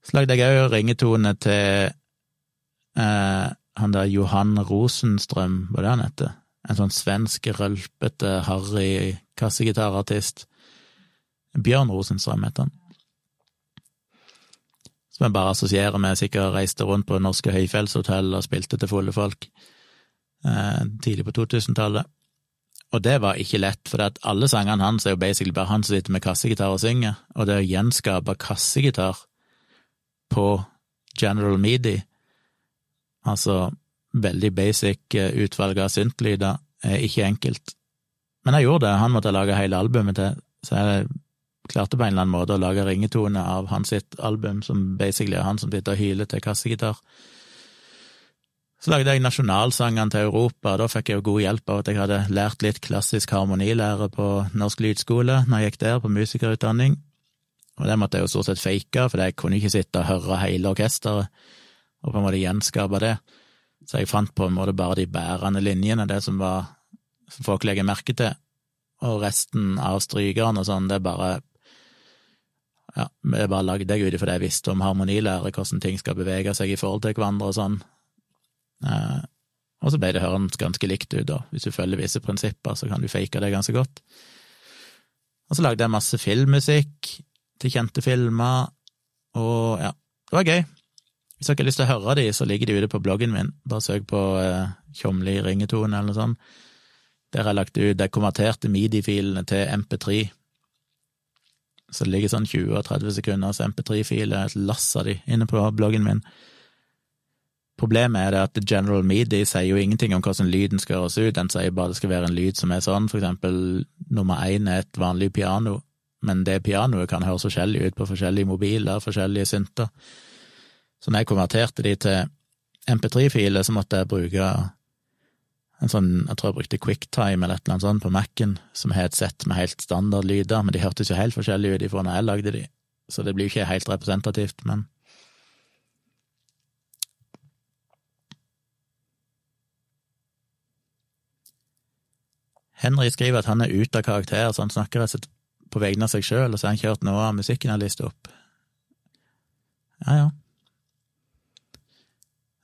Så lagde jeg òg ringetone til eh, han der Johan Rosenstrøm, hva det han heter? En sånn svensk, rølpete, harry kassegitarartist. Bjørn Rosenstrøm heter han. Som jeg bare assosierer med sikkert reiste rundt på norske høyfjellshotell og spilte til fulle folk. Eh, tidlig på 2000-tallet. Og det var ikke lett, for alle sangene hans er jo basically bare han som sitter med kassegitar og synger, og det å gjenskape kassegitar på General Medi, altså veldig basic eh, utvalg av syntlyder, er ikke enkelt. Men jeg gjorde det, han måtte lage hele albumet til, så jeg klarte på en eller annen måte å lage ringetone av hans sitt album, som basically er han som sitter og hyler til kassegitar. Så lagde jeg nasjonalsangene til Europa, og da fikk jeg jo god hjelp av at jeg hadde lært litt klassisk harmonilære på Norsk lydskole når jeg gikk der, på musikerutdanning. Og det måtte jeg jo stort sett fake, for jeg kunne ikke sitte og høre hele orkesteret og på en måte gjenskape det. Så jeg fant på en måte bare de bærende linjene, det som var som folk legger merke til, og resten av strykerne og sånn, det bare ja, jeg bare lagde jeg ut ifra det jeg visste om harmonilære, hvordan ting skal bevege seg i forhold til hverandre og sånn, Eh, og så ble det hørende ganske likt ut, da. Hvis du følger visse prinsipper, så kan du fake det ganske godt. Og så lagde jeg masse filmmusikk til kjente filmer, og ja, det var gøy. Hvis dere har lyst til å høre de, så ligger de ute på bloggen min. Bare søk på eh, Tjomli ringetone eller noe sånt. Der har jeg lagt ut de konverterte midi-filene til MP3. Så det ligger sånn 20 og 30 sekunders MP3-filer, et lass av de, inne på bloggen min. Problemet er det at General Media sier jo ingenting om hvordan lyden skal høres ut, den sier bare det skal være en lyd som er sånn, for eksempel nummer én er et vanlig piano, men det pianoet kan høres forskjellig ut på forskjellige mobiler, forskjellige synter. Så når jeg konverterte de til MP3-filer, så måtte jeg bruke en sånn, jeg tror jeg brukte QuickTime eller et eller annet sånt på Mac-en, som har et sett med helt standard lyder, men de hørtes jo helt forskjellige ut ifra når jeg lagde de, så det blir jo ikke helt representativt, men Henry skriver at han er ute av karakter, så han snakker på vegne av seg sjøl, og så har han kjørt noe av musikken jeg har lyst opp. Ja, ja.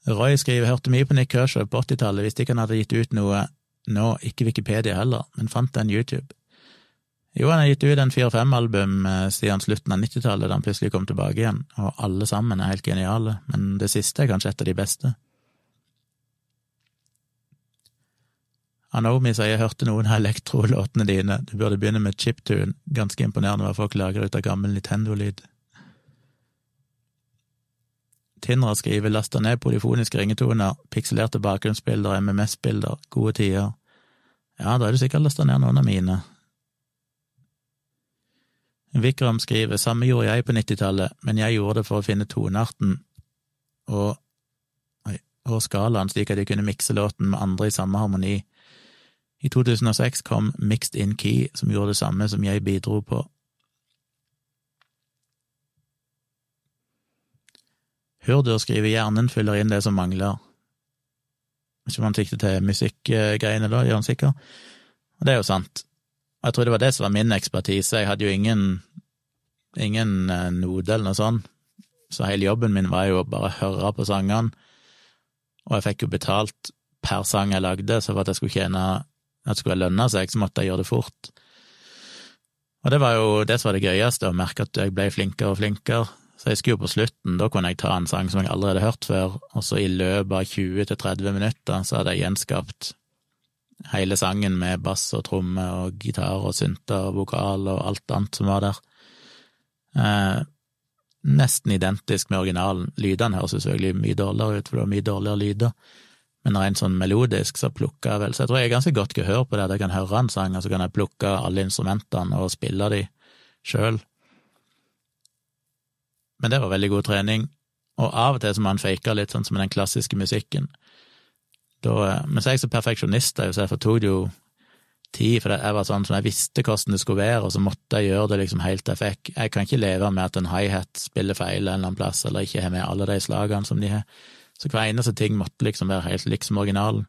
Roy skriver hørte mye på Nick Kershaw på 80-tallet, visste ikke han hadde gitt ut noe nå, ikke Wikipedia heller, men fant den YouTube. Jo, han har gitt ut en fire-fem album eh, siden slutten av 90-tallet, da han plutselig kom tilbake igjen, og alle sammen er helt geniale, men det siste er kanskje et av de beste. Anomi sier jeg hørte noen av elektrolåtene dine, du burde begynne med chiptune, ganske imponerende hva folk lager ut av gammel Nintendo-lyd. Tindra skriver lasta ned polyfoniske ringetoner, pikselerte bakgrunnsbilder, MMS-bilder, gode tider. Ja, da er du sikkert lasta ned noen av mine. Vikram skriver samme gjorde jeg på 90-tallet, men jeg gjorde det for å finne tonearten og, og skalaen slik at jeg kunne mikse låten med andre i samme harmoni. I 2006 kom Mixed In Key, som gjorde det samme som jeg bidro på. Hurdur skriver hjernen fyller inn det som mangler. Ikke om han sikter til musikkgreiene da, gjør han sikkert. Og det er jo sant. Og jeg tror det var det som var min ekspertise. Jeg hadde jo ingen, ingen eh, node eller noe sånt, så hele jobben min var jo å bare høre på sangene, og jeg fikk jo betalt per sang jeg lagde, så for at jeg skulle tjene at det skulle lønne seg, så måtte jeg gjøre det fort. Og det var jo det som var det gøyeste, å merke at jeg ble flinkere og flinkere. Så jeg skulle jo på slutten, da kunne jeg ta en sang som jeg allerede hadde hørt før, og så i løpet av 20-30 minutter så hadde jeg gjenskapt hele sangen med bass og tromme og gitar og synter og vokal og alt annet som var der. Eh, nesten identisk med originalen. Lydene høres selvfølgelig mye dårligere ut, for det var mye dårligere lyder, men rent sånn melodisk så plukka jeg vel Så jeg tror jeg er ganske godt gehør på det, at jeg kan høre en sang, og så kan jeg plukke alle instrumentene og spille de sjøl. Men det var veldig god trening, og av og til så må han fake litt, sånn som den klassiske musikken. Da, eh, men så er jeg så perfeksjonist, så jeg fortok det jo tid, for jeg var sånn som jeg visste hvordan det skulle være, og så måtte jeg gjøre det liksom helt til jeg fikk Jeg kan ikke leve med at en high-hat spiller feil en eller annen plass, eller ikke har med alle de slagene som de har. Så hver eneste ting måtte liksom være helt liksom originalen.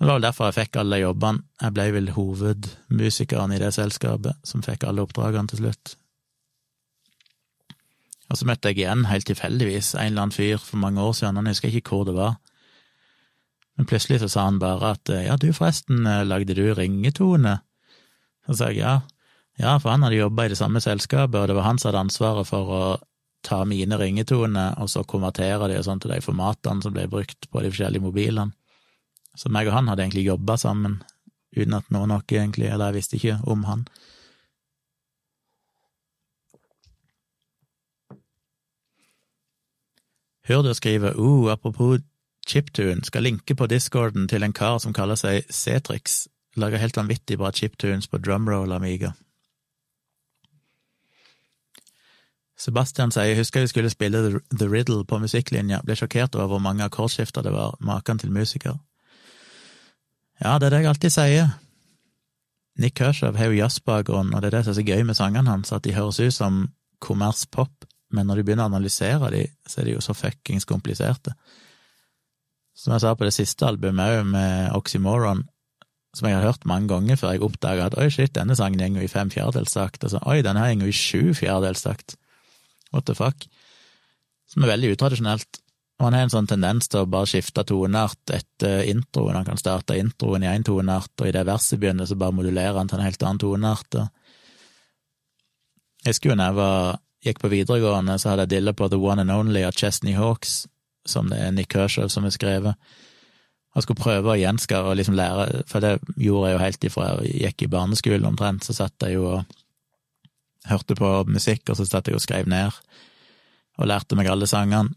Det var vel derfor jeg fikk alle de jobbene. Jeg ble vel hovedmusikeren i det selskapet som fikk alle oppdragene til slutt. Og så møtte jeg igjen, helt tilfeldigvis, en eller annen fyr for mange år siden, han husker ikke hvor det var. Men plutselig så sa han bare at ja, du forresten, lagde du ringetone? Så sa jeg ja, ja, for han hadde jobba i det samme selskapet, og det var han som hadde ansvaret for å ta mine ringetoner og så konvertere de og sånn til de formatene som ble brukt på de forskjellige mobilene. Så meg og han hadde egentlig jobba sammen, uten at noen nok egentlig, eller jeg visste ikke om han. Hør du skrive uh, apropos chiptune, skal linke på discorden til en kar som kaller seg Cetrix, lager helt vanvittig bra chiptunes på drumroll Amiga. Sebastian sier husker vi skulle spille The Riddle på musikklinja, ble sjokkert over hvor mange akkordskifter det var, maken til musiker. Ja, det er det jeg alltid sier. Nick Kershaw har jo jazzbakgrunn, og det er det som er så gøy med sangene hans, at de høres ut som kommerspop, men når du begynner å analysere de, så er de jo så fuckings kompliserte. Som jeg sa på det siste albumet òg, med Oxymoron, som jeg har hørt mange ganger før jeg oppdaga at oi, shit, denne sangen går i fem fjerdedelstakt, og så oi, denne her går i sju fjerdedelstakt. What the fuck? Som er veldig utradisjonelt. Og han har en sånn tendens til å bare skifte toneart etter introen. Han kan starte introen i én toneart, og i det verset begynner, så bare modulerer han til en helt annen toneart. Jeg husker jo da gikk på videregående, så hadde jeg dilla på The One and Only av Chesney Hawks, som det er Nick Kershaw som har skrevet. Jeg skulle prøve å gjenskare og liksom lære, for det gjorde jeg jo helt ifra jeg gikk i barneskolen omtrent, så satt jeg jo og hørte på musikk, og så satt jeg og skrev ned, og lærte meg alle sangene.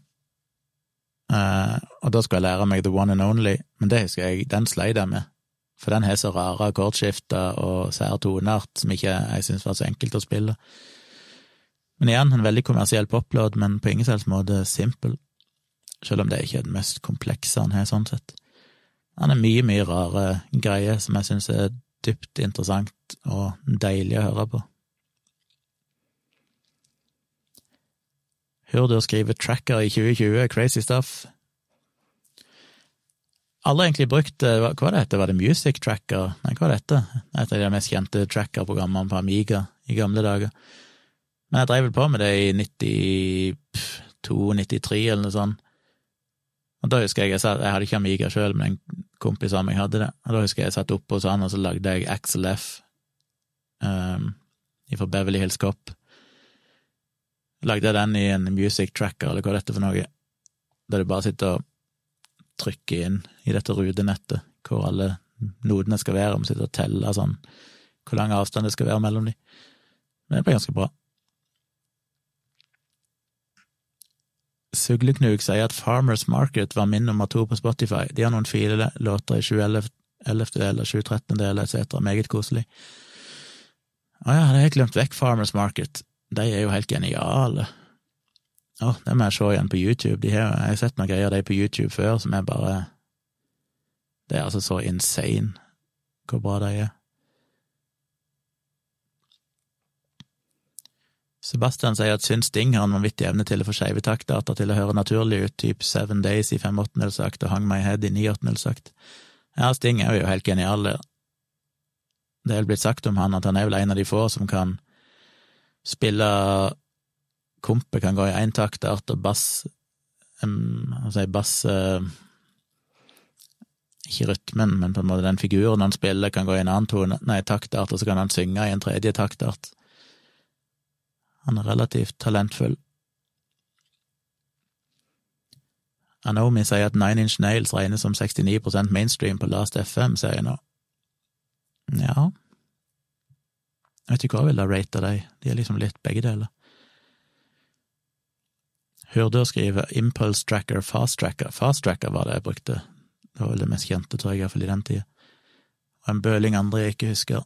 Uh, og da skulle jeg lære meg The One and Only, men det husker jeg, den sleit jeg med, for den har så rare akkordskifter og sær toneart som ikke jeg syns var så enkelt å spille. Men igjen, en veldig kommersiell poplåt, men på ingen selvs måte simpel, selv om det ikke er den mest komplekse han har, sånn sett. Han er mye, mye rare greier som jeg syns er dypt interessant og deilig å høre på. Hør du å skrive tracker i 2020, crazy stuff. Aldri egentlig brukt Hva var det hette? Var det Music Tracker? Nei, hva var dette? Et av de mest kjente tracker-programmene på Amiga i gamle dager. Men jeg drev vel på med det i 92-93 eller noe sånt. Og da husker jeg jeg, satt, jeg hadde ikke Amiga sjøl, men en kompis av meg hadde det. Og da husker jeg jeg satt oppe hos han, og så lagde jeg Axel F um, fra Beverly Hills Cop. Lagde jeg den i en music tracker, eller hva er dette for noe, der du bare sitter og trykker inn i dette rutenettet hvor alle nodene skal være, og sitter og teller sånn hvor lang avstand det skal være mellom dem. Det ble ganske bra. Sugleknug sier at Farmers Market var min nummer to på Spotify. De har noen fine låter i 7.11-deler, 7.13-deler etc. Meget koselig. Å ja, hadde jeg glemt vekk Farmers Market. De er jo helt geniale. Å, det må jeg se igjen på YouTube. De har, jeg har sett noen greier av de på YouTube før som er bare Det er altså så insane hvor bra de er. Sebastian sier at syns Sting har en vanvittig evne til å få skeive taktdata til å høre naturlig ut, typ Seven Days i fem åttendelsakt og Hang My Head i ni åttendelsakt. Ja, Sting er jo helt genial. Det er vel blitt sagt om han at han er vel en av de få som kan spille Kompet kan gå i eintaktart, og bass um, Altså bass uh, Ikke rytmen, men på en måte den figuren han spiller, kan gå i en annen tone, nei, taktart, og så kan han synge i en tredje taktart. Han er relativt talentfull. Anomi sier at Nine Inch Nails regnes som 69% mainstream på Last FM, ser jeg nå. Ja Jeg vet ikke hva jeg ville rate dem, de, er liksom litt begge deler. Hørte å skrive Impulse Tracker, Fast Tracker. Fast Tracker var det jeg brukte. Det var vel det mest kjente, tror jeg, iallfall i den tida. Og en bøling andre jeg ikke husker.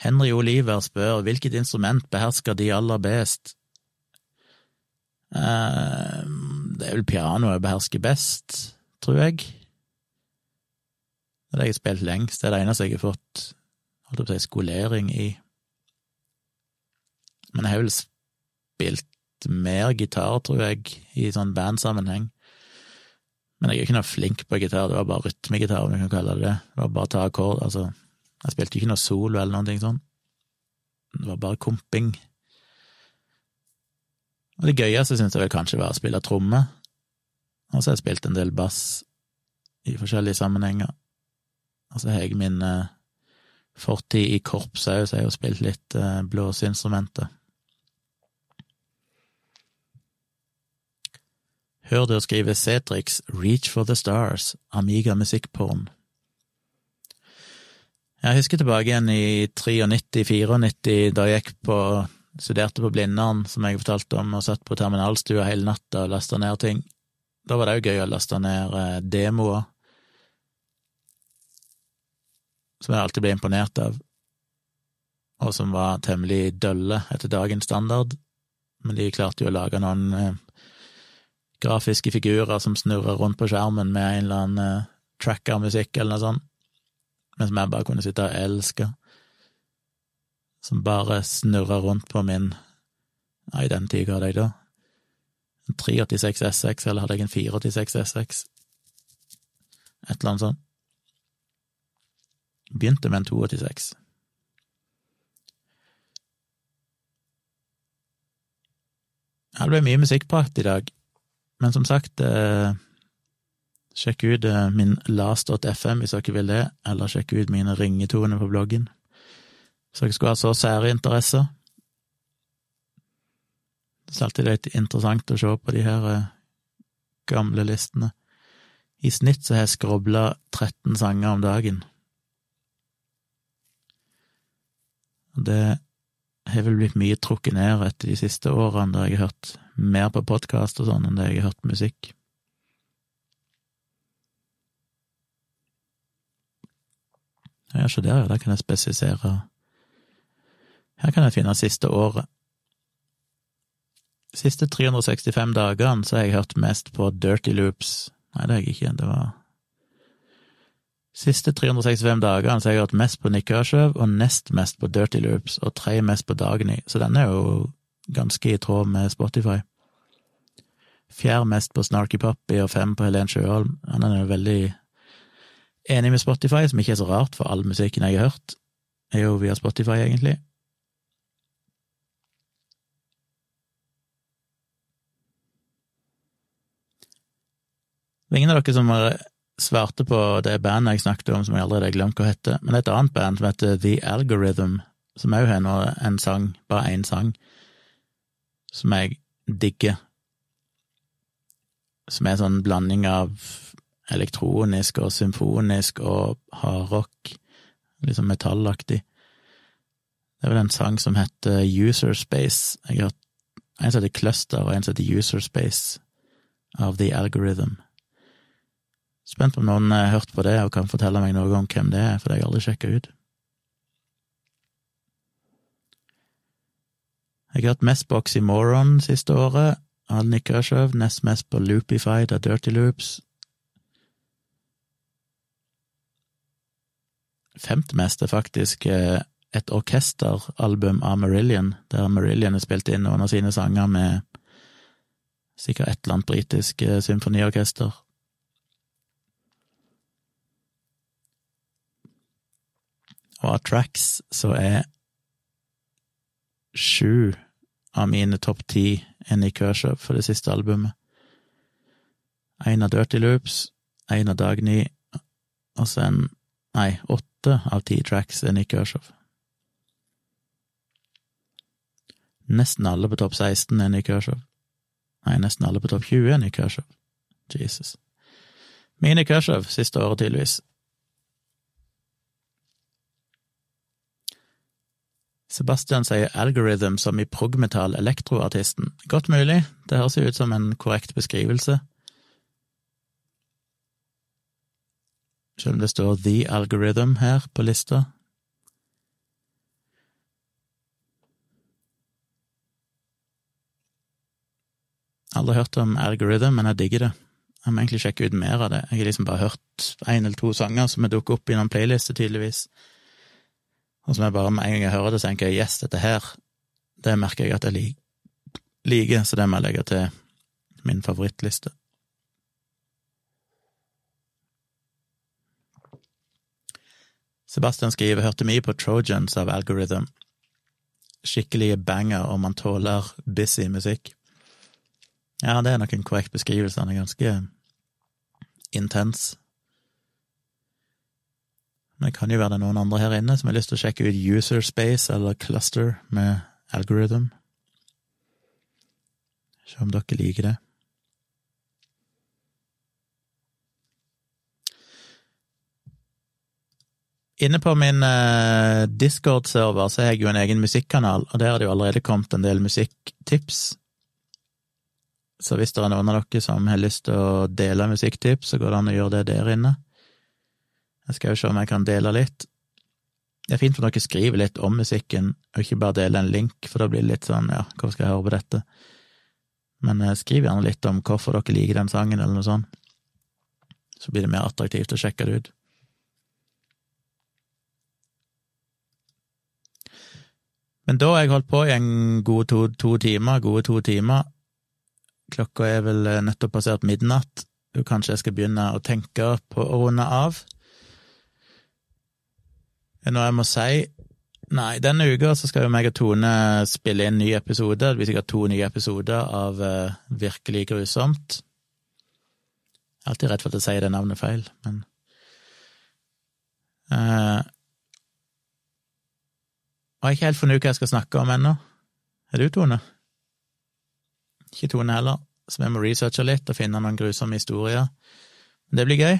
Henry Oliver spør hvilket instrument behersker de aller best? Eh, det er vel pianoet jeg behersker best, tror jeg. Det er det jeg har spilt lengst, det er det eneste jeg har fått holdt på å si skolering i. Men jeg har vel spilt mer gitar, tror jeg, i sånn bandsammenheng. Men jeg er ikke noe flink på gitar, det var bare rytmegitar, om du kan kalle det det. Det var bare å ta akkord, altså. Jeg spilte ikke noe solo eller noen ting sånn. Det var bare komping. Og det gøyeste syntes jeg vel kanskje var å spille tromme. Og så har jeg spilt en del bass i forskjellige sammenhenger. Og så har jeg min eh, fortid i korps òg, så jeg har jo spilt litt eh, blåseinstrumenter. Hør det å skrive Cetrix Reach for the Stars, Amiga Musikkporn. Jeg husker tilbake igjen i 93-94, da jeg gikk på studerte på Blindern, som jeg fortalte om, og satt på terminalstua hele natta og lasta ned ting. Da var det òg gøy å laste ned eh, demoer, som jeg alltid ble imponert av, og som var temmelig dølle etter dagens standard, men de klarte jo å lage noen eh, grafiske figurer som snurrer rundt på skjermen med en eller annen eh, tracker-musikk eller noe sånt men som jeg bare kunne sitte og elske. Som bare snurra rundt på min Nei, den tida hadde jeg da en 386 SX, eller hadde jeg en 486 SX? Et eller annet sånt. Begynte med en 286. Det ble mye musikkprat i dag, men som sagt eh, Sjekk ut eh, min last.fm hvis dere vil det, eller sjekk ut mine ringetoner på bloggen. Hvis dere skulle ha så sære interesser. Det er alltid litt interessant å se på de her eh, gamle listene. I snitt så har jeg skrobla 13 sanger om dagen. Det har vel blitt mye trukket ned etter de siste årene, der jeg har hørt mer på podkast og sånn enn det jeg har hørt musikk. Ja, se der, ja, der kan jeg spesifisere Her kan jeg finne siste året. Siste 365 dagene så har jeg hørt mest på Dirty Loops. Nei, det har jeg ikke, det var Siste 365 dagene så har jeg hørt mest på Nick og nest mest på Dirty Loops og tre mest på Dagny, så den er jo ganske i tråd med Spotify. Fjerde mest på Snarky Poppy og fem på Helen Sjøholm. Han er jo veldig enig med Spotify, som ikke er så rart, for all musikken jeg har hørt, er jo via Spotify, egentlig. Det er ingen av dere som har svarte på det bandet jeg snakket om, som jeg allerede har glemt hva heter, men det er et annet band som heter The Algorithm, som òg har en sang, bare én sang, som jeg digger. Som er en sånn blanding av elektronisk og symfonisk og hardrock, liksom metallaktig. Det er vel en sang som heter User Space. Jeg har en som heter Cluster, og en som heter User Space, av The Algorithm. Spent på om noen har hørt på det og kan fortelle meg noe om hvem det er, for det har jeg aldri sjekka ut. Jeg har hørt mest på Oxymoron siste året, av Nick nest mest på Loopified av Dirty Loops. Femte mest er faktisk eh, et orkesteralbum av Marillion, der Marillion har spilt inn noen av sine sanger med sikkert et eller annet britisk eh, symfoniorkester. Og av tracks så er sju av mine topp ti enn i Kershaw for det siste albumet. Én av Dirty Loops, én av Dagny, og så en Nei, åtte av ti tracks er Nick Kershaw. Nesten alle på topp 16 er Nick Kershaw. Nei, nesten alle på topp 20 er Nick Kershaw. Jesus. Mine Kershaw siste året, tydeligvis. Sebastian sier algorithm som i progmetal elektroartisten. Godt mulig, det høres jo ut som en korrekt beskrivelse. Selv om det står The Algorithm her på lista. Aldri hørt om algorithm, men jeg digger det. Jeg må egentlig sjekke ut mer av det. Jeg har liksom bare hørt én eller to sanger som har dukket opp i noen playlister, tydeligvis og som jeg bare med en gang jeg hører det, tenker jeg yes, dette her, det merker jeg at jeg liker, så det må jeg legge til min favorittliste. Sebastian skriver hørte mye på Trojans av Algorithm. Skikkelige banger om man tåler busy musikk. Ja, det er nok en korrekt beskrivelse, han er ganske intens. Men det kan jo være det er noen andre her inne som har lyst til å sjekke ut User Space eller Cluster med Algorithm. Se om dere liker det. Inne på min uh, Discord-server så har jeg jo en egen musikkanal, og der har det jo allerede kommet en del musikktips. Så hvis det er noen av dere som har lyst til å dele musikktips, så går det an å gjøre det der inne. Jeg skal jo se om jeg kan dele litt. Det er fint for dere skriver litt om musikken, og ikke bare dele en link, for da blir det litt sånn, ja, hvorfor skal jeg høre på dette? Men uh, skriv gjerne litt om hvorfor dere liker den sangen, eller noe sånt. Så blir det mer attraktivt å sjekke det ut. Men da har jeg holdt på i en god to, to timer, gode to timer. Klokka er vel eh, nettopp passert midnatt, og kanskje jeg skal begynne å tenke på å runde av. Noe jeg må si? Nei, denne uka så skal jo meg og Tone spille inn ny episode. Det blir sikkert to nye episoder av uh, Virkelig grusomt. Jeg er alltid redd for at jeg sier det navnet feil, men uh, Og jeg har ikke helt funnet ut hva jeg skal snakke om ennå. Er du, Tone? Ikke Tone heller, så vi må researche litt og finne noen grusomme historier. Men det blir gøy.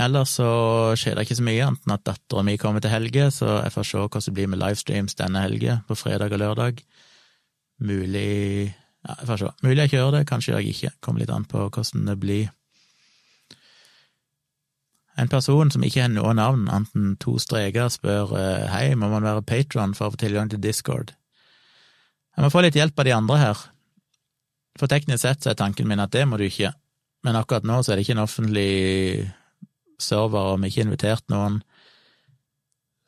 Ellers så skjer det ikke så mye, annet enn at dattera mi kommer til helge, så jeg får se hvordan det blir med livestreams denne helga, på fredag og lørdag. Mulig Ja, jeg får se. Mulig jeg kjører det, kanskje jeg ikke. Kommer litt an på hvordan det blir. En person som ikke har noe navn, enten to streker, spør eh, hei, må man være patron for å få tilgang til Discord. Jeg må få litt hjelp av de andre her. For teknisk sett så er tanken min at det må du ikke, men akkurat nå så er det ikke en offentlig server, og vi har ikke invitert noen.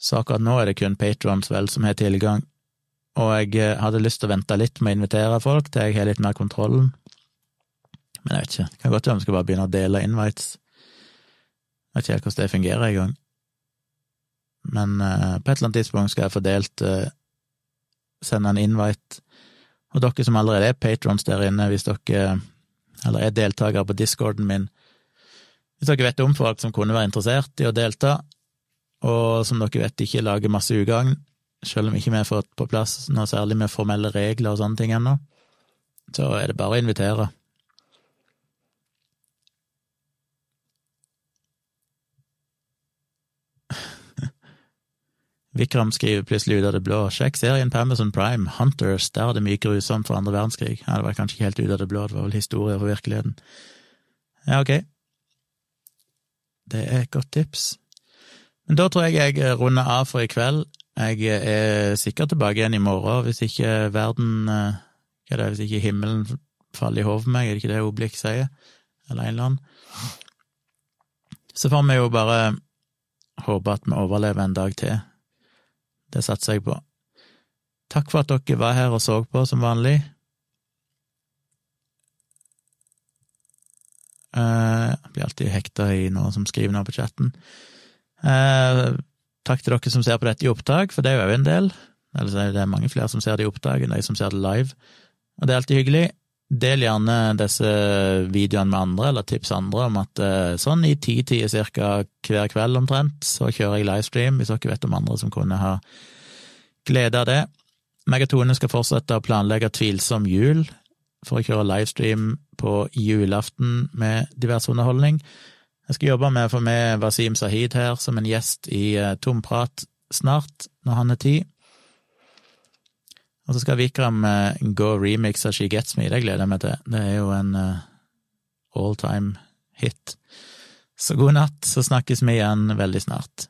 Så akkurat nå er det kun patrons vel som har tilgang. Og jeg eh, hadde lyst til å vente litt med å invitere folk til jeg har litt mer kontrollen. Men jeg vet ikke, det kan godt hende vi skal bare begynne å dele invites. Jeg vet ikke helt hvordan det fungerer engang. Men uh, på et eller annet tidspunkt skal jeg få delt uh, Sende en invite. Og dere som allerede er patrons der inne, hvis dere eller er deltakere på discorden min. Hvis dere vet om folk som kunne være interessert i å delta, og som dere vet ikke lager masse ugagn, selv om ikke vi har fått på plass noe særlig med formelle regler og sånne ting ennå, så er det bare å invitere. Vikram skriver plutselig ut av det blå sjekk serien på Amazon Prime, Hunters, der er det mye grusomt for andre verdenskrig. Ja, det var kanskje ikke helt ut av det blå, det var vel historier fra virkeligheten. Ja, ok. Det er et godt tips. Men da tror jeg jeg runder av for i kveld. Jeg er sikkert tilbake igjen i morgen, hvis ikke verden Hva er det, hvis ikke himmelen faller i hodet på meg, er det ikke det Oblik sier? Eller en eller annen. Så får vi jo bare håpe at vi overlever en dag til. Det satser jeg på. Takk for at dere var her og så på, som vanlig. Jeg blir alltid hekta i noen som skriver noe på chatten. Takk til dere som ser på dette i opptak, for det er jo òg en del. Eller det er mange flere som ser det i opptak enn de som ser det live. Og det er alltid hyggelig. Del gjerne disse videoene med andre, eller tips andre om at sånn i ti-tida cirka hver kveld omtrent, så kjører jeg livestream, hvis dere vet om andre som kunne ha glede av det. Meg og Tone skal fortsette å planlegge tvilsom jul for å kjøre livestream på julaften med diverse underholdning. Jeg skal jobbe med å få med Wasim Sahid her som en gjest i Tomprat snart, når han er tid. Og så skal Vikram gå remix av She Gets Me, det gleder jeg meg til. Det er jo en all time hit. Så god natt, så snakkes vi igjen veldig snart.